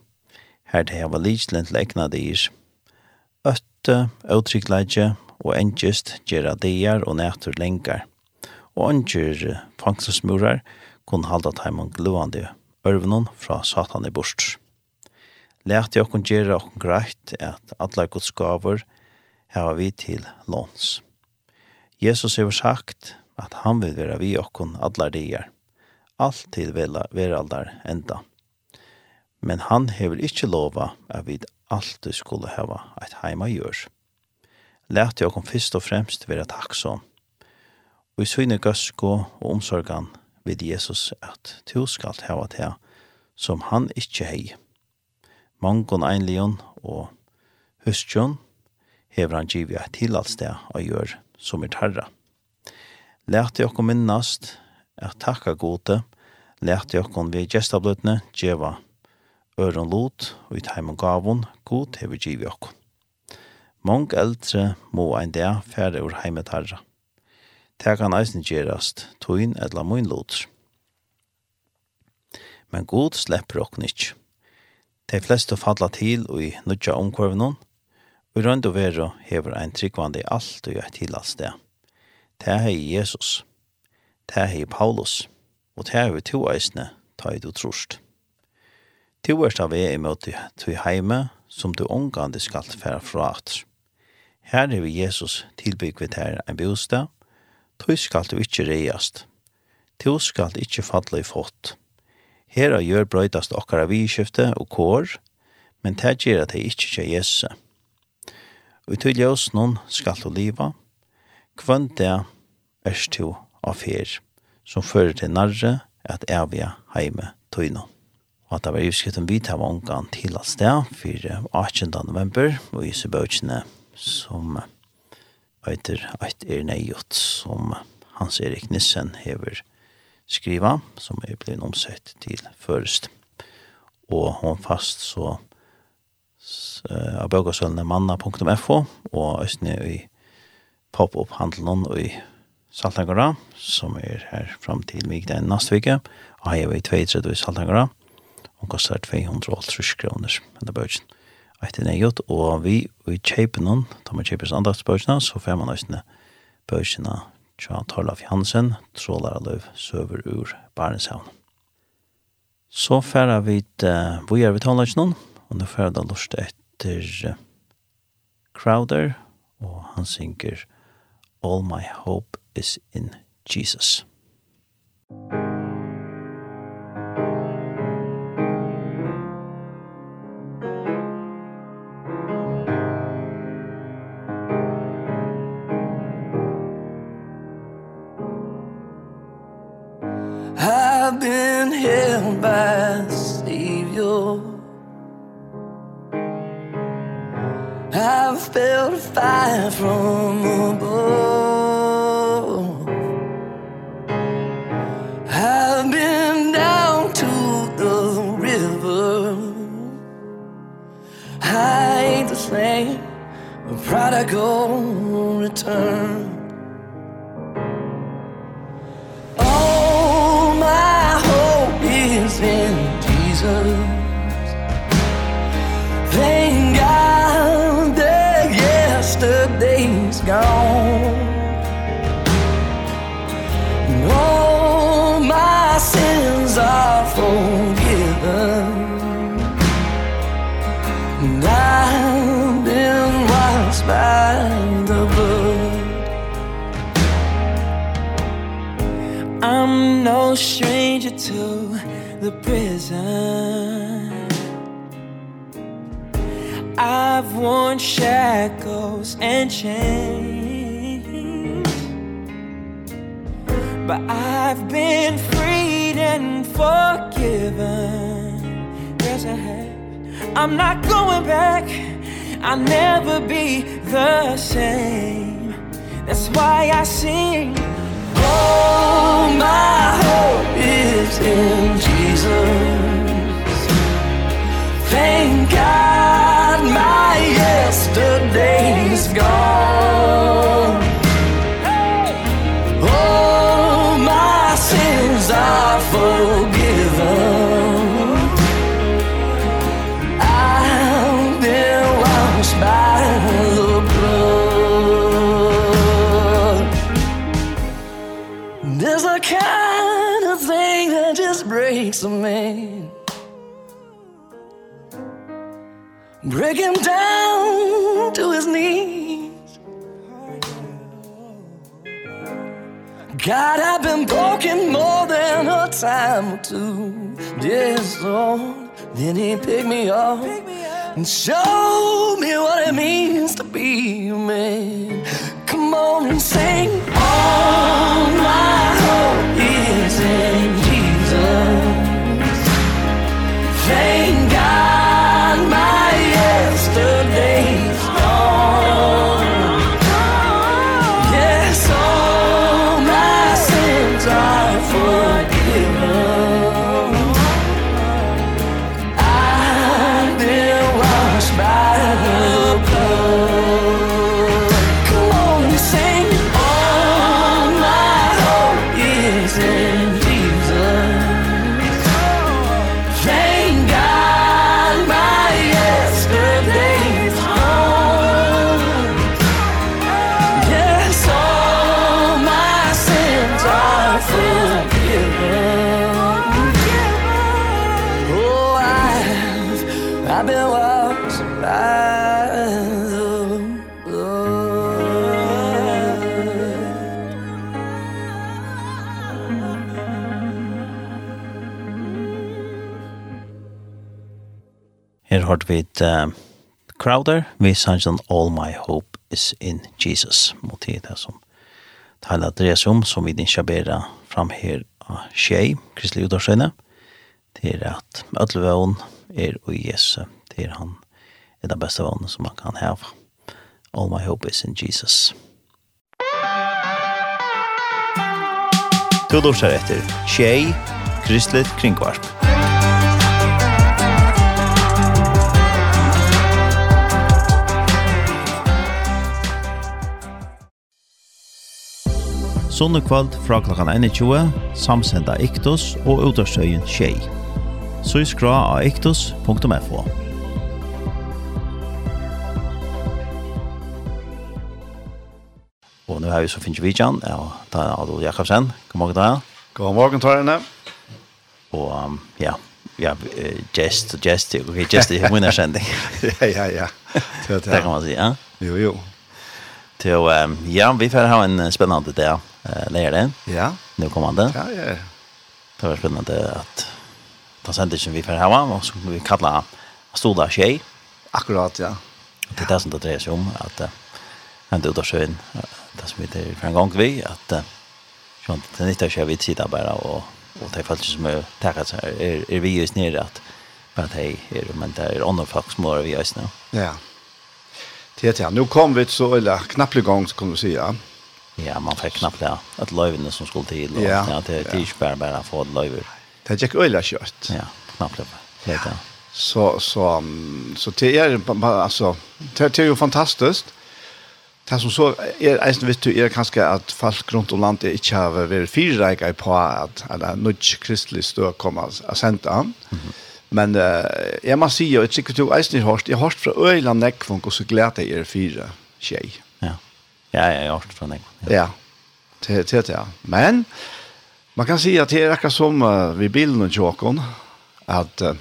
her det heva lidslen til egna dyr. Øtte, uttrykkleidje og engest gjerra dyr og nætur lengar. Og anger fangselsmurar kunne halda taimen gluande ørvnun fra satan i bort. Lært jeg kunne gjerra og greit at alle gods gaver vi til låns. Jesus har sagt, at han vil være vi okkon allar dier, alltid til være allar enda. Men han hever ikkje lova at vi alltid skulle heva eit heima gjør. Lært jeg okkon fyrst og fremst være takksom. Og i syne gøsko og omsorgan vid Jesus at to skal heva til som han ikkje hei. Mangon einlion og hustjon hever han givet et tilallsted og gjør som er tarra. Lærte jeg minnast er takka gode. Lærte jeg vi gestabløtene djeva øren lot og i heim og gavon god hever giv jeg Mong eldre må ein dag færre ur heimet herra. Det kan eisen gjerast, tøyn eller mun lot. Men god slipper okken ikkje. De fleste falla til og i nødja omkvarvnån, og rønd og vera hever ein tryggvande alt og et tilast. Det er Jesus. Det er Paulus. Og det er vi to eisene, ta i du trost. To er stav er imot til heime, som du omgående skal fære fra at. Her er vi Jesus tilbygg vi her en bostad, to skal du ikke reiast. To skal du ikke falle i fått. Her er gjør brøydast okkara vidskifte og kår, men det gjør at det ikke er Jesus. Og til tog ljøs noen skal du liva, Kvann det er to av fer som fører til narre at evige heime tøyna. Og at det var livskritten vi tar vangan til at sted for 18. november og i søbøkene som eiter eit er neiot som Hans Erik Nissen hever skriva som er blitt omsett til først. Og hon fast så av bøkasølende manna.fo og østene i pop-up-handelen i Saltangara, som er her fram til vikdagen neste vike, og her er vi 32 i Saltangara, og kostar 280 kroner, men det er bøtjen. Etter nøyot, og vi i Kjeipenon, da man kjeiper andagsbøtjene, så får man nøyene bøtjene tja Torlaf Jansen, trålar løv søver ur Barentshavn. Så færa vi til Bojar vi taler ikke noen, og nå færa da lort etter Crowder, og han synker all my hope is in Jesus. I've been held by a Savior I've felt fire from the prison. I've worn shackles and chains But I've been freed and forgiven. Yes I have. I'm not going back. I'll never be the same. That's why I sing. Oh my hope is in Jesus. Thank God my yesterday's gone. Oh my sins are forgiven. Break him down to his knees. God, I've been broken more than a time or two. Yes, Lord Then he picked me up And showed me what it means to be a man. Come on and sing. All my hope is in Jesus. Thank God. hørt vi uh, Crowder, vi sannsyn All My Hope is in Jesus, mot tid det som taler dres om, som vi din kjabera fram her av Kjei, Kristelig Udorsøyne, det er at Ødlevån er og Jesu, er han er den beste vånen som man kan heve. All my hope is in Jesus. Du lortar etter Kjei, Kristelig Kringvarp. Kjei, Sunne kvöld fra klokkan 21, samsenda Iktus og utårstøyen Tjei. Så i skra av iktus.fo. Og nu har vi så finnes vi Jan, og da er Adol Jakobsen. God morgen, Tarjane. God morgen, Tarjane. Og um, ja, ja, gest og gest, ok, gest er min erkjending. ja, ja, ja. Det kan man si, ja. Jo, jo. Til, um, ja, vi får ha en spennende dag eh lägger det. Ja. Nu kommer det. Ja, ja. Det var spännande att ta sändelsen vi får hemma och så vi kalla Stoda tjej. Akkurat, ja. Det är det som det dreier seg om, at han døde oss inn, det som vi tar for en gang vi, at sånn, det nytter ikke vi sida bare, og, og det er faktisk som er takket seg, er, er vi just nere at bare det er, men det er andre folk som er vi just nå. Ja. Det er det, nå kom vi så, eller knapplig gang, kan du si, ja. Ja, man fikk knappt det. at løyvene som skulle til, Och, ja, ja, det är inte bare bara få løyver. Det gick øyla kjøtt. Ja, knappt det. Det är det. Så, så, så det är, alltså, det är ju fantastiskt. Det som så er eisen vet du er kanskje at folk rundt om landet ikke har vært fyrreika på at det er nødt kristelig stå kommer og sende han. Men uh, jeg må si, og jeg sikkert du eisen har hørt, jeg har hørt fra øyla Nekvunk og så gleder jeg er fire tjej. Ja, ja, jeg jag förstår det. Ja. Det det ja. Men man kan si at det er akkurat som uh, vi bilen og Jokon at, uh,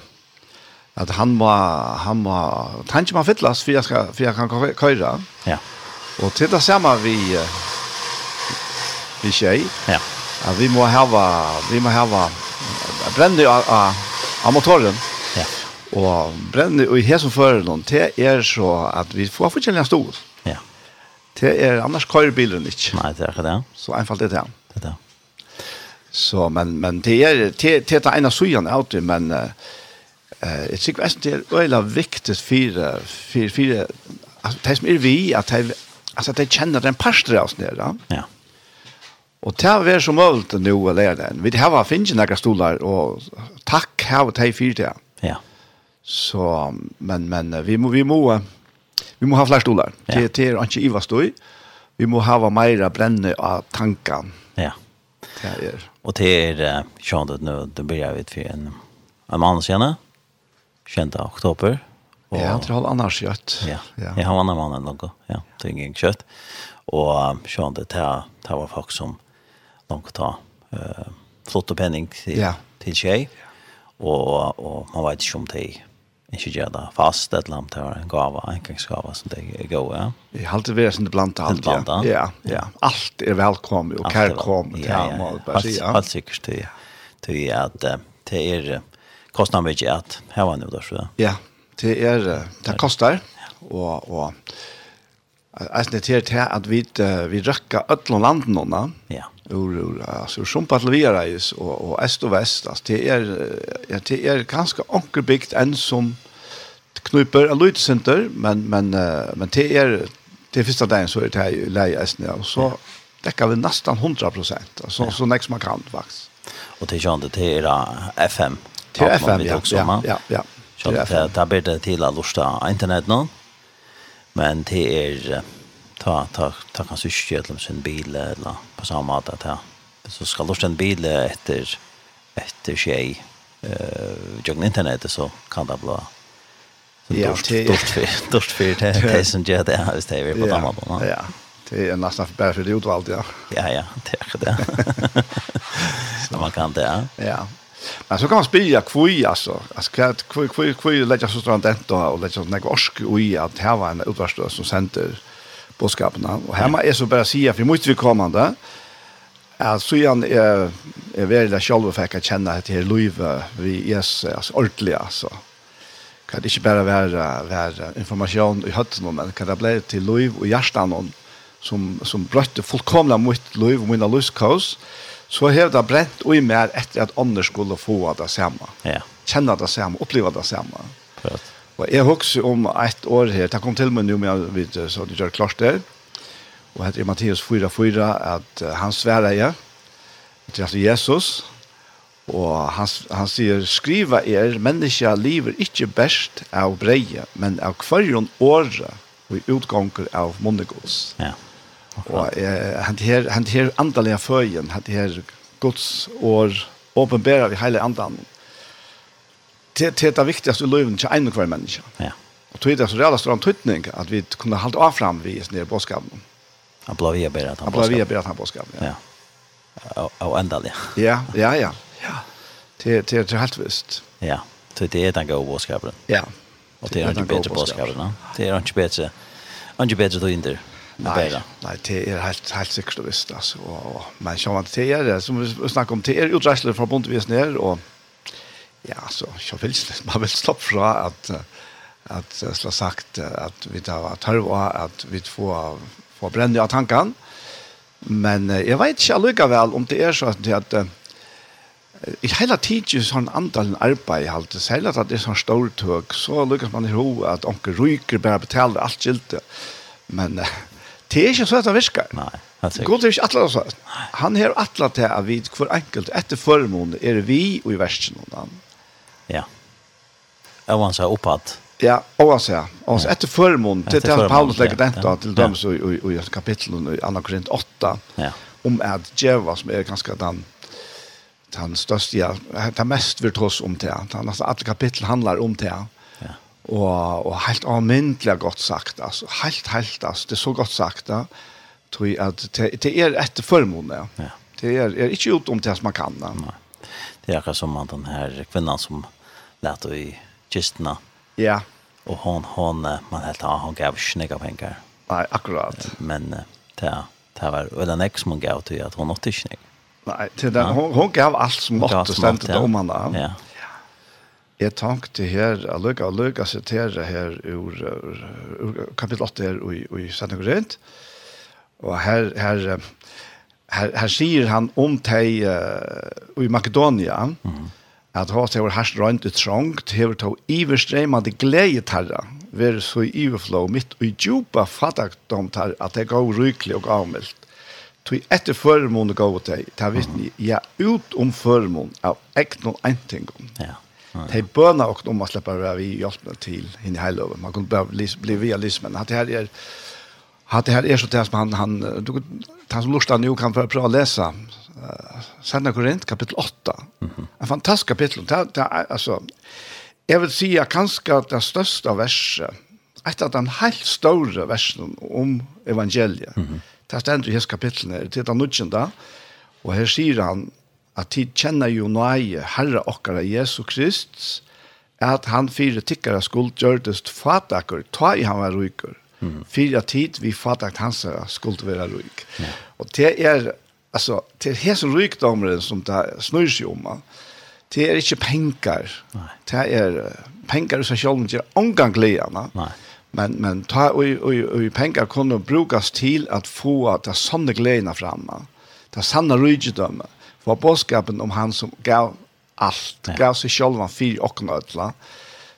at han må, han må, tanke man fyllas for jeg, skal, for jeg kan køyre. Ja. Og til det samme vi uh, vi tjej. Ja. Att vi må hava, vi må ha brände av av motoren. Ja. Og brände och i hesen som noen, det er så at vi får förtjäna stort. Det er, annars kører bilen ikke. Nei, det er ikke det. Så einfalt er det. Det er det. Så, men, men det er, det, det er en av søgjene av det, men uh, jeg tror ikke det er øyla viktig for, for, for altså, det som er vi, at de, altså, de kjenner den parster av oss nere. Ja. Og det har vært som øvelt nå, eller den. Vi har finnet noen stoler, og takk har vi til fire til. Ja. Så, men, men vi vi må, vi må Vi må ha flere stolar. Ja. Det, det er ikke Iva støy. Vi må ha mer brenne av tankene. Ja. Det er. Og det er sånn at nå, det blir jeg vidt for en, en mann senere. Kjent av oktober. Og, ja, det har annars kjøtt. Ja, ja. jeg har annen mann enn noe. Ja, det er ingen kjøtt. Og sånn at det, det var folk som langt ta uh, flott og penning til, ja. til tjej. Ja. Og, og man vet ikke om det ikke gjør det fast ett lamp här en gåva en gangsgava, som det är gode, ja. I halt det som det blanda allt. Ja, ja. ja. Allt är välkommet och kärkommet till Amal bara ja. Allt säkert det till att det är kostar mycket att ha nu då så. Ja, det er, det kostar och och Alltså det til att vi vi rökar öllon landen Ja ur, ur, alltså, ur Sumpa till Viareis och, och öst och Väst. Alltså, det, är, ja, det är ganska ankerbyggt än som knuper en lydcenter, men, men, men det är det första dagen så är det här i Leia Estnia. Och så täcker vi nästan 100 procent, alltså, så så nästa man kan faktiskt. Och det är det är FM. till FM, ja. Också, ja, ja, ja. Så det, det, det blir det till att lusta internet nu. Men det är ta ta ta kan sig skjutla sin bil eller på samma måte att ja. Så ska lusta en bil efter efter tjej eh jag internet så kan det bli Ja, dort för dort för det som gör det här det är på samma måte. Ja. Det är nästan bara för det utvalt ja. Ja ja, det är det. Så man kan det. Ja. Men så kan man spela kvui alltså. Alltså kvui kvui kvui lägga så strand det och lägga så några orsk och i att här var en utvärstö som center budskapene. Og her må jeg så bare si, for måste vi kommande, at så igjen er, er veldig selv fikk jeg kjenne at her livet vi er altså, ordentlig, altså. Kan det ikke bare være, være informasjon i høttene, men kan det bli til liv og hjertene som, som brøtte fullkomlig mot liv og mine livskaos, så har det brent og i mer etter at andre skulle få det samme. Ja. Kjenne det samme, oppleve det samme. Prøvd Og jeg husker om ett år her, det kom til meg nå med vidt, så det gjør klart der, og heter Mattias 4-4, at han sværer jeg, til Jesus, og han, han sier, skriva er, menneska lever ikke best av breie, men av kvarjon året, og i utganger av Monegos. Ja. Og eh, han her, han her andalige føyen, han her Guds år, åpenbærer vi hele andan, det är det viktigaste i livet till en kvar människa. Ja. Och det är så reella stor antydning att vi kunde hålla av fram vid sin bådskapen. Han blev via bättre att han. Han blev vi bättre att han bådskapen, ja. ja. Och ända det. Ja, ja, ja. ja. Det, det är helt visst. Ja, Så det är den goda boskapen. Ja. Och det är inte bättre bådskapen. Det är inte bättre. Inte bättre då inte. Nej, nej, det är helt helt säkert visst alltså. Och man känner att det som vi snackar om det är uträslet från bondvis ner och Ja, så jag vill man vill stopp från att att så sagt att vi tar att og att vi får får brenne av tanken. Men jag vet inte alls väl om det är så att att i hela tiden så en andelen arbeid halt det særlig at det er sånn stor tøk så lykkes man i ro at onker ryker bare betaler alt skilte men det er ikke så at det virker. Nei God er ikke atlet så han har atlet til at vi hver enkelt etter formån er vi og i versen Ja. Og han sa oppad. Ja, og han sa. Og så etter formån, til at Paulus legger den da, til dømes i kapitlet i 2 Korint 8, ja. om at djeva, som er ganske den, den største, ja, den mest virtuos om det. Den, altså, alle kapittel handler om det. Ja. Og, og helt avmyndelig godt sagt, altså, helt, helt, altså, det er så godt sagt, da, tror jeg at det, det er etter formån, ja. ja. Det er, er ikke gjort om det som man kan, da. Nei. Det er akkurat som den här kvinnan som lät i kistna. Ja. Och hon hon man helt har hon gav snygga pengar. Nej, akkurat. Men det det var eller next man gav till att hon åt snygg. Nej, till den hon hon gav allt som mått och stämt om han där. Ja. Jeg tenkte her, jeg lukker, jeg lukker, sitere her ur, ur kapitel 8 her i, i Santa Korint, og her, her, her, her sier han om teg uh, i Makedonia, mm -hmm at hos hever herst rønt og trångt, hever tog iverstremande glede tarra, vere så i iverflå mitt og i djupa fattakdom tar at det går rykelig og avmeldt. Tui etter føremån gav deg, ta vittni, ja, ut om føremån av egnon eintingum. Ja. De bøna og om å slippe å være hjelpende til henne i heiløven. Man kunne bare bli via lismen. At det her er, at det her er så det som han, han du, han som lustar nu kan prøve å lese, Sanna Korint kapitel 8. Mm -hmm. En fantastisk kapitel. Det, det er, altså, jeg vil si at kanskje det største verset, et av den helt store versen om evangeliet, mm -hmm. det stender i hans kapitlene, til den nødgjende, og her sier han at tid kjenner jo nøye Herre okkara Jesu Krist, at han fire tikkere skuld gjørtest fatakker, ta i han var ryker, mm -hmm. fire tid vi fatak hans skuld være ryk. Mm -hmm. Og det er alltså till hes rykdomren som det snurr sig om. Det är inte pengar. Det är pengar som själv inte omgång glädjarna. Nej. Men men ta och och och pengar kunde brukas till att få att det sanna glädjen framma. Det sanna rykdömen. För boskapen om han som gav allt, ja. gav sig själv för och nödla.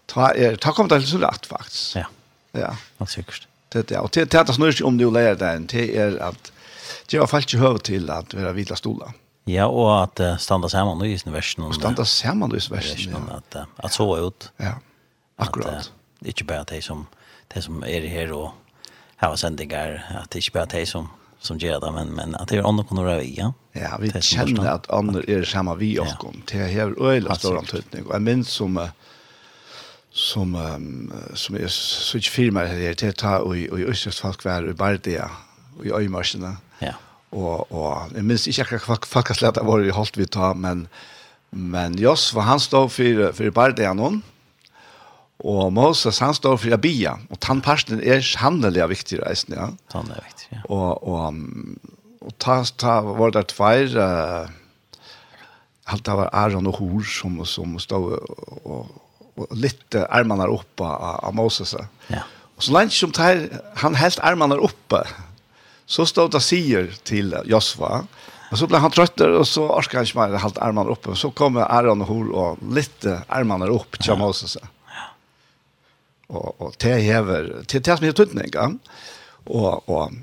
Ta är ta kom det så rätt faktiskt. Ja. Ja. Vad säkert. Det är. Och det är det snurr sig om du lär dig. Det är att det var fallet høy hör till att vara vita stolar. Ja, og at uh, standa saman i sin versen. Og standa saman i sin versen, ja. At, uh, at så ut. Ja, akkurat. At, uh, ikke bare de som, de som er her og har sendinger, at ikke bare de som som gjør det men men att det är kunne kommer över ja. Ja, vi känner att andra er samma vi och kom till här öla stor antydning och minns som som som är så inte filmar det här till ta og i östra folk var i Bardia och i Öjmarserna. Ja. Og, og jeg minns ikke akkurat faktisk lett var i holdt vi ta, men, men Joss var han stod for, for Bardianon, og Moses han stod for Abia, og tannparsten er handelig viktig reisen, ja. Tann er viktig, ja. Og, og, og ta, ta var det tveir, uh, alt det var Aron og Hor som, som stod og, og och uh, armarna oppe av Moses. Ja. Och så langt som tar han helt armarna uppe Så stod det sier til Josva, og så ble han trøtt og så orket han ikke mer halvt armene oppe. Så kom Aron og Hor og litt armene opp til Moses. Og, og det hever, det er det som heter tøtningen. Og, og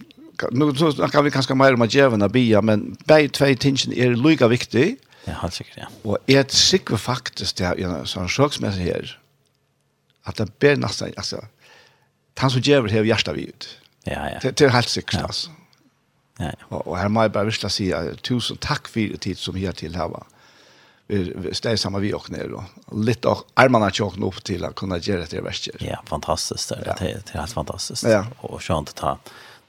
nu så kan vi kanskje mer om at djevene er bia, men begge tve tingene er lykke viktig. Ja, helt sikkert, ja. Og jeg sikker faktisk det er en sånn sjøksmessig her, at det ber nesten, altså, han som djever hever hjertet vi ut. Ja, ja. Det, det er helt sikkert, ja. altså. Nej. Och, och här må jag bara vilja säga tusen tack för det tid som här till här va. Vi ställer samma vi och ner då. Lite och armarna tjock upp till att kunna göra det värsta. Ja, fantastiskt. Det ja. det är helt fantastiskt. Ja. Och skönt att ta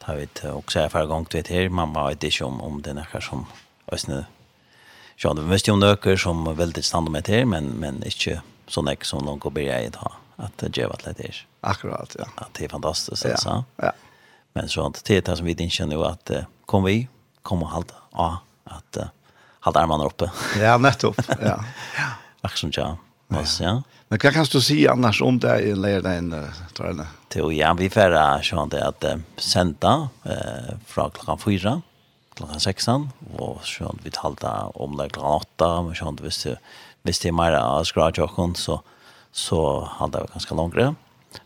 ta vet också jag förra gången vet här mamma var inte om om den här som ösnö. Ja, det måste ju nöker som väldigt stannar med det men men inte sån näck som någon går börja i dag att ge är vad det är. Akkurat ja. Att det är fantastiskt alltså. Ja. ja. Men sånt, det är det som vi inte känner att uh, kom vi, kom och halta. Ja, att uh, halta armarna uppe. ja, nettopp. Ja. ja. som ja. Mas, ja. Men hva kan du si annars om det i lærdagen, Trøyne? Jo, ja, vi færre sånn det at senda uh, fra klokka fyra, klokka seksan, og sånn vi talte om det klokka åtta, men sånn hvis det, hvis det er mer av skrajåkken, så, så halde vi ganske langere.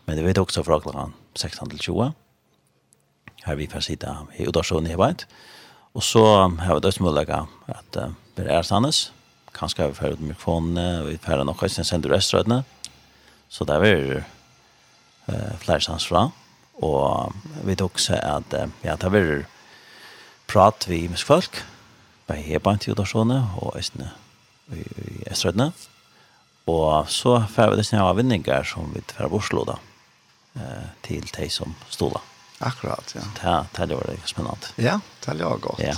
Men det vet også fra klokka 16 til tjoe her vi får sitte i utasjonen i Hebeid. Og så har vi dødsmulighet at uh, vi er sannes. Kanskje har vi får ut mikrofonene, og vi får nok som sender restaurantene. Så der er uh, flere sanns fra. Og vi vet også at uh, ja, der er prat vi med folk, bare Hebeid i utasjonen og Østene i, i Østrødene. Og så får vi det av vinninger som vi får borslå da, eh, til de som stod. Akkurat, ja. Ta, det var det spennende. Ja, det var gott. Ja,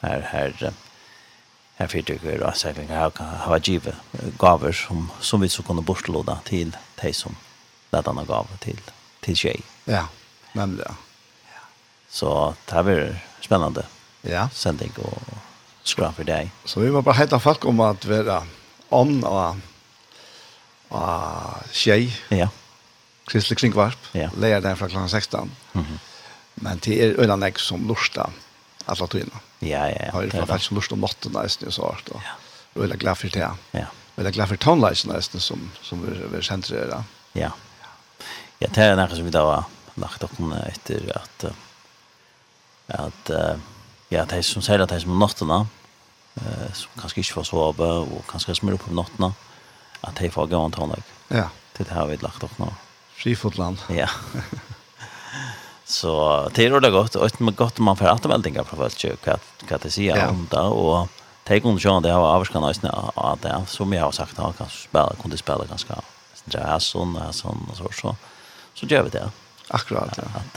här, här, här fick jag göra säkert att ha givet gaver som, som vi så kunde bortlåda till de som ledarna gav till, till tjej. Ja, nemlig, Ja. Så det var spännande ja. sändning och skra för dig. Så vi var bara helt folk om att vara om och, och tjej. Ja Kristelig Kringvarp, ja. leier den fra kl. 16. Mm -hmm. Men det er øyne jeg som lorsta, alle tøyene. Ja, ja, ja. Har jeg faktisk lorst om natten nesten, så hardt. Ja. Øyne glad for det. Ja. Øyne glad for tonleisen nesten, som, som vi, vi kjente det. Ja. Ja, det er noe som vi da har lagt opp med etter at at ja, det som sier at det som nattene, eh, som kanskje ikke får sove, og kanskje smør opp om nattene, at det får gå en tonleik. Ja. Det har vi lagt opp nå. Frifotland. Ja. så det er det gott og det är om man får återmeldingar fra folk hva, hva det sier ja. om det och Tänk om John det har avskan nästan det som jag har sagt han kan spela kunde spela ganska jazz och sån og så så så gör vi det. Akkurat ja. Att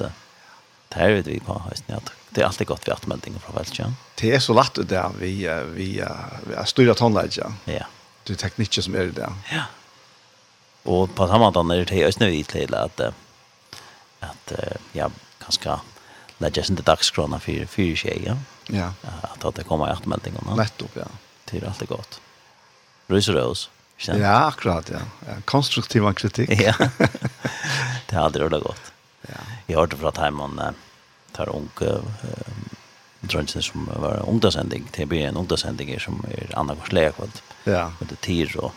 det er det vi på hösten det är alltid gott vi att fra folk, ja. Det är så lätt det där vi vi vi styrar tonläge. Ja. Det tekniker som är det. Ja. Och på samma sätt er det just nu i till att att ja, kanskje lägga sig til dagskrona för för tjej, ja. Ja. Att det kommer att meldingarna. Nettopp, ja. Det är alltid gott. Rus rus. Ja, akkurat, ja. Konstruktiv kritik. ja. Det hade det gott. Ja. Jag hörde från Timon tar onke drönsen som var ungdomsending. Det blir en ungdomsending som är andra kvarslekvalt. Ja. Med det tid och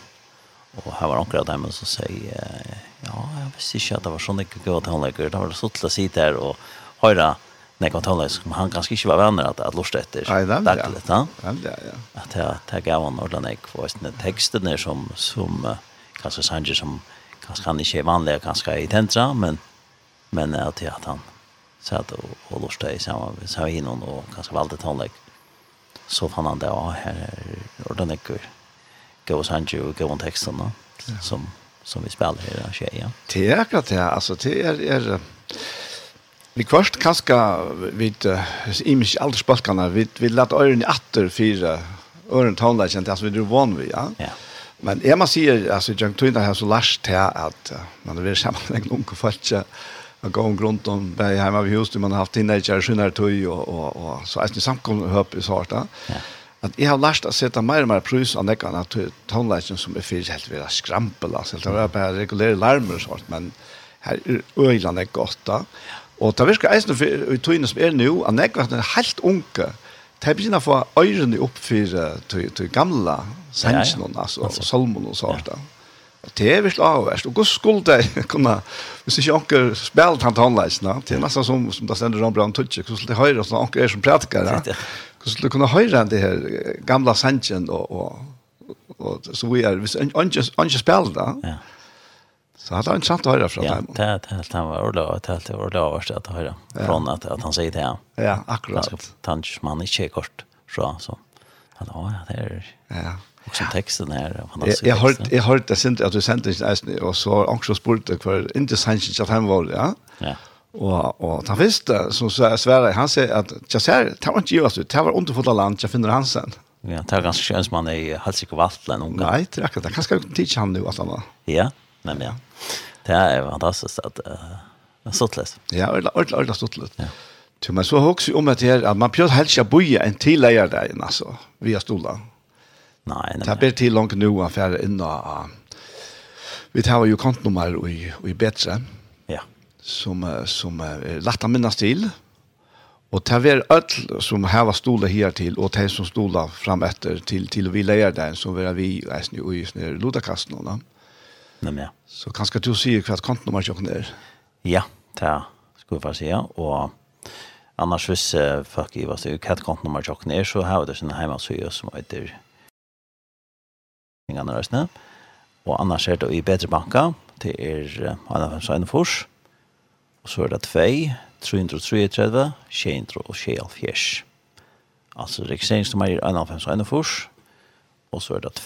Og her var några dem som sier, säger ja, jeg visste ikke at det var sånn ikke goda tonläggare. Det var så til å si der og høre nekva jag som han ganske ikke var venner at att lusta etter. Nei, det er det. Ja, ja. Att jag tar gav honom ordentligt när jag får sina texter där som som kanskje sanger som kanskje han ikke er vanlig kanskje i tentra men men at jag at han satt og, og lusta i sammen med in og kanskje valgte tonlägg. Så fann han det ja, her er ordentlig ordentligt gå Sancho och gå teksten da, som som vi spelar här där tjejer. Det är akkurat det alltså det är är Vi kvart kanska vid imisk aldersbalkarna vi vi lat öron i atter fyra öron tonla känt alltså vi drog van vi ja. Ja. Men jag man ser alltså jag tror inte här så last här att man vill samman en unge kvartja Jag går runt om där hemma vid huset man har haft teenager, skönare tog och, och, och så är det samkomna upp i svarta. Ja at jeg har lært å sette mer og mer prøys av nekken at tonelagen som er fyrt helt ved å skrampel, altså. Det var bare regulere larmer og sånt, men her er øyland ikke godt da. Og det virker eisen for i tøyene som er nå, at nekken er helt unge, det begynner å få øyrene opp for til gamle sensjonen, altså, og solmen og sånt da. Og det er virkelig avverst. Og hvordan skulle det kunne, hvis ikke anker spiller han tonelagen, det er nesten som, som det stender om brann tutsi, hvordan skulle det høre sånn anker er som pratikere. Så skulle kunna höra det här gamla sanchen och och och så vi är hvis anches anches spel där. Ja. Så hade han sant höra från dem. Ja, det helt han var ordet att helt ordet var att höra från att att han säger det. Ja, akkurat. Tanch man inte kort så så. Ja, det är Ja. Och så texten här Jag har jag har det sent att du sent inte och så anxious spurt för inte sanchen att han var, ja. Ja. Og, og han visste som så Sverige han sier at jag ser tar inte ju alltså tar under för land jeg finner han sen. Ja, tar ganske sköns man i Halsik Helsingfors vatten och Nei, det er akkurat, det kanske tidigt han nu at han var. Ja, men ja. Det er fantastisk at uh, det er stått litt. Ja, ordentlig, ordentlig, ordentlig stått litt. Ja. Tu men så har også om at, her, at man prøver helst å boja en till lägger där altså, via stolar. Nej, nej. Det blir till långt nu affär og... Vi tar jo kontnummer och i bättre. Ja som som är lätt att minnas till. Och det var öll som här var stola här till och det som stola fram efter till till vi lejer där så var vi nästan ju just ner lodakasten då. Nej men. Så kanske du ser kvart kontonummer jag ner. Ja, det skulle jag se och annars hvis uh, folk i vad det kat kontonummer jag ner så har det sina hemma så som heter Inga Nørresne. Och annars är det i Bedre Banka, det är Anna Fensson Fors, Og så er det 2, 333, 200 og 670. Altså registreringsnummer er 51 og 41. Og så er det 2,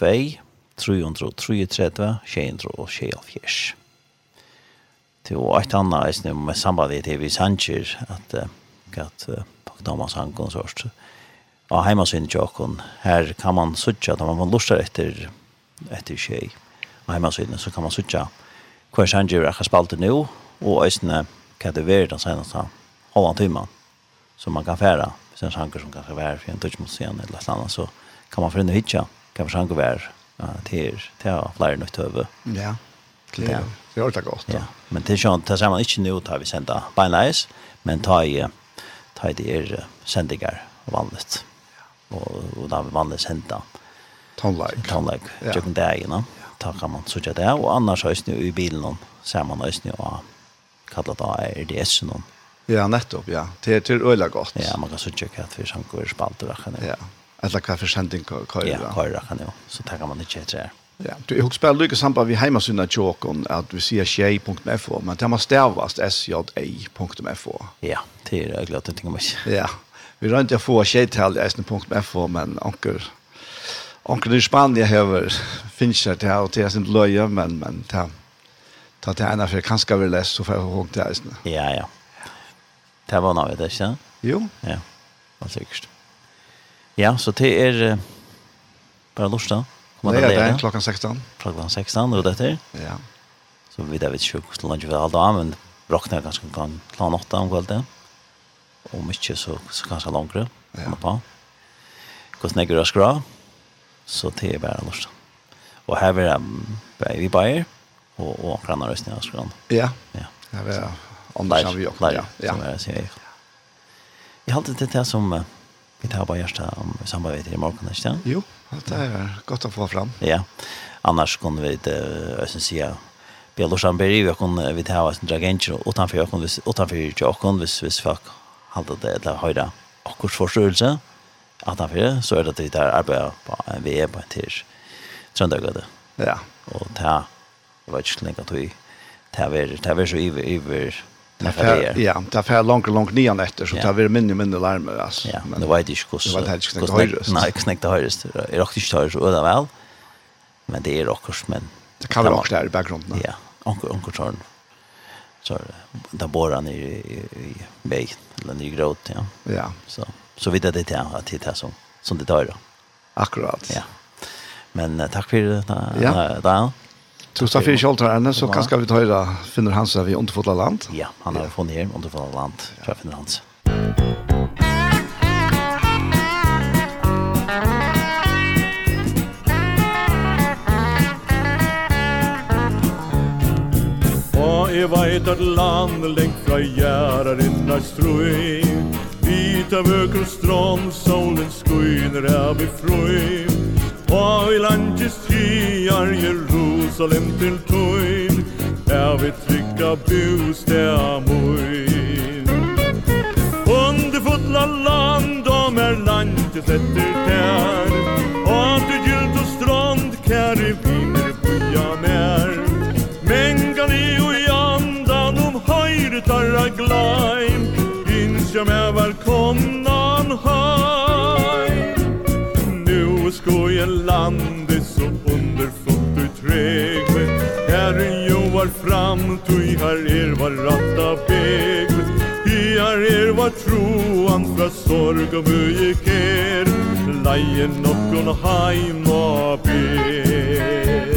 333, 200 og 670. Det var et annet eisne med samband til vi sanger at at Thomas Hankon konsort. Og heima sin tjokken, her kan man sutja da man lustar etter etter tjei. Og heima sin så kan man sutja hver sanger er spalt nu og eisne kan det vara den seneste halvan timman som man kan fære. Hvis det er en sjanker som kanskje vär for en touch mot scenen eller något annet, så kan man förna hitcha. Kan försöka vär til, till flyr något över. Ja. Ja. Det det. det er alltid godt. Ja. Men det sånn, ju inte samma inte nu tar vi sända beinleis, men ta i ta i det är sendinger vanligt. Og, og da er vi vanligt sända. Tonlag. Tonlag. Jag kan det ju, va? Ta kan man så det Og annars hörs nu i bilen ser man hörs nu och kallar det RDS någon. Ja, nettopp, ja. Det er til øyla godt. Ja, man kan så checka att för sanko är spalt och kan. Ja. Eller hva for sending kör. Ja, kör kan jo. Så tar man ikke etter där. Ja, du jag spelar Lucas Sampa vi hemma synda chokon att vi sier shay.fo men det måste stavas sja.fo. Ja, det er jag glad ting om ikke. Ja. Vi rör å få shay-tal sn.fo men onkel onkel i Spanien har finnes det til och til är sin löje men men det ta til ena for kanskje vi lest, så får jeg hånd til eisene. Ja, ja. Det var noe, det ikke? Jo. Ja, det sikkert. Ja, så det er bare lort da. Det er det, klokken 16. Klokken 16, og dette er? Ja. Så vi vet ikke hvordan det er alt av, men råkner ganske kan klare åtta om kvelden. Og mye så, så kanskje langere. Ja. På. Hvordan jeg gjør det skra, så det er bare lort. Og her vil jeg bare i Bayer, och och kan ha rösten jag skrann. Ja. Ja. Ja, vi om det vi också. Ja. Ja. Jag har alltid det här som vi tar bara just om samarbeidet i morgon nästa. Jo, det är gott att få fram. Ja. Annars kunde vi inte ösen säga Bjelorsan blir ju kunde vi ta oss en dragenter utanför jag kunde utanför jag kunde vis vis fuck hade det där höjda och kurs förståelse att han för så är det det där arbetar på en VM på en tisch. Tror jag det. Ja. Och ta Jeg vet ikke lenge at vi tar vi så iver Ja, det er fer langt langt nian etter, så det er minne minne larme. Ja, men det vet ikke hvordan... Det vet ikke hvordan høyrest. Nei, ikke snakket høyrest. Jeg råkte ikke høyrest, og det vel. Men det er råkkers, men... Det kan være råkkers der i bakgrunden. Ja, onker onker tårn. Så det bor han i i, i vei, eller i gråt, ja. Ja. Så, så vidt er det til at det er som, som det tar. Akkurat. Ja. Men takk for det, da, Du står för Scholter ända så kanske vi tar finner Hans så vi underfotla land. Ja, han har funnet her hem underfotla land. fra finner hans. Og jeg veit at land lengt fra gjerrar innar strøy Vita vøker strån, solen skuiner av i frøy Hva i landets tiar Jerusalem til tøyn Er vi trygga bostad moin Under fotla land Om er landets etter tær Og du gylt og strand Kær i viner bya mer. Mengan i og i andan Om høyre tarra glaim Innsja med velkommen fram Tui her er var ratta beglet her er var troan fra sorg og mye ker. Leien nokkon heim og ber.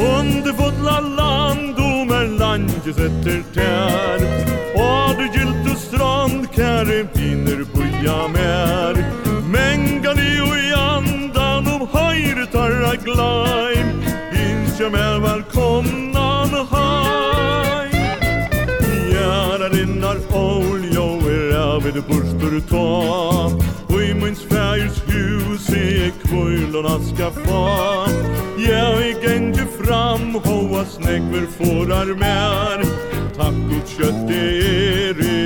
Under fotla land om er landjes etter tær. Og du gylt og strand kære finner boja mer Mengan i og i andan om høyre tarra glaim Innsja mer velkommen ol jo er av det bursdur ta Og i minns fægers hus er kvöllon aska fa Ja, i genge fram hoa snegver forar mer Takk ut kjøtt er i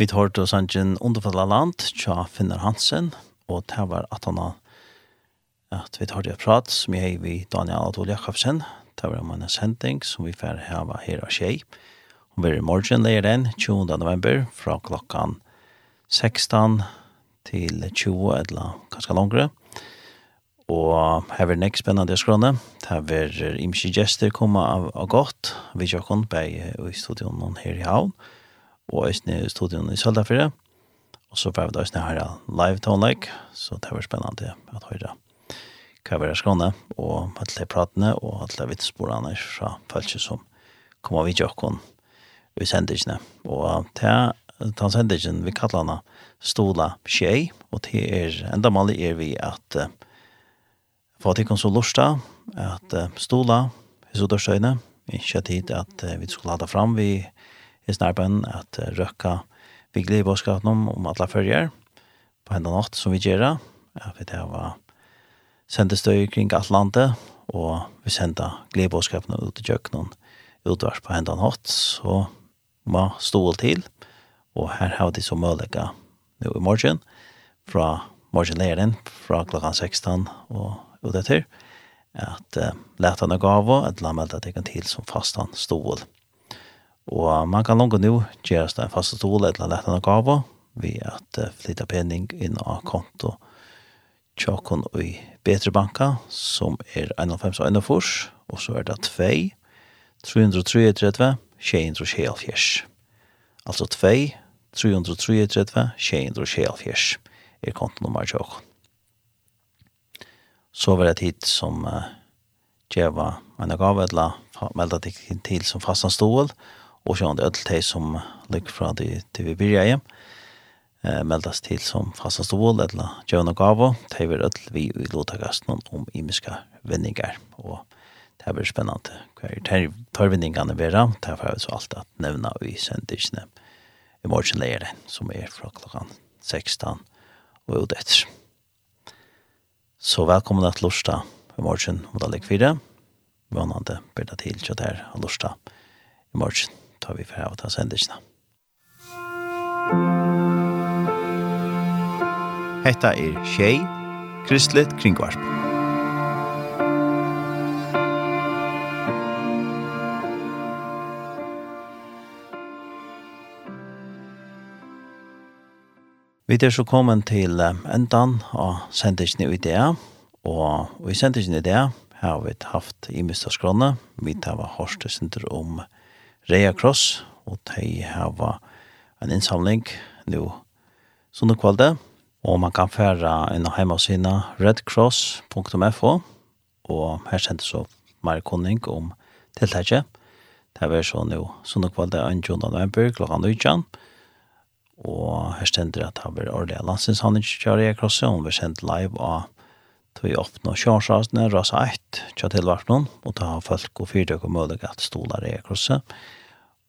Vi tar til sannsyn underfalla land, tja Finner Hansen, og det var at han at vi tar til prat, som jeg er vi Daniel Adol Jakobsen, det var en sending som vi får hava her og tjei. Og blir i morgen leir den, 20. november, fra klokkan 16 til 20, eller kanskje langere. Og her er nek spennende skrone. Her er imsi gjester komme av, av godt. Vi tjokken bei i studion her i havn og Østene i studion i Søltafire. Og så får vi da Østene her live tonelike, så det var spennende at høre hva vi er skåne, og alle pratene og alle vitsporene fra følelse som kom av videoen i sendingene. Og til den sendingen vi kaller henne Stola Tjei, og til er enda målig er vi at uh, for at så lusta, at uh, Stola, hos og dørstøyne, ikke tid at uh, vi skulle lade fram vi i snarbein at røkka vi gleder om, om alle følger på enda natt som vi gjør. Ja, vi det var sendestøy kring Atlantet, og vi sendte gledebåskapene ut i kjøkkenen utvars på enda natt, så må stå til. Og her har de så mulighet nå i morgen, fra morgenleren, fra klokken 16 og ut etter, at uh, leta noe gav og at la meg at til som fastan stål. Og man kan langt nå gjøre det en fast stål eller lett en gave ved at flytta penning inn av konto tjokken i Betre Banka, som er 51 og 1 fors, og så er det 2, 333, 674. Altså 2, 333, 674 er kontonummer tjokken. Så var det tid som uh, djeva en gave eller meldet til som fastan stål, og og det ødel til som ligger fra de til vi byrja i, eh, meldas til som fasta stål eller djøvn og gava, til vi ødel vi i om imiska vendingar, og det blir spennende hva er tørvendingene vera, derfor har så alt at nevna i sendisene i morgenleire, som er fra klokkan 16 og ut etter. Så velkommen til Lorsta i morgen, om det ligger fire, vannande byrda til kjøtt her av Lorsta i morgen tar vi for av ta sendisene. Hetta er Tjei, Kristelig Kringvarp. Vi er så kommet til endan av sendisene i det, og i sendisene i det har vi haft i Mr. Skråne, vi tar hørt synder om Rea Cross, og de har en innsamling nå sånne kvalde, og man kan fære inn og hjemme hos redcross.fo, og her sender så mer kunning om tiltaket. Det er så nå sånne kvalde 1. november klokka 19, og her stender at han det er årlige landsinshandling til i Cross, og vi sendt live av tog opp oppnå kjørsrasene, rasa 1, kjørt til hvert noen, og ta folk og fyrtøk og mulighet at stoler i krosset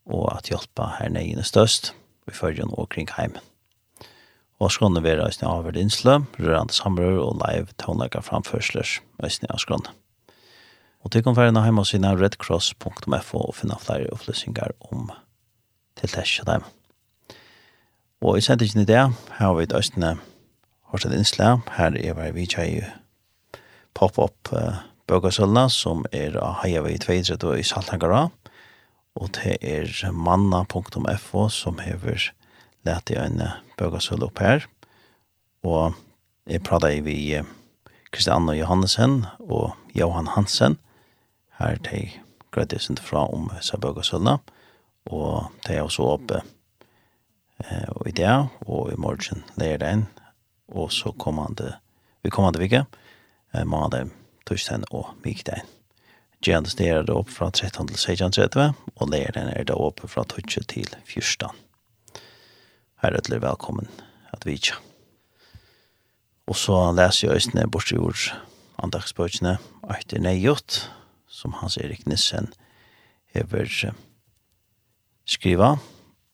og at hjelpa her nede nøyene størst i førjen og kring heim. Og skånne vera være av hvert innslø, rørende samrør og live tånleggere framførsler æsne av skånne. Og til konferene heim og sina redcross.fo og finne flere opplysninger om tiltæsja dem. Og i sendingen i det har vi et æsne Horsted innslø, her er vi vidtja i pop-up uh, bøkasølna som er av heiavi i 2 i Saltangara. Og og det er manna.fo som hever lett i en bøgasøl opp her. Og jeg pratet vi Kristian og Johannesen og Johan Hansen. Her de grøyde sin fra om seg bøgasølene, og det er også oppe eh, og i det, og i morgen leier det inn, og så kommande, vi kommande vike, eh, måndag, torsdag og vikdag. Gjerne er det opp fra 13 til 16.30, og leiren er det oppe fra 12 til 14. Her er det velkommen at vi ikke. Og så leser jeg Østene bort i ord andagsbøkene etter Neiot, som Hans Erik Nissen hever skriva,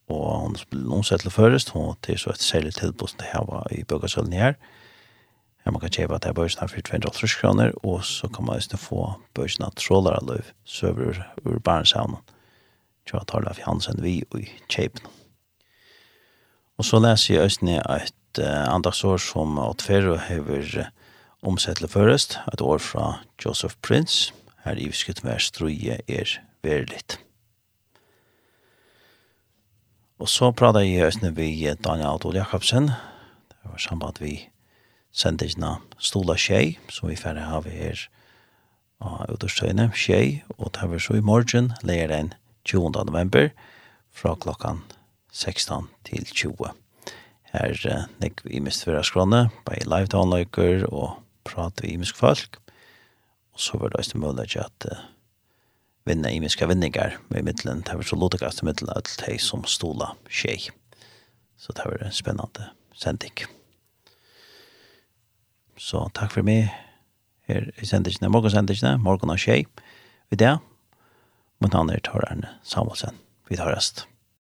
og hun spiller noen sett til først, hun til så et særlig tilbud til å ha i bøkersølen her, og Her man kan kjøpe at det er børsene for 250 kroner, og så kan man også få børsene trådere av løv, søver ur barnshavnen. tar det av Hansen vi i kjøpen. Og så leser jeg også ned et uh, andagsår som Åtfero hever uh, omsettelig først, et år fra Joseph Prince, her i visket vers strøye er verligt. Og så prater jeg også ned ved Daniel Adol Jakobsen, det var samband vi sendisna stola Tjei, som vi færre har vi her av utårstøyne, Tjei, og det er så i morgen, leir den 20. november, fra klokkan 16 til 20. Her uh, nek vi mist vera skrone, bare live downløyker og prate vi imisk folk, og så var det også mulig at uh, vinne imiske vinningar med mittlen, det var så lotikast i mittlen, alt hei som stola Tjei. Så det var en spennende sending. Så takk for meg her i sendingene, morgen sendingene, morgen og tjej. Vi det, mot andre tar Arne Samuelsen. Vi tar rest.